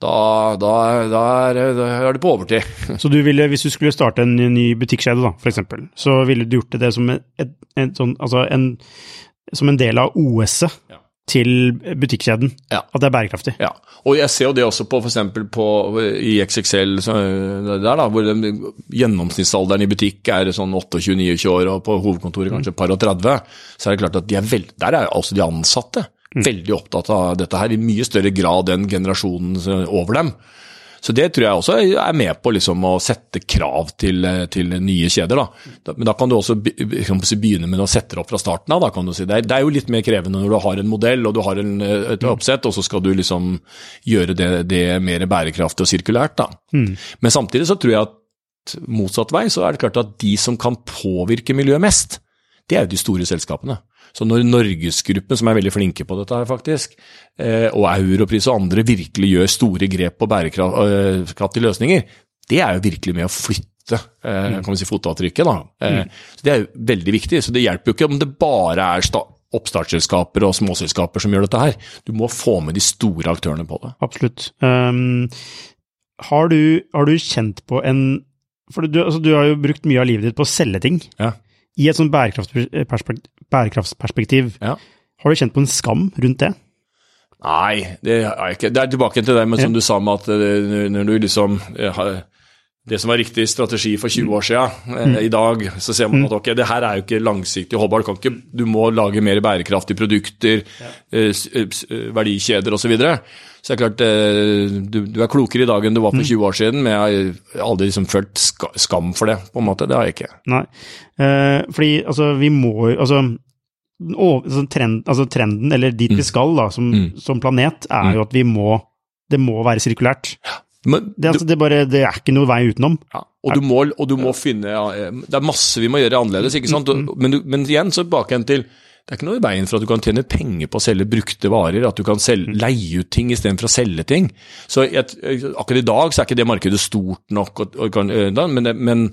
da, da, da, er, da, er, det på overtid. Så du ville, hvis du skulle starte en ny butikkskjede, da, f.eks., så ville du gjort det som en, en, sånn, altså en, som en del av OS-et? Ja til butikkjeden. Ja. At det er bærekraftig. Ja, og jeg ser jo det også på f.eks. i XXL, der da, hvor gjennomsnittsalderen i butikk er sånn 28-29 år, og på hovedkontoret kanskje par og 30, så er det klart at de er veld, der er altså de ansatte mm. veldig opptatt av dette her, i mye større grad enn generasjonen over dem. Så det tror jeg også er med på liksom å sette krav til, til nye kjeder. Da. Men da kan du også begynne med å sette det opp fra starten av. kan du si. Det er, jo litt mer krevende når du har en modell og du har en, et oppsett, og så skal du liksom gjøre det, det mer bærekraftig og sirkulært. Da. Mm. Men samtidig så tror jeg at motsatt vei så er det klart at de som kan påvirke miljøet mest, det er jo de store selskapene. Så når Norgesgruppen, som er veldig flinke på dette her faktisk, eh, og Europris og andre virkelig gjør store grep på bærekraftige løsninger, det er jo virkelig med å flytte eh, kan vi si, fotavtrykket. da. Eh, mm. Så Det er jo veldig viktig. så Det hjelper jo ikke om det bare er oppstartsselskaper og småselskaper som gjør dette her. Du må få med de store aktørene på det. Absolutt. Um, har du, har du kjent på en For du, altså, du har jo brukt mye av livet ditt på å selge ting. Ja. I et sånn bærekraftsperspektiv, Ja. har du kjent på en skam rundt det? Nei, det er jeg ikke. Det er tilbake til det men som Ja. du sa med at eh, når du liksom eh, har- Det som var riktig strategi for 20 år siden, Mm. eh, i dag så ser man at ok, det her er jo ikke langsiktig holdbart. Du, kan ikke, du må lage mer bærekraftige produkter, s- eh, eh, verdikjeder osv. Så, videre. så det er klart, du, du er klokere i dag enn du var for 20 år siden, men jeg har aldri liksom følt skam for det, på en måte. Det har jeg ikke. Nei. Eh, fordi altså, vi må Altså, altså, trend, altså trenden, eller dit vi skal da, som, Mm. som planet, er jo at vi må Det må være sirkulært. Men, Det, altså, det, bare, det er ikke noe vei utenom. Ja, og du må, og du må finne ja, eh, Det er masse vi må gjøre annerledes, ikke sant? Og, men, du, men igjen, så bak igjen til det er ikke noe i veien for at du kan tjene penger på å selge brukte varer, at du kan selge, leie ut ting istedenfor å selge ting. Så jeg, akkurat i dag så er ikke det markedet stort nok, og, og kan, eh, men, men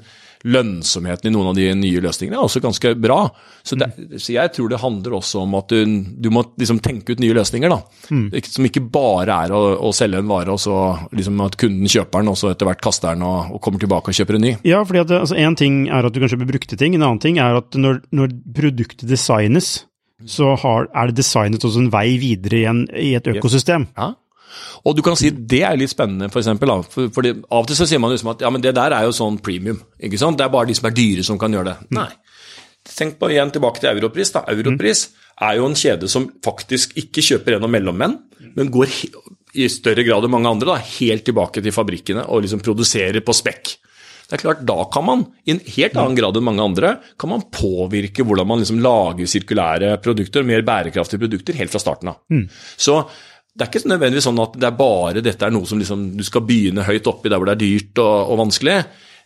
lønnsomheten i noen av de nye løsningene er også ganske bra. Så, det, så jeg tror det handler også om at du, du må liksom tenke ut nye løsninger, da. Mm. Som ikke bare er å, å selge en vare, og så liksom at kunden kjøper den, og så etter hvert kaster den og, og kommer tilbake og kjøper en ny. Ja, fordi at altså, en ting er at du kan kjøpe brukte ting, en annen ting er at når, når produktet designes, så har, er det designet også en vei videre i, en, i et økosystem. Ja. Og du kan si det er litt spennende, for eksempel. For, av og til så sier man liksom at ja, men det der er jo sånn premium. ikke sant? Det er bare de som er dyre som kan gjøre det. Nei. Tenk på igjen tilbake til Europris. da. Europris er jo en kjede som faktisk ikke kjøper gjennom mellommenn, men går i større grad enn mange andre da, helt tilbake til fabrikkene og liksom produserer på spekk. Det er klart, Da kan man, i en helt annen grad enn mange andre, kan man påvirke hvordan man liksom lager sirkulære produkter, mer bærekraftige produkter, helt fra starten av. Så det er ikke nødvendigvis sånn at det er bare dette er noe som liksom, du skal begynne høyt oppi der hvor det er dyrt og, og vanskelig.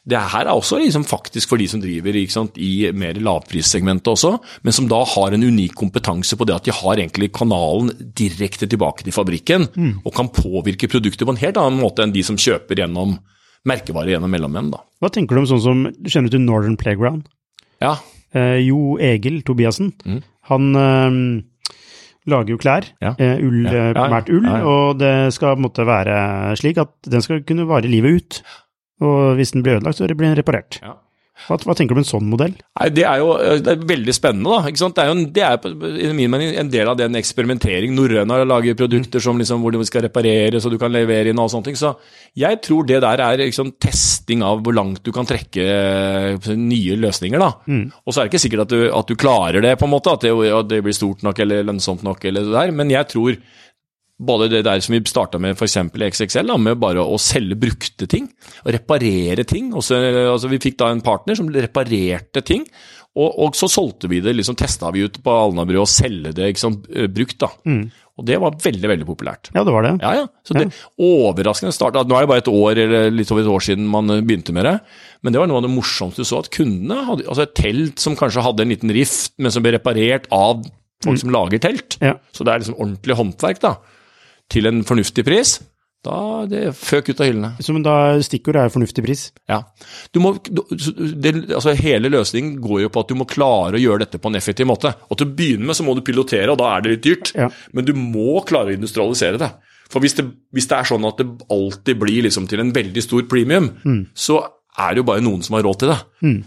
Det her er også liksom faktisk for de som driver sant, i mer lavprissegmentet også, men som da har en unik kompetanse på det at de har egentlig kanalen direkte tilbake til fabrikken, og kan påvirke produktet på en helt annen måte enn de som kjøper gjennom merkevarer gjennom mellommenn. da. Hva tenker du om sånn som Du kjenner til Northern Playground? Ja, Eh, jo Egil Tobiassen, Mm. han eh, lager jo klær, Ja. eh, ull, eh, primært ull, og det skal på en måte være slik at den skal kunne vare livet ut. Og hvis den blir ødelagt, så blir den reparert. Ja. Hva, hva tenker du om en sånn modell? Nei, Det er jo det er veldig spennende. da? Det er en, det er i min mening en del av den eksperimentering. Norrøna lager produkter som liksom, hvor de skal repareres og du kan levere inn og sånne ting. Så jeg tror det der er liksom, testing av hvor langt du kan trekke eh, nye løsninger. da. Og så er det ikke sikkert at du, at du klarer det, på en måte, at det, at det blir stort nok eller lønnsomt nok, eller det der, men jeg tror både det der som vi starta med f.eks. XXL, da, med bare å selge brukte ting, og reparere ting. Og så, altså, vi fikk da en partner som reparerte ting, og, og så solgte vi det, liksom testa vi ut på Alnabru og selge det liksom, brukt. da. Og det var veldig, veldig populært. Ja, det var det. Ja, ja. Så det overraskende start. Nå er det bare et år eller litt over et år siden man eh, begynte med det. Men det var noe av det morsomste du så, at kundene hadde altså et telt som kanskje hadde en liten rift, men som ble reparert av folk som lager telt. Ja. Så det er liksom ordentlig håndverk, da. Til en fornuftig pris. Da det føk ut av hyllene. Så, men da stikkordet er fornuftig pris. Ja. Du må, det, altså hele løsningen går jo på at du må klare å gjøre dette på en effektiv måte. Og Til å begynne med så må du pilotere, og da er det litt dyrt. Ja. Men du må klare å industrialisere det. For hvis det, hvis det er sånn at det alltid blir liksom til en veldig stor premium, så er det jo bare noen som har råd til det.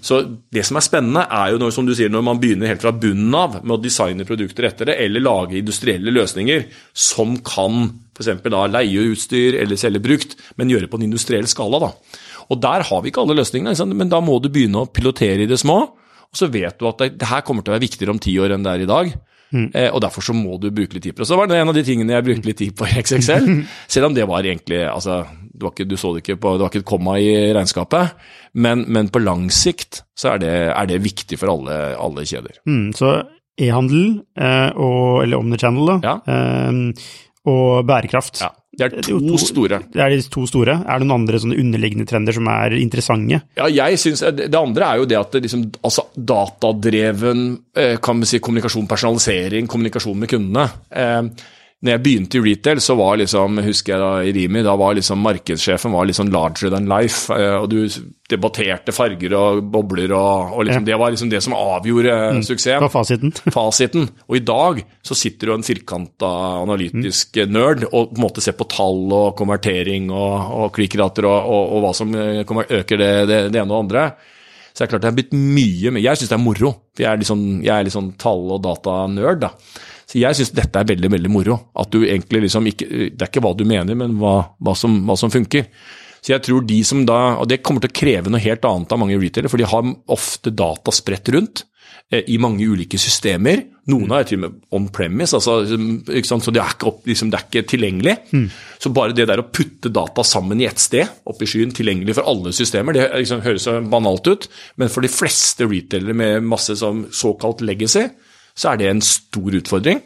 Så det som er spennende, er jo når, som du sier, når man begynner helt fra bunnen av med å designe produkter etter det, eller lage industrielle løsninger som kan f.eks. leie utstyr eller selge brukt, men gjøre på en industriell skala. da. Og der har vi ikke alle løsningene, men da må du begynne å pilotere i det små. Og så vet du at det, det her kommer til å være viktigere om ti år enn det er i dag. Eh, og derfor så må du bruke litt tid på det. Så var det en av de tingene jeg brukte litt tid på i XXL. Selv om det var egentlig altså, var ikke, Du så det ikke på, det var ikke et komma i regnskapet. Men, men på lang sikt så er det, er det viktig for alle, alle kjeder. Mm, så e-handel, eh, eller omnichannel, da, Ja. eh, og bærekraft. Ja, Det er to to- store. Det er de to store. Er det noen andre sånne underliggende trender som er interessante? Ja, jeg synes, Det det andre er jo det at det liksom, altså datadreven eh, kan vi si, kommunikasjon, personalisering, kommunikasjon med kundene. Eh, når jeg begynte i retail, så var liksom, husker jeg da i Rimi, da var liksom markedssjefen var liksom larger than life. eh, Og du debatterte farger og bobler, og, og liksom, det var liksom det som avgjorde mm. Det var fasiten. Fasiten. Og i dag så sitter du en firkanta analytisk nerd og på en måte ser på tall og konvertering og, og klikkrater og, og, og hva som eh, kommer- øker det, det, det ene og det andre. Så det er klart det har blitt mye mer Jeg syns det er moro. Jeg er litt sånn, jeg er litt sånn tall- og datanerd, da. Så jeg syns dette er veldig, veldig moro. At du egentlig liksom ikke Det er ikke hva du mener, men hva, hva, som, hva som funker. Så jeg tror de som da Og det kommer til å kreve noe helt annet av mange retailere, for de har ofte data spredt rundt eh, i mange ulike systemer. Noen har til og med on premise, altså, så det er ikke, opp, liksom, det er ikke tilgjengelig. Så bare det der å putte data sammen i ett sted, oppe i skyen, tilgjengelig for alle systemer, det liksom, høres banalt ut, men for de fleste retailere med masse sånn, såkalt legacy, så er det en stor utfordring.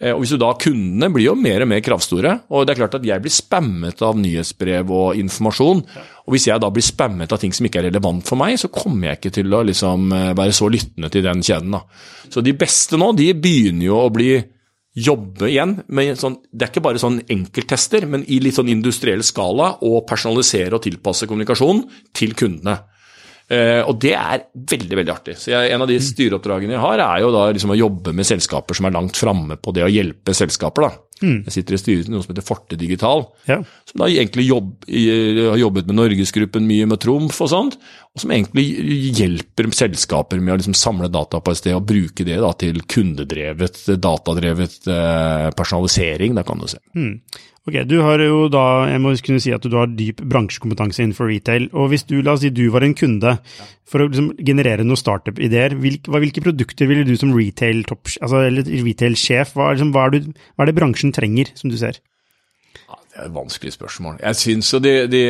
Eh, Og hvis du da Kundene blir jo mer og mer kravstore. og det er klart at Jeg blir spammet av nyhetsbrev og informasjon. og Hvis jeg da blir spammet av ting som ikke er relevant for meg, så kommer jeg ikke til å liksom eh, være så lyttende til den kjeden. da. Så de beste nå, de begynner jo å bli jobbe igjen med sånn Det er ikke bare sånn enkelttester, men i litt sånn industriell skala og personalisere og tilpasse kommunikasjon til kundene. Eh, og det er veldig veldig artig. Så jeg, En av de styreoppdragene jeg har, er jo da liksom å jobbe med selskaper som er langt framme på det å hjelpe selskaper. da. Jeg sitter i styret til noe som heter Forte Digital, Ja. som da egentlig jobb, har jobbet med Norgesgruppen mye med Trumf og sånt, og som egentlig hjelper selskaper med å liksom samle data på et sted og bruke det da til kundedrevet, datadrevet eh, personalisering, da kan du se. Ok, Du har jo da, jeg må kunne si at du har dyp bransjekompetanse innenfor retail. og Hvis du, la oss si du var en kunde, for å liksom generere noen startup-ideer, hvilke, produkter ville du som retail-sjef, altså, retail hva, er liksom, hva, er hva er det bransjen trenger, som du ser? Ja, Det er et vanskelig spørsmål. Jeg syns jo de, de,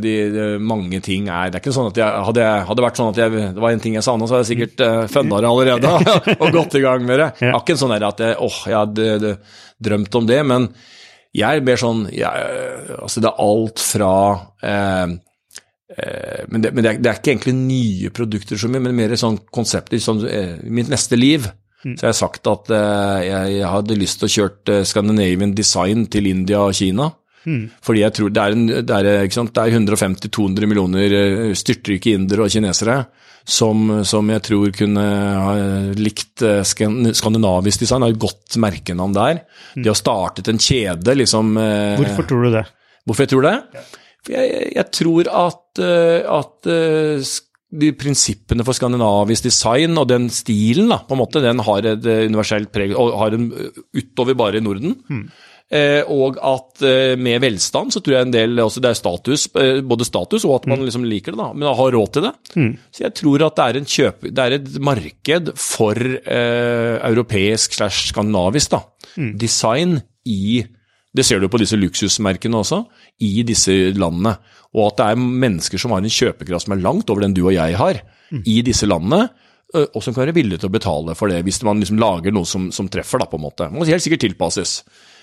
de, de mange ting er Det er ikke sånn at jeg Hadde, hadde det vært sånn at jeg, det var en ting jeg savna, så hadde jeg sikkert uh, funda det allerede og gått i gang med det. Jeg har ikke en sånn at jeg, åh, jeg hadde drømt om det, men jeg er mer sånn jeg, Altså, det er alt fra eh, eh, men, det, men det, er, det er ikke egentlig nye produkter så mye, men mer sånn konsepter. Sånn, eh, mitt neste liv så har jeg sagt at eh, jeg, jeg hadde lyst til å kjøre eh, Scandinavian design til India og Kina. Fordi jeg tror det er, en, det er, er 150-200 millioner eh, styrtrike indere og kinesere som, som jeg tror kunne ha likt eh, skandinavisk design. Har et godt merkenavn der. De har startet en kjede, liksom. eh, Hvorfor tror du det? Hvorfor jeg tror det? For jeg, jeg, tror at, eh, at eh, de prinsippene for skandinavisk design og den stilen, da, på en måte, den har et eh, universelt preg og har en eh, utover bare i Norden. Eh, og at eh, med velstand så tror jeg en del også det er status, eh, både status og at man liksom liker det, da, men har råd til det. Så jeg tror at det er, en kjøp, det er et marked for eh, europeisk slash skandinavisk da, design i det ser du på disse luksusmerkene også, i disse landene. Og at det er mennesker som har en kjøpekraft som er langt over den du og jeg har, i disse landene, og som kan være villige til å betale for det, hvis man liksom lager noe som, som treffer, da, på en måte. Må helt sikkert tilpasses.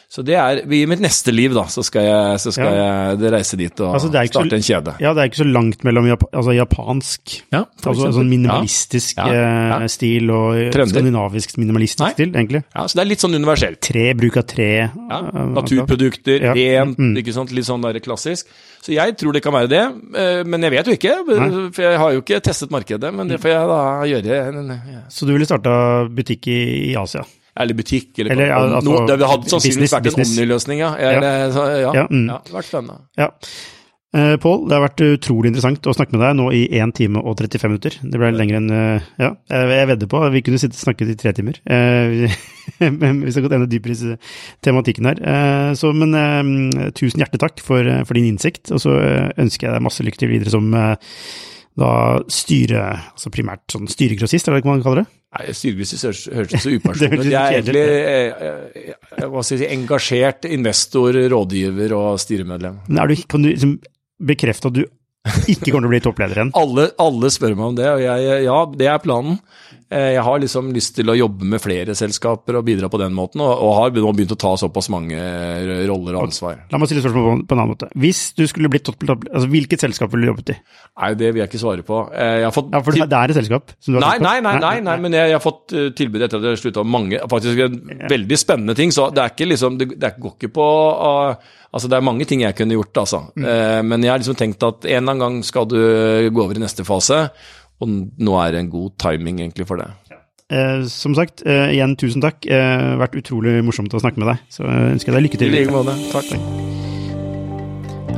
Så det er, I mitt neste liv da, så skal jeg, så skal jeg reise dit og Altså, er så- starte en kjede. Ja, det er ikke så langt mellom jap altså, japansk, Ja, altså sånn minimalistisk Ja, ja, ja. eh, stil, og Trender. skandinavisk minimalistisk Nei. stil, egentlig. Ja, så det er litt sånn universelt. Tre, bruk av tre. Ja, eh, naturprodukter, Ja. rent, ikke sant? litt sånn der klassisk. Så jeg tror det kan være det, eh, men jeg vet jo ikke. For jeg har jo ikke testet markedet, men det får jeg da gjøre. ja. Så du ville starta butikk i, i Asia? Eller butikk, eller, Eller, ja, altså, Det hadde sannsynligvis business, vært en Omni-løsning, ja. Eller, ja, Ja, mm. ja, det hadde vært spennende. Ja. Uh, Pål, det har vært utrolig interessant å snakke med deg nå i 1 time og 35 minutter. Det ble lenger enn uh, Ja, jeg vedder på vi kunne sittet og snakket i tre timer. Eh, men vi skal gått enda dypere i tematikken her. Så, men tusen hjertelig takk for, for din innsikt, og så ønsker jeg deg masse lykke til videre som da styre, altså primært sånn styregrossist, er det ikke man kaller det? Nei, Styregrossist høres høres så Det upersonlig ut. Jeg er egentlig eh, eh, hva skal jeg si, engasjert investor, rådgiver og styremedlem. Du, kan du liksom bekrefte at du ikke kommer til å bli toppleder igjen. Alle, alle spør meg om det, og jeg, ja, det er planen. Eh, jeg har liksom lyst til å jobbe med flere selskaper og bidra på den måten, og, har nå begynt å ta såpass mange roller og ansvar. La meg stille spørsmål på en annen måte. Hvis du skulle blitt topp, topp, altså Hvilket selskap ville du jobbet i? Nei, det vil jeg ikke svare på. Eh, jeg har fått ja, For det er et selskap? Som du har Nei, nei, nei, nei, nei, men jeg, har fått eh, tilbud etter at jeg slutta med mange Faktisk en veldig spennende ting. Så det er ikke liksom Det, går ikke på Altså, det er mange ting jeg kunne gjort, altså. Mm. Men jeg har liksom tenkt at en eller annen gang skal du gå over i neste fase, og nå er det en god timing egentlig for det. Eh, som sagt, eh, igjen tusen takk. Det Eh, vært utrolig morsomt å snakke med deg. Så ønsker jeg deg lykke til. I like måte. Takk.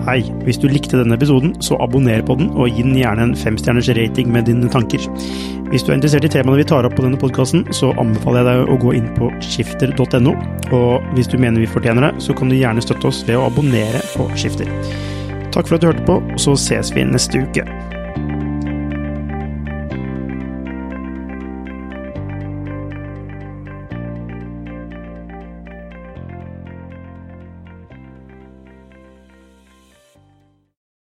Hei. Hvis du likte denne episoden, så abonner på den, og gi den gjerne en femstjerners rating med dine tanker. Hvis du er interessert i temaene vi tar opp på denne podkasten, så anbefaler jeg deg å gå inn på skifter.no. Og hvis du mener vi fortjener det, så kan du gjerne støtte oss ved å abonnere på Skifter. Takk for at du hørte på, så ses vi neste uke.